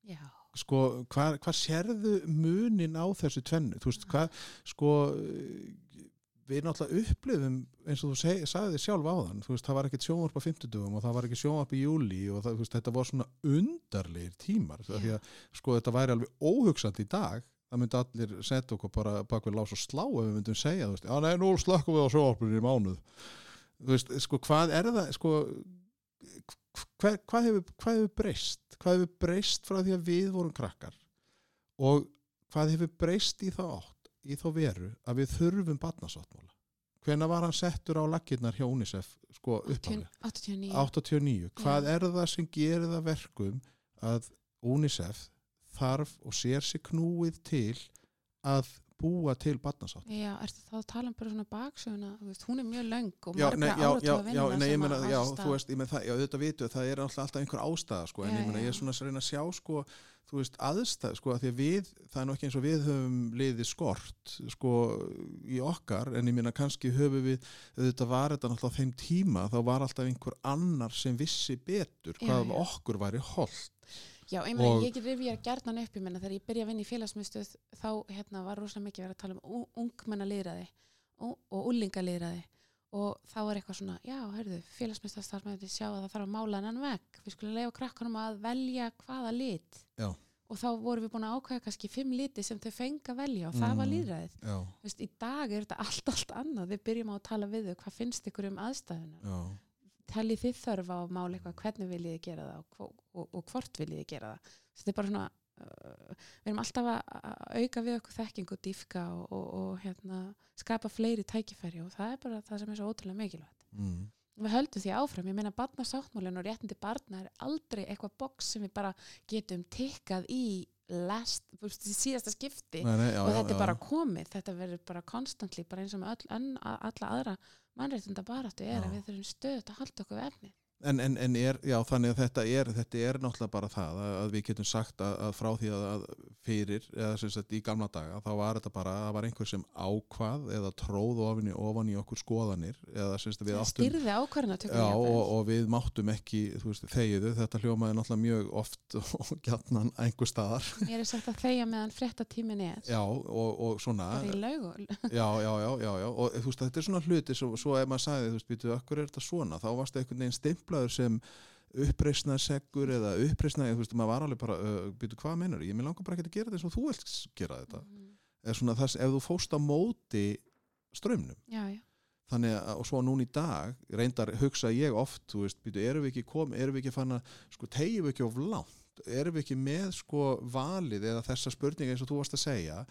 Speaker 2: já,
Speaker 1: sko, hvað, hvað sérðu munin á þessu tvennu, þú veist, hvað, sko, við náttúrulega upplifum, eins og þú seg, sagði þið sjálf áðan, þú veist, það var ekkert sjónvarp á 50 og það var ekki sjónvarp í júli og það, veist, þetta var svona undarlegir tímar,
Speaker 2: Já.
Speaker 1: því að, sko, þetta væri alveg óhugsandi í dag, það myndi allir setja okkur bara bak við lás og slá ef við myndum segja, þú veist, já, nei, nú slökkum við á sjónvarpinu í mánuð, þú veist, sko, hvað er það, sko, hvað, hvað, hefur, hefur breyst? Hvað hefur breyst frá því að við vorum krakkar? Og hvað hefur breyst í þá átt í þá veru að við þurfum barnasáttmála? Hvena var hann settur á laggirnar hjá UNICEF sko uppálega
Speaker 2: 89
Speaker 1: 89, hvað
Speaker 2: Já.
Speaker 1: er það sem gerir það verkum að UNICEF þarf og sér sig knúið til að búa til barnasátt.
Speaker 2: Já, ertu þá að tala um bara svona veist, hún er mjög löng og áratuga
Speaker 1: já,
Speaker 2: vinna
Speaker 1: já, nei, meina, já, þú veist, ég meina það, já, auðvitað vitu, það er alltaf, alltaf einhver ástæða, sko, en
Speaker 2: Já,
Speaker 1: ég meina, ég er svona að reyna að sjá, sko, þú veist, aðstæð, sko, að því að við, það er nú ekki eins og við höfum liðið skort, sko, í okkar, en ég meina, kannski höfum við, auðvitað var þetta á þeim tíma, þá var alltaf einhver annar sem vissi betur hvað okkur væri holdt.
Speaker 2: Já, ég meina,
Speaker 1: Og-
Speaker 2: ég get rifja gerðan upp, ég meina, þegar ég byrja að vinna í félagsmyndstöð, þá, hérna, var rosalega mikið verið að tala um ungmenna liðræði og, og úlinga liðræði og þá var eitthvað svona, já, hörðu, félagsmyndstöð þarf með þetta sjá að það þarf að mála hennan vekk, við skulum leifa krakkanum að velja hvaða lit.
Speaker 1: Já.
Speaker 2: og þá vorum við búin að ákvæða kannski fimm liti sem þau fengi að velja og það var
Speaker 1: Mm.
Speaker 2: líðræðið
Speaker 1: já,
Speaker 2: Þú veist, í dag er þetta allt, allt annað. Við byrjum á að tala við þau, hvað finnst ykkur um aðstæðunar
Speaker 1: já,
Speaker 2: teljið þið þörf á að mála eitthvað? Hvernig viljið þið gera það? Og, og, og hvort viljið þið gera það? Þetta er bara svona uh, við erum alltaf að auka við okkur þekking og dýfka og, og, og hérna, skapa fleiri tækifæri og það er bara það sem er svo ótrúlega mikilvægt.
Speaker 1: Mm,
Speaker 2: við höldum því áfram, ég meina barnasáttmálin og réttindi barna er aldrei eitthvað box sem við bara getum tikkað í last, síðasta skipti.
Speaker 1: Nei, nei, já,
Speaker 2: og
Speaker 1: já,
Speaker 2: þetta
Speaker 1: já.
Speaker 2: er bara komið, þetta verður bara konstantli, bara eins og með önn, alla aðra mannréttinda baráttu er að við þurfum stöðut að halda okkur við efni
Speaker 1: En, en, en er, já, þannig að þetta er, þetta er náttúrulega bara það að, að við getum sagt að, að frá því að, að fyrir, eða sem sagt í gamla daga, þá var þetta bara, það var einhver sem ákvað eða tróð ofan í, ofan í okkur skoðanir, eða sem sagt við áttum,
Speaker 2: styrði ákvarðan að
Speaker 1: já, og, og við máttum ekki, þú veist, þegiðu, þetta hljómaði náttúrulega mjög oft og gætnan einhver staðar,
Speaker 2: mér er sagt að þeia meðan frétta tímin er.
Speaker 1: Já, og, og svona,
Speaker 2: bara í laug og
Speaker 1: já, já, já, já, já, og þú veist, þetta er svona hluti, svo, svo stimplaður sem uppreisna seggur eða uppreisna, þú veist, maður var alveg bara, uh, býtu, hvað meinar, ég? Með langar bara ekki að gera þetta eins og þú vilt gera þetta,
Speaker 2: Mhm.
Speaker 1: eða svona þess, ef þú fóst á móti strömmnum,
Speaker 2: já, já,
Speaker 1: þannig að, og svo núna í dag, reyndar hugsa ég oft, þú veist, býtu, erum við ekki komið, erum við ekki fann að, sko, tegjum við ekki of langt, erum við ekki með, sko, valið eða þessa spurninga eins og þú varst að segja,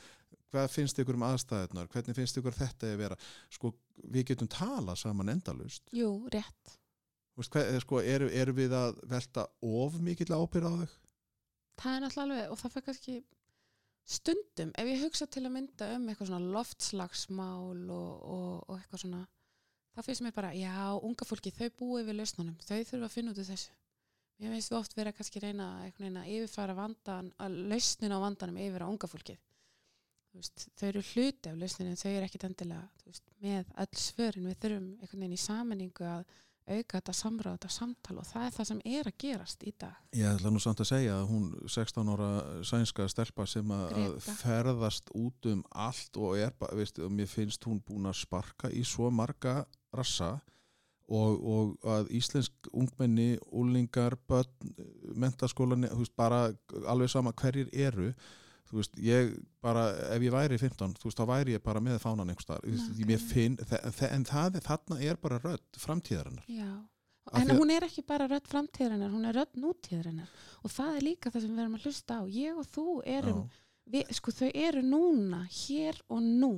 Speaker 1: hvað finnst ykkur um aðstæðunar, hvernig finnst ykkur þetta að vera, sko, við getum talað saman endalust,
Speaker 2: jú, rétt
Speaker 1: veist, hvað, sko, erum, erum við að velta of mikill ábyrð á þau?
Speaker 2: það er náttúrulega alveg og það fyrir kannski stundum, ef ég hugsa til að mynda um eitthvað svona loftslagsmál og, og, og eitthvað svona þá finnst mér bara, já, unga fólki þau búið við lausnunum, þau þurfa að finna út þessu. Mér finnst við oft vera kannski reyna að yfirfara vandan að lausnin á vandanum yfir á unga fólkið. Þú veist, þau eru hluti af lausninu þau eru ekkit endilega þú veist, með öll svörin, við þurfum einhvern veginn í sammenningu að auka þetta samráð, þetta samtal og það er það sem er að gerast í dag
Speaker 1: Ég ætla nú samt að segja að hún 16 ára sænska stelpa sem að
Speaker 2: Greta.
Speaker 1: ferðast út um allt og er, veist, og mér finnst hún búin að sparka í svo marga rassa og, og að íslensk ungmenni, úlingar, börn, mentaskólan, bara alveg sama hverjir eru, þú veist, ég bara, ef ég væri 15, þú veist, þá væri ég bara með fánan einhverstaðar,
Speaker 2: Nákvæmlega.
Speaker 1: mér finn, en það, þarna er bara rödd framtíðarinnar.
Speaker 2: Já,
Speaker 1: Af
Speaker 2: en hún er ekki bara rödd framtíðarinnar, hún er rödd nútíðarinnar. Og það er líka það sem við erum að hlusta á. Ég og þú erum, við, sko þau eru núna, hér og nú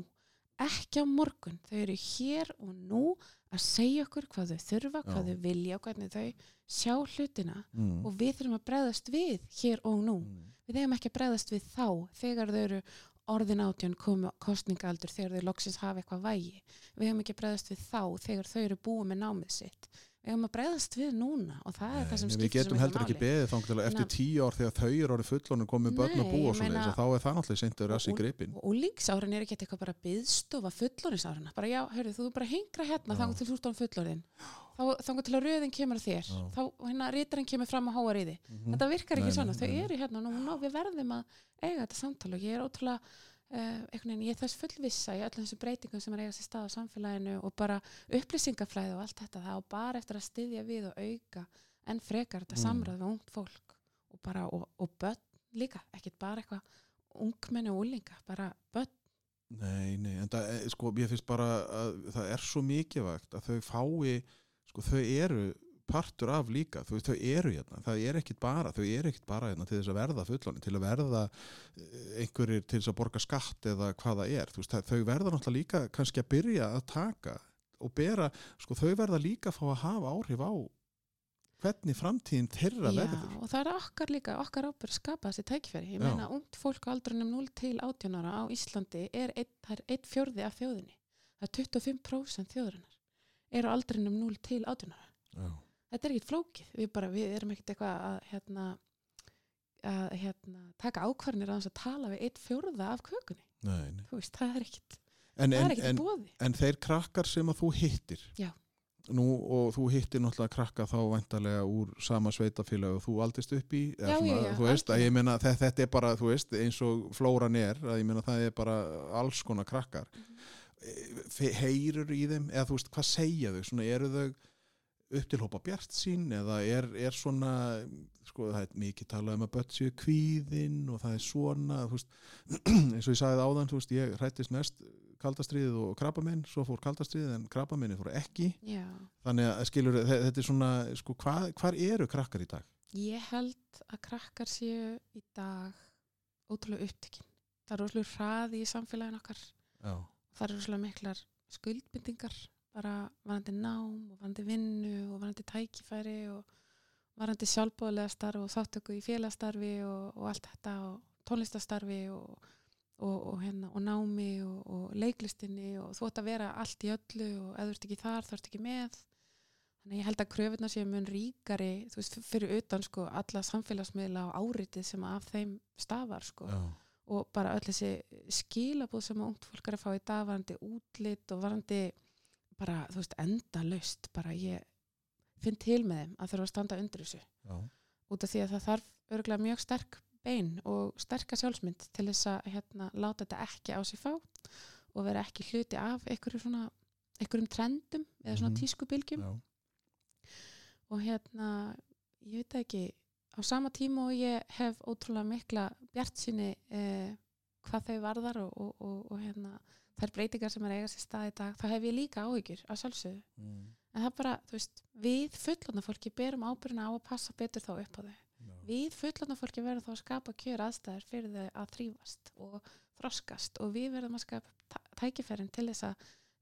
Speaker 2: ekki á morgun, þau eru hér og nú að segja okkur hvað þau þurfa, hvað
Speaker 1: Já.
Speaker 2: þau vilja og hvernig þau sjá hlutina
Speaker 1: Mm.
Speaker 2: og við þurfum að bregðast við hér og nú
Speaker 1: Mm.
Speaker 2: við eigum ekki að bregðast við þá þegar þau eru orðin átjón komu kostningaldur þegar þau loksins hafa eitthvað vægi við eigum ekki að bregðast við þá þegar þau eru búið með námið sitt við eigum að bregðast við núna og það er það sem skiptir
Speaker 1: Við getum heldur ekki beðið þá til að eftir tíu ár þegar þau eru orðið fullonum komið börn og
Speaker 2: ég
Speaker 1: og svona þá er það náttúrulega seintur rassi í greipin
Speaker 2: og úlingsárin er ekki eitthvað bara byðstofa fullorðinsárina, bara já, hörðu, þú bara að hengra hérna þangar til þú ert án fullorðin. Þá, þangar til að röðin kemur þér.
Speaker 1: Já.
Speaker 2: þá hérna rítarinn kemur fram að háa ríði
Speaker 1: Mhm.
Speaker 2: þetta virkar ekki
Speaker 1: Nei,
Speaker 2: svona,
Speaker 1: nei,
Speaker 2: þau
Speaker 1: nei,
Speaker 2: eru hérna og við verðum að eiga þetta samtal og ég er ótrúlega veginn, ég þess fullvissa í öllum þessum breytingum sem er að eiga sér stað á samfélaginu og bara upplýsingaflæði og allt þetta það á bara eftir að styðja við og auka en frekar þetta
Speaker 1: Mm.
Speaker 2: samræð við ungt fólk og bara, og, og börn líka, ekkit bara eitthvað ungmenni og úlinga, bara börn
Speaker 1: Nei, nei, en það, eh, sko, ég finnst bara að það er svo mikilvægt að þau fái, sko, þau eru partur af líka, þau, þau eru hérna, það er ekkit bara, þau eru ekkit bara hérna til þess að verða fulloni, til að verða eh, einhverjir til þess að borga skatt eða hvað það er, þú veist, það, þau verða náttúrulega líka kannski að byrja að taka og bera, sko, þau verða líka að fá að hafa áhrif á hvernig framtíðin þeirra
Speaker 2: Já,
Speaker 1: verður.
Speaker 2: og það er okkar líka, okkar ábyrg að skapa þessi tækifæri. Ég
Speaker 1: Já.
Speaker 2: meina, ungt fólk á aldrinum 0 til 18 ára á Íslandi er einn, fjórði af þjóðinni. Það er 25% þjóðurinnar er á aldrinum 0 til 18 ára.
Speaker 1: Já.
Speaker 2: Þetta er ekkit flókið. Við, bara, við erum ekkit eitthvað að, hérna, að hérna, taka ákvarðinir að að tala við einn fjórða af kökunni.
Speaker 1: Nei, nei.
Speaker 2: Veist, það er ekkit,
Speaker 1: En,
Speaker 2: það
Speaker 1: en,
Speaker 2: er ekkit
Speaker 1: en,
Speaker 2: bóði.
Speaker 1: En þeir krakkar sem að þú hittir
Speaker 2: Já.
Speaker 1: Nú, og þú hittir náttúrulega krakka þá vantarlega úr sama sveitafélag og þú aldist upp í
Speaker 2: Já, já, já,
Speaker 1: þú veist, meina þetta, þetta er bara, veist, eins og flóran er, meina það er bara alls konar krakkar mm. heyrur í þeim, eða þú veist, hvað segja þau svona, eru þau upptilhópa bjart sín eða er, er svona sko það er mikið talað um að börn séu kvíðin og það er svona veist, eins og ég sagði áðan þú veist, ég hrættist mest kaldastriðið og krabbamenn, svo fór kaldastriðið en krabbamenni fór ekki
Speaker 2: Já,
Speaker 1: þannig að skilur, þe- þetta er svona sko, hva, hvar eru krakkar í dag?
Speaker 2: ég held að krakkar séu í dag ótrúlega upptekinn. Það er ótrúlega hraði í samfélagin okkar.
Speaker 1: Já,
Speaker 2: Það eru ótrúlega miklar skuldbindingar, bara varandi nám og varandi vinnu og varandi tækifæri og varandi sjálfbóðlega starf og þáttöku í félagstarfi og, og allt þetta og tónlistastarfi og, og, og, hérna, og námi og, og leiklistinni og þú ætti að vera allt í öllu og ef þú ert ekki þar, þú ert ekki með. Þannig að ég held að kröfurnar séu mun ríkari þú veist, fyrir utan sko alla samfélagsmiðla og áritið sem af þeim stafar sko.
Speaker 1: Já,
Speaker 2: og bara öll þessi skilabúð sem ungt fólk er að fá í dag varandi útlit og varandi bara, þú veist, endalaust bara ég finn til með þeim að þurfa að standa undir þessu.
Speaker 1: Já,
Speaker 2: út af því að það þarf örgulega mjög sterk bein og sterka sjálfsmynd til þess að hérna, láta þetta ekki á sig fá og vera ekki hluti af einhverju svona einhverjum trendum eða svona
Speaker 1: Mhm.
Speaker 2: tískubilgjum
Speaker 1: já,
Speaker 2: og hérna, ég veit ekki á sama tíma og ég hef ótrúlega mikla bjart sinni eh, hvað þau varðar og, og, og, og hérna, þær breytingar sem er eiga sér stað í dag, þá hef ég líka áhyggjur að sjálfsögðu,
Speaker 1: mm,
Speaker 2: en það er bara þú veist, við fullorna fólki berum ábyrjuna á að passa betur þá upp á þau.
Speaker 1: Já,
Speaker 2: við fullorna fólki verðum þá að skapa kjör aðstæður fyrir þau að þrýfast og þroskast og við verðum að skapa tæ- tækifærin til þess að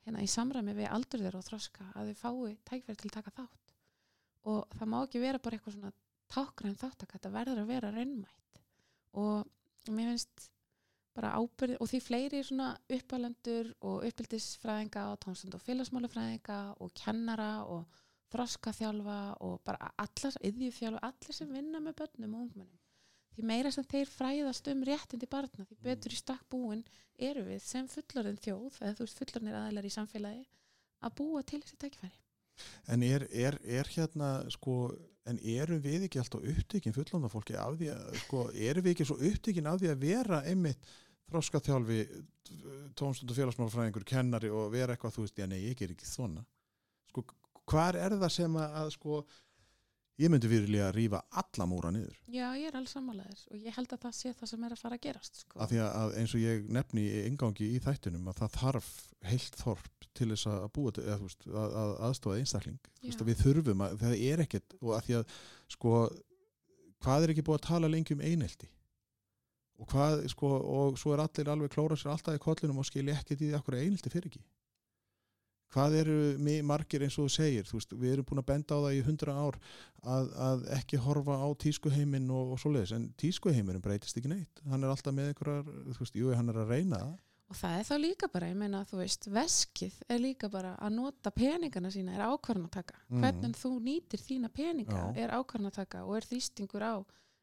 Speaker 2: hérna, í samræmi við aldur þeirra og þroska að þau fái tækifæri til að taka þátt. Og það má ekki vera bara eitthvað svona tákræn þáttaka, þetta verður að vera raunmætt. Og mér finnst bara ábyrði og því fleiri svona uppalendur og uppbyldisfræðinga og tónstund og félagsmálafræðinga og kennara og þroskaþjálfa og bara allar, yðjufjálfa, allir sem vinna með börnum og ungmennum. Því meira sem þeir fræðast um réttindi barna, því betur í stakk búin eru við sem fullorðin þjóð, eða þú veist fullorðinir aðeinar í samfélagi, að búa til þessi tækifæri.
Speaker 1: En er, er, er hérna sko, en erum við ekki alltaf upptekinn fullanda fólki af því að sko, erum við ekki svo upptekinn af því að vera einmitt þroskaþjálfi tónstund og félagsmálfræðingur, kennari og vera eitthvað, þú veist, já nei, ég ger ekki svona. Sko, hvar er það sem að sko, ég myndi virðilega að rífa alla múra niður
Speaker 2: Já, ég er alls sammálaðir og ég held að það sé það sem er að fara að gerast. Sko.
Speaker 1: af því að, að eins og ég nefni í ingangi í þættunum að það þarf heilt þorp til þess að búa eða, veist, að, að aðstofa einstakling veist, að við þurfum að það er ekkert og að því að sko hvað er ekki búið að tala lengi um einelti og hvað sko og svo er allir alveg klóra sér alltaf í kollinum og skilja ekkert í því akkur einelti fyrir ekki hvað eru margir eins og þú segir þú veist, við erum búin að benda á það í hundra ár að, að ekki horfa á tískuheiminn og, og svoleiðis, en tískuheiminn breytist ekki neitt, hann er alltaf með einhverjar þú veist, jú, hann er að reyna það
Speaker 2: Og það er þá líka bara, ég meina, þú veist, veskið er líka bara að nota peningana sína er ákvarðanataka.
Speaker 1: Mhm.
Speaker 2: Hvernig þú nýtir þína peninga
Speaker 1: Já.
Speaker 2: er ákvarðanataka og er þýstingur á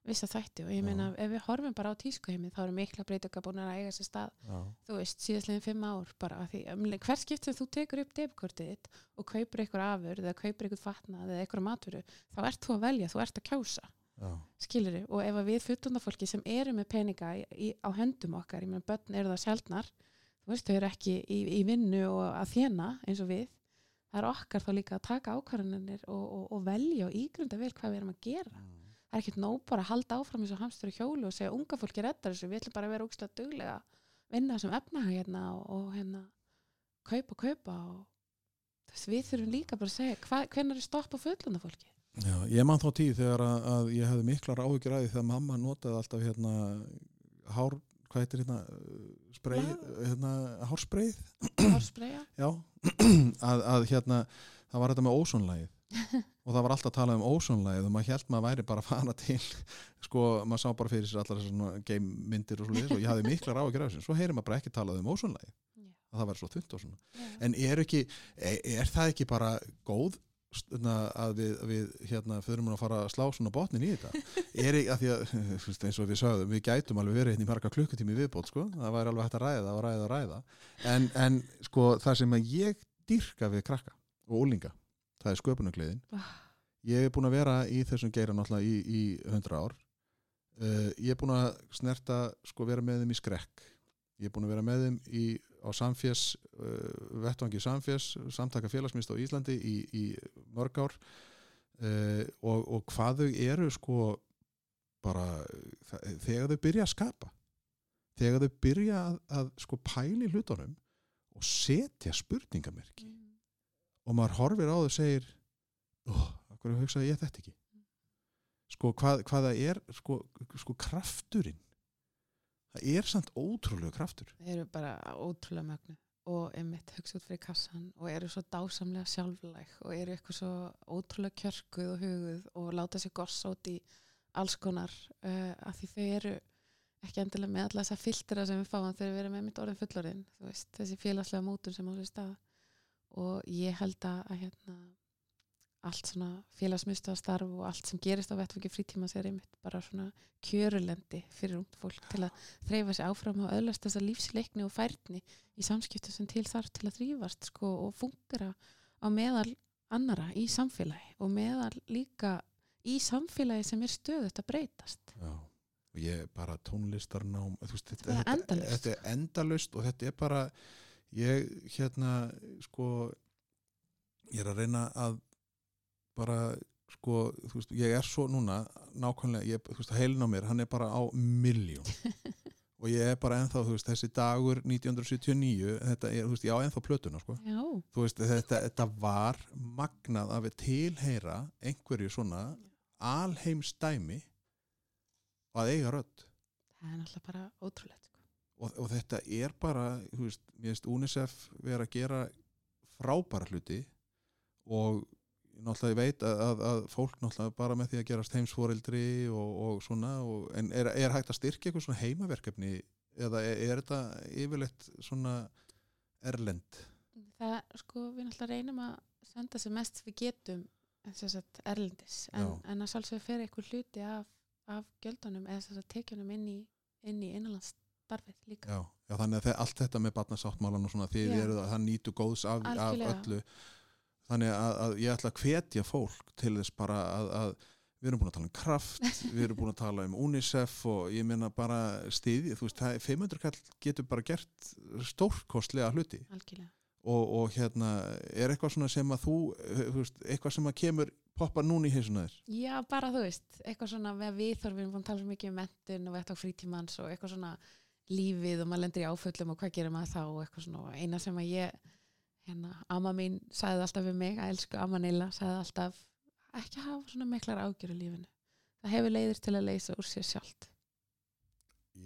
Speaker 2: vissa þætti og ég meina, ef við horfum bara á tískuheimið þá eru mikla breytingar búin að eiga sér stað,
Speaker 1: Já,
Speaker 2: þú veist, síðastlegin fimm ár bara því, um, hver skipt sem þú tekur upp debkortið og kaupir eitthvað afur eða kaupir eitthvað fatnað eða eitthvað matvöru, þá ert þú að velja, þú ert að kjósa.
Speaker 1: Já,
Speaker 2: skilur og ef við fullundafólki sem eru með peninga í, í, á höndum okkar, ég meina börn eru það sjaldnar þú veist, þau eru ekki í, í vinnu og að þjena eins og við það er okkar þá líka að taka ákvarðanir og, og, og velja og ígrunda vel hvað við erum að gera það er ekkert nóg bara að halda áfram eins og hamstur og hjólu og segja unga fólki reddar þessu, við ætlum bara að vera duglega að vinna þessum efnahag hérna og, og hérna kaupa kaupa og þess, við þurfum líka bara að segja hvenær er stoppa fullundafólki
Speaker 1: Já, ég man þá tíð þegar að, að ég hefði miklar áhyggjur að því þegar mamma notaði alltaf hérna hár, hvað heitir hérna spreið,
Speaker 2: Já.
Speaker 1: hérna hárspreið
Speaker 2: Hárspreja
Speaker 1: já, að, að hérna það var þetta með ósónlægið og það var alltaf að tala um ósónlægið og maður held maður væri bara að fara til sko, maður sá bara fyrir sér allar þessar svona game myndir og svo og ég hafði miklar áhyggjur af þessu svo heyrir maður bara ekki talað um ósónlægið
Speaker 2: Já.
Speaker 1: að það væri svo þund og svona.
Speaker 2: Já.
Speaker 1: En er, ekki, er, er það ekki bara góð að við, við hérna, förum að fara að slá svona botnin í þetta? Er ekki að því að eins og við sögðum, við gætum alveg verið hérna í marga klukkutími viðbót sko, það væri alveg hægt að ræða og ræða og ræða. En, en sko það sem að ég dyrka við krakka og úlinga það er sköpunargleðin.
Speaker 2: Ah.
Speaker 1: ég er búin að vera í þessum geira náttúrulega í, í 100 ár. Uh, ég er búin að snerta sko vera með þeim í skrekk. Ég er búin að vera með þeim í, á samfés uh, vettvangi samfés, samtaka félagsmyndstöð á Íslandi í, í mörg ár. Uh, og, og hvað þau eru sko bara það, þegar þau byrja að skapa þegar þau byrja að, að sko pæli hlutunum og setja spurningamerki og maður horfir á þau og segir oh, hverju hugsaði ég þetta ekki? Sko hvað, hvað það er sko, sko krafturinn? Það er samt ótrúlega kraftur.
Speaker 2: Þeir eru bara ótrúlega mögnu og einmitt hugsa út fyrir kassan og eru svo dásamlega sjálflæg og eru eitthvað svo ótrúlega kjörkuð og huguð og láta sér gossa út í alls konar uh, af því þau eru ekki endilega með alla þessa filtera sem við fáum þegar við erum einmitt orðin fullorinn veist, þessi félagslega mótun sem á sér stað og ég held að, að hérna, allt svona félagsmyndstastarf og allt sem gerist á vettfangi frítíma sér einmitt bara svona kjörulendi fyrir ungt fólk til að þreyfa sig áfram og öðlast þessa lífsleikni og færni í samskiptu sem til þarf til að þrýfast sko, og fungera á meðal annara í samfélagi og meðal líka í samfélagi sem er stöðut að breytast
Speaker 1: Já. og ég er bara tónlistarnám veist, þetta, þetta, þetta er endalust og þetta er bara ég hérna sko ég er að reyna að bara sko, þú veist, ég er svo núna nákvæmlega, ég, þú veist, heilin á mér hann er bara á miljón og ég er bara ennþá, þú veist, þessi dagur 1979, þetta er, þú veist, ég á ennþá plötuna, sko,
Speaker 2: Já,
Speaker 1: þú veist, þetta, þetta var magnað að við tilheyra einhverju svona alheimsdæmi og að eiga rödd.
Speaker 2: Það er náttúrulega bara ótrúlegt.
Speaker 1: Og, og þetta er bara veist, finnst UNICEF vera að gera frábæra hluti og náttúrulega ég veit að, að, að fólk náttúrulega bara með því að gerast heimsforeldri og, og svona og, en er, er hægt að styrkja eitthvað svona heimaverkefni eða er, er þetta yfirleitt svona erlend?
Speaker 2: Það sko við náttúrulega reynum að senda sem mest við getum sagt, erlendis. En, en að sjálfsögur fer eitthvað hluti af, af gjöldunum eða tekjunum inn í, inn í innanlandstarfið líka.
Speaker 1: Já, já þannig að allt þetta með barnasáttmálan og svona þið eru það, nýtu góðs af, af öllu. Þannig að, að ég ætla að hvetja fólk til þess bara að, að við erum búin að tala um kraft, við erum búin að tala um UNICEF og ég meina bara stiði, þú veist, það, 500 kall getur bara gert stórkostlega hluti.
Speaker 2: Algjörlega.
Speaker 1: Og, og hérna er eitthvað svona sem að þú, þú veist, eitthvað sem að kemur poppa núna í heisuna þér?
Speaker 2: Já, bara þú veist, eitthvað svona með viðþorf, við erum búin að tala svo mikið um mentun og vett á frítímans og eitthvað svona lífið og maður lendir í áföllum og hvað gerir maður þá og eitthvað svona. Og eina sem að ég hérna, amma mín sagði alltaf við mig, að elsku amma Neila sagði alltaf ekki hafa svona miklar ágjör í lífinu. Það hefur leiðir til að leysa úr sér sjálft.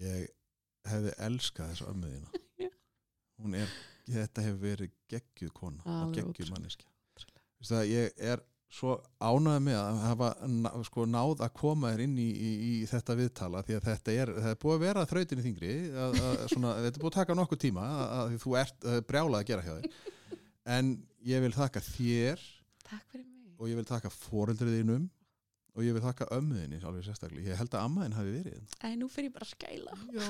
Speaker 1: Ég hefði elskað þessu ömmuðina hún er, þetta hefur verið geggjuð kona og
Speaker 2: Alveg
Speaker 1: geggjuð manneskja. Veistu það, ég er svo ánægð með að hafa sko, náð að koma þér inn í, í, í þetta viðtala því að þetta er, er búið að vera þrautinni þingri að, að, svona, þetta er búið að taka nokkuð tíma að, að þú ert brjálað að gera hjá þér. En ég vil þakka þér
Speaker 2: Takk fyrir mig.
Speaker 1: og ég vil þakka foreldriðinum og ég vil þakka ömmuðinni alveg sérstaklega, ég held að ammaðin hafi verið hérna.
Speaker 2: Æ, nú fyrir ég bara að skæla.
Speaker 1: Já,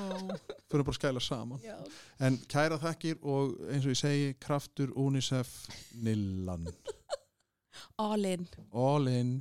Speaker 1: fyrir bara að skæla saman.
Speaker 2: Já.
Speaker 1: En kæra þakkir og eins og ég segi kraftur UNICEF Nillan
Speaker 2: All in.
Speaker 1: All in.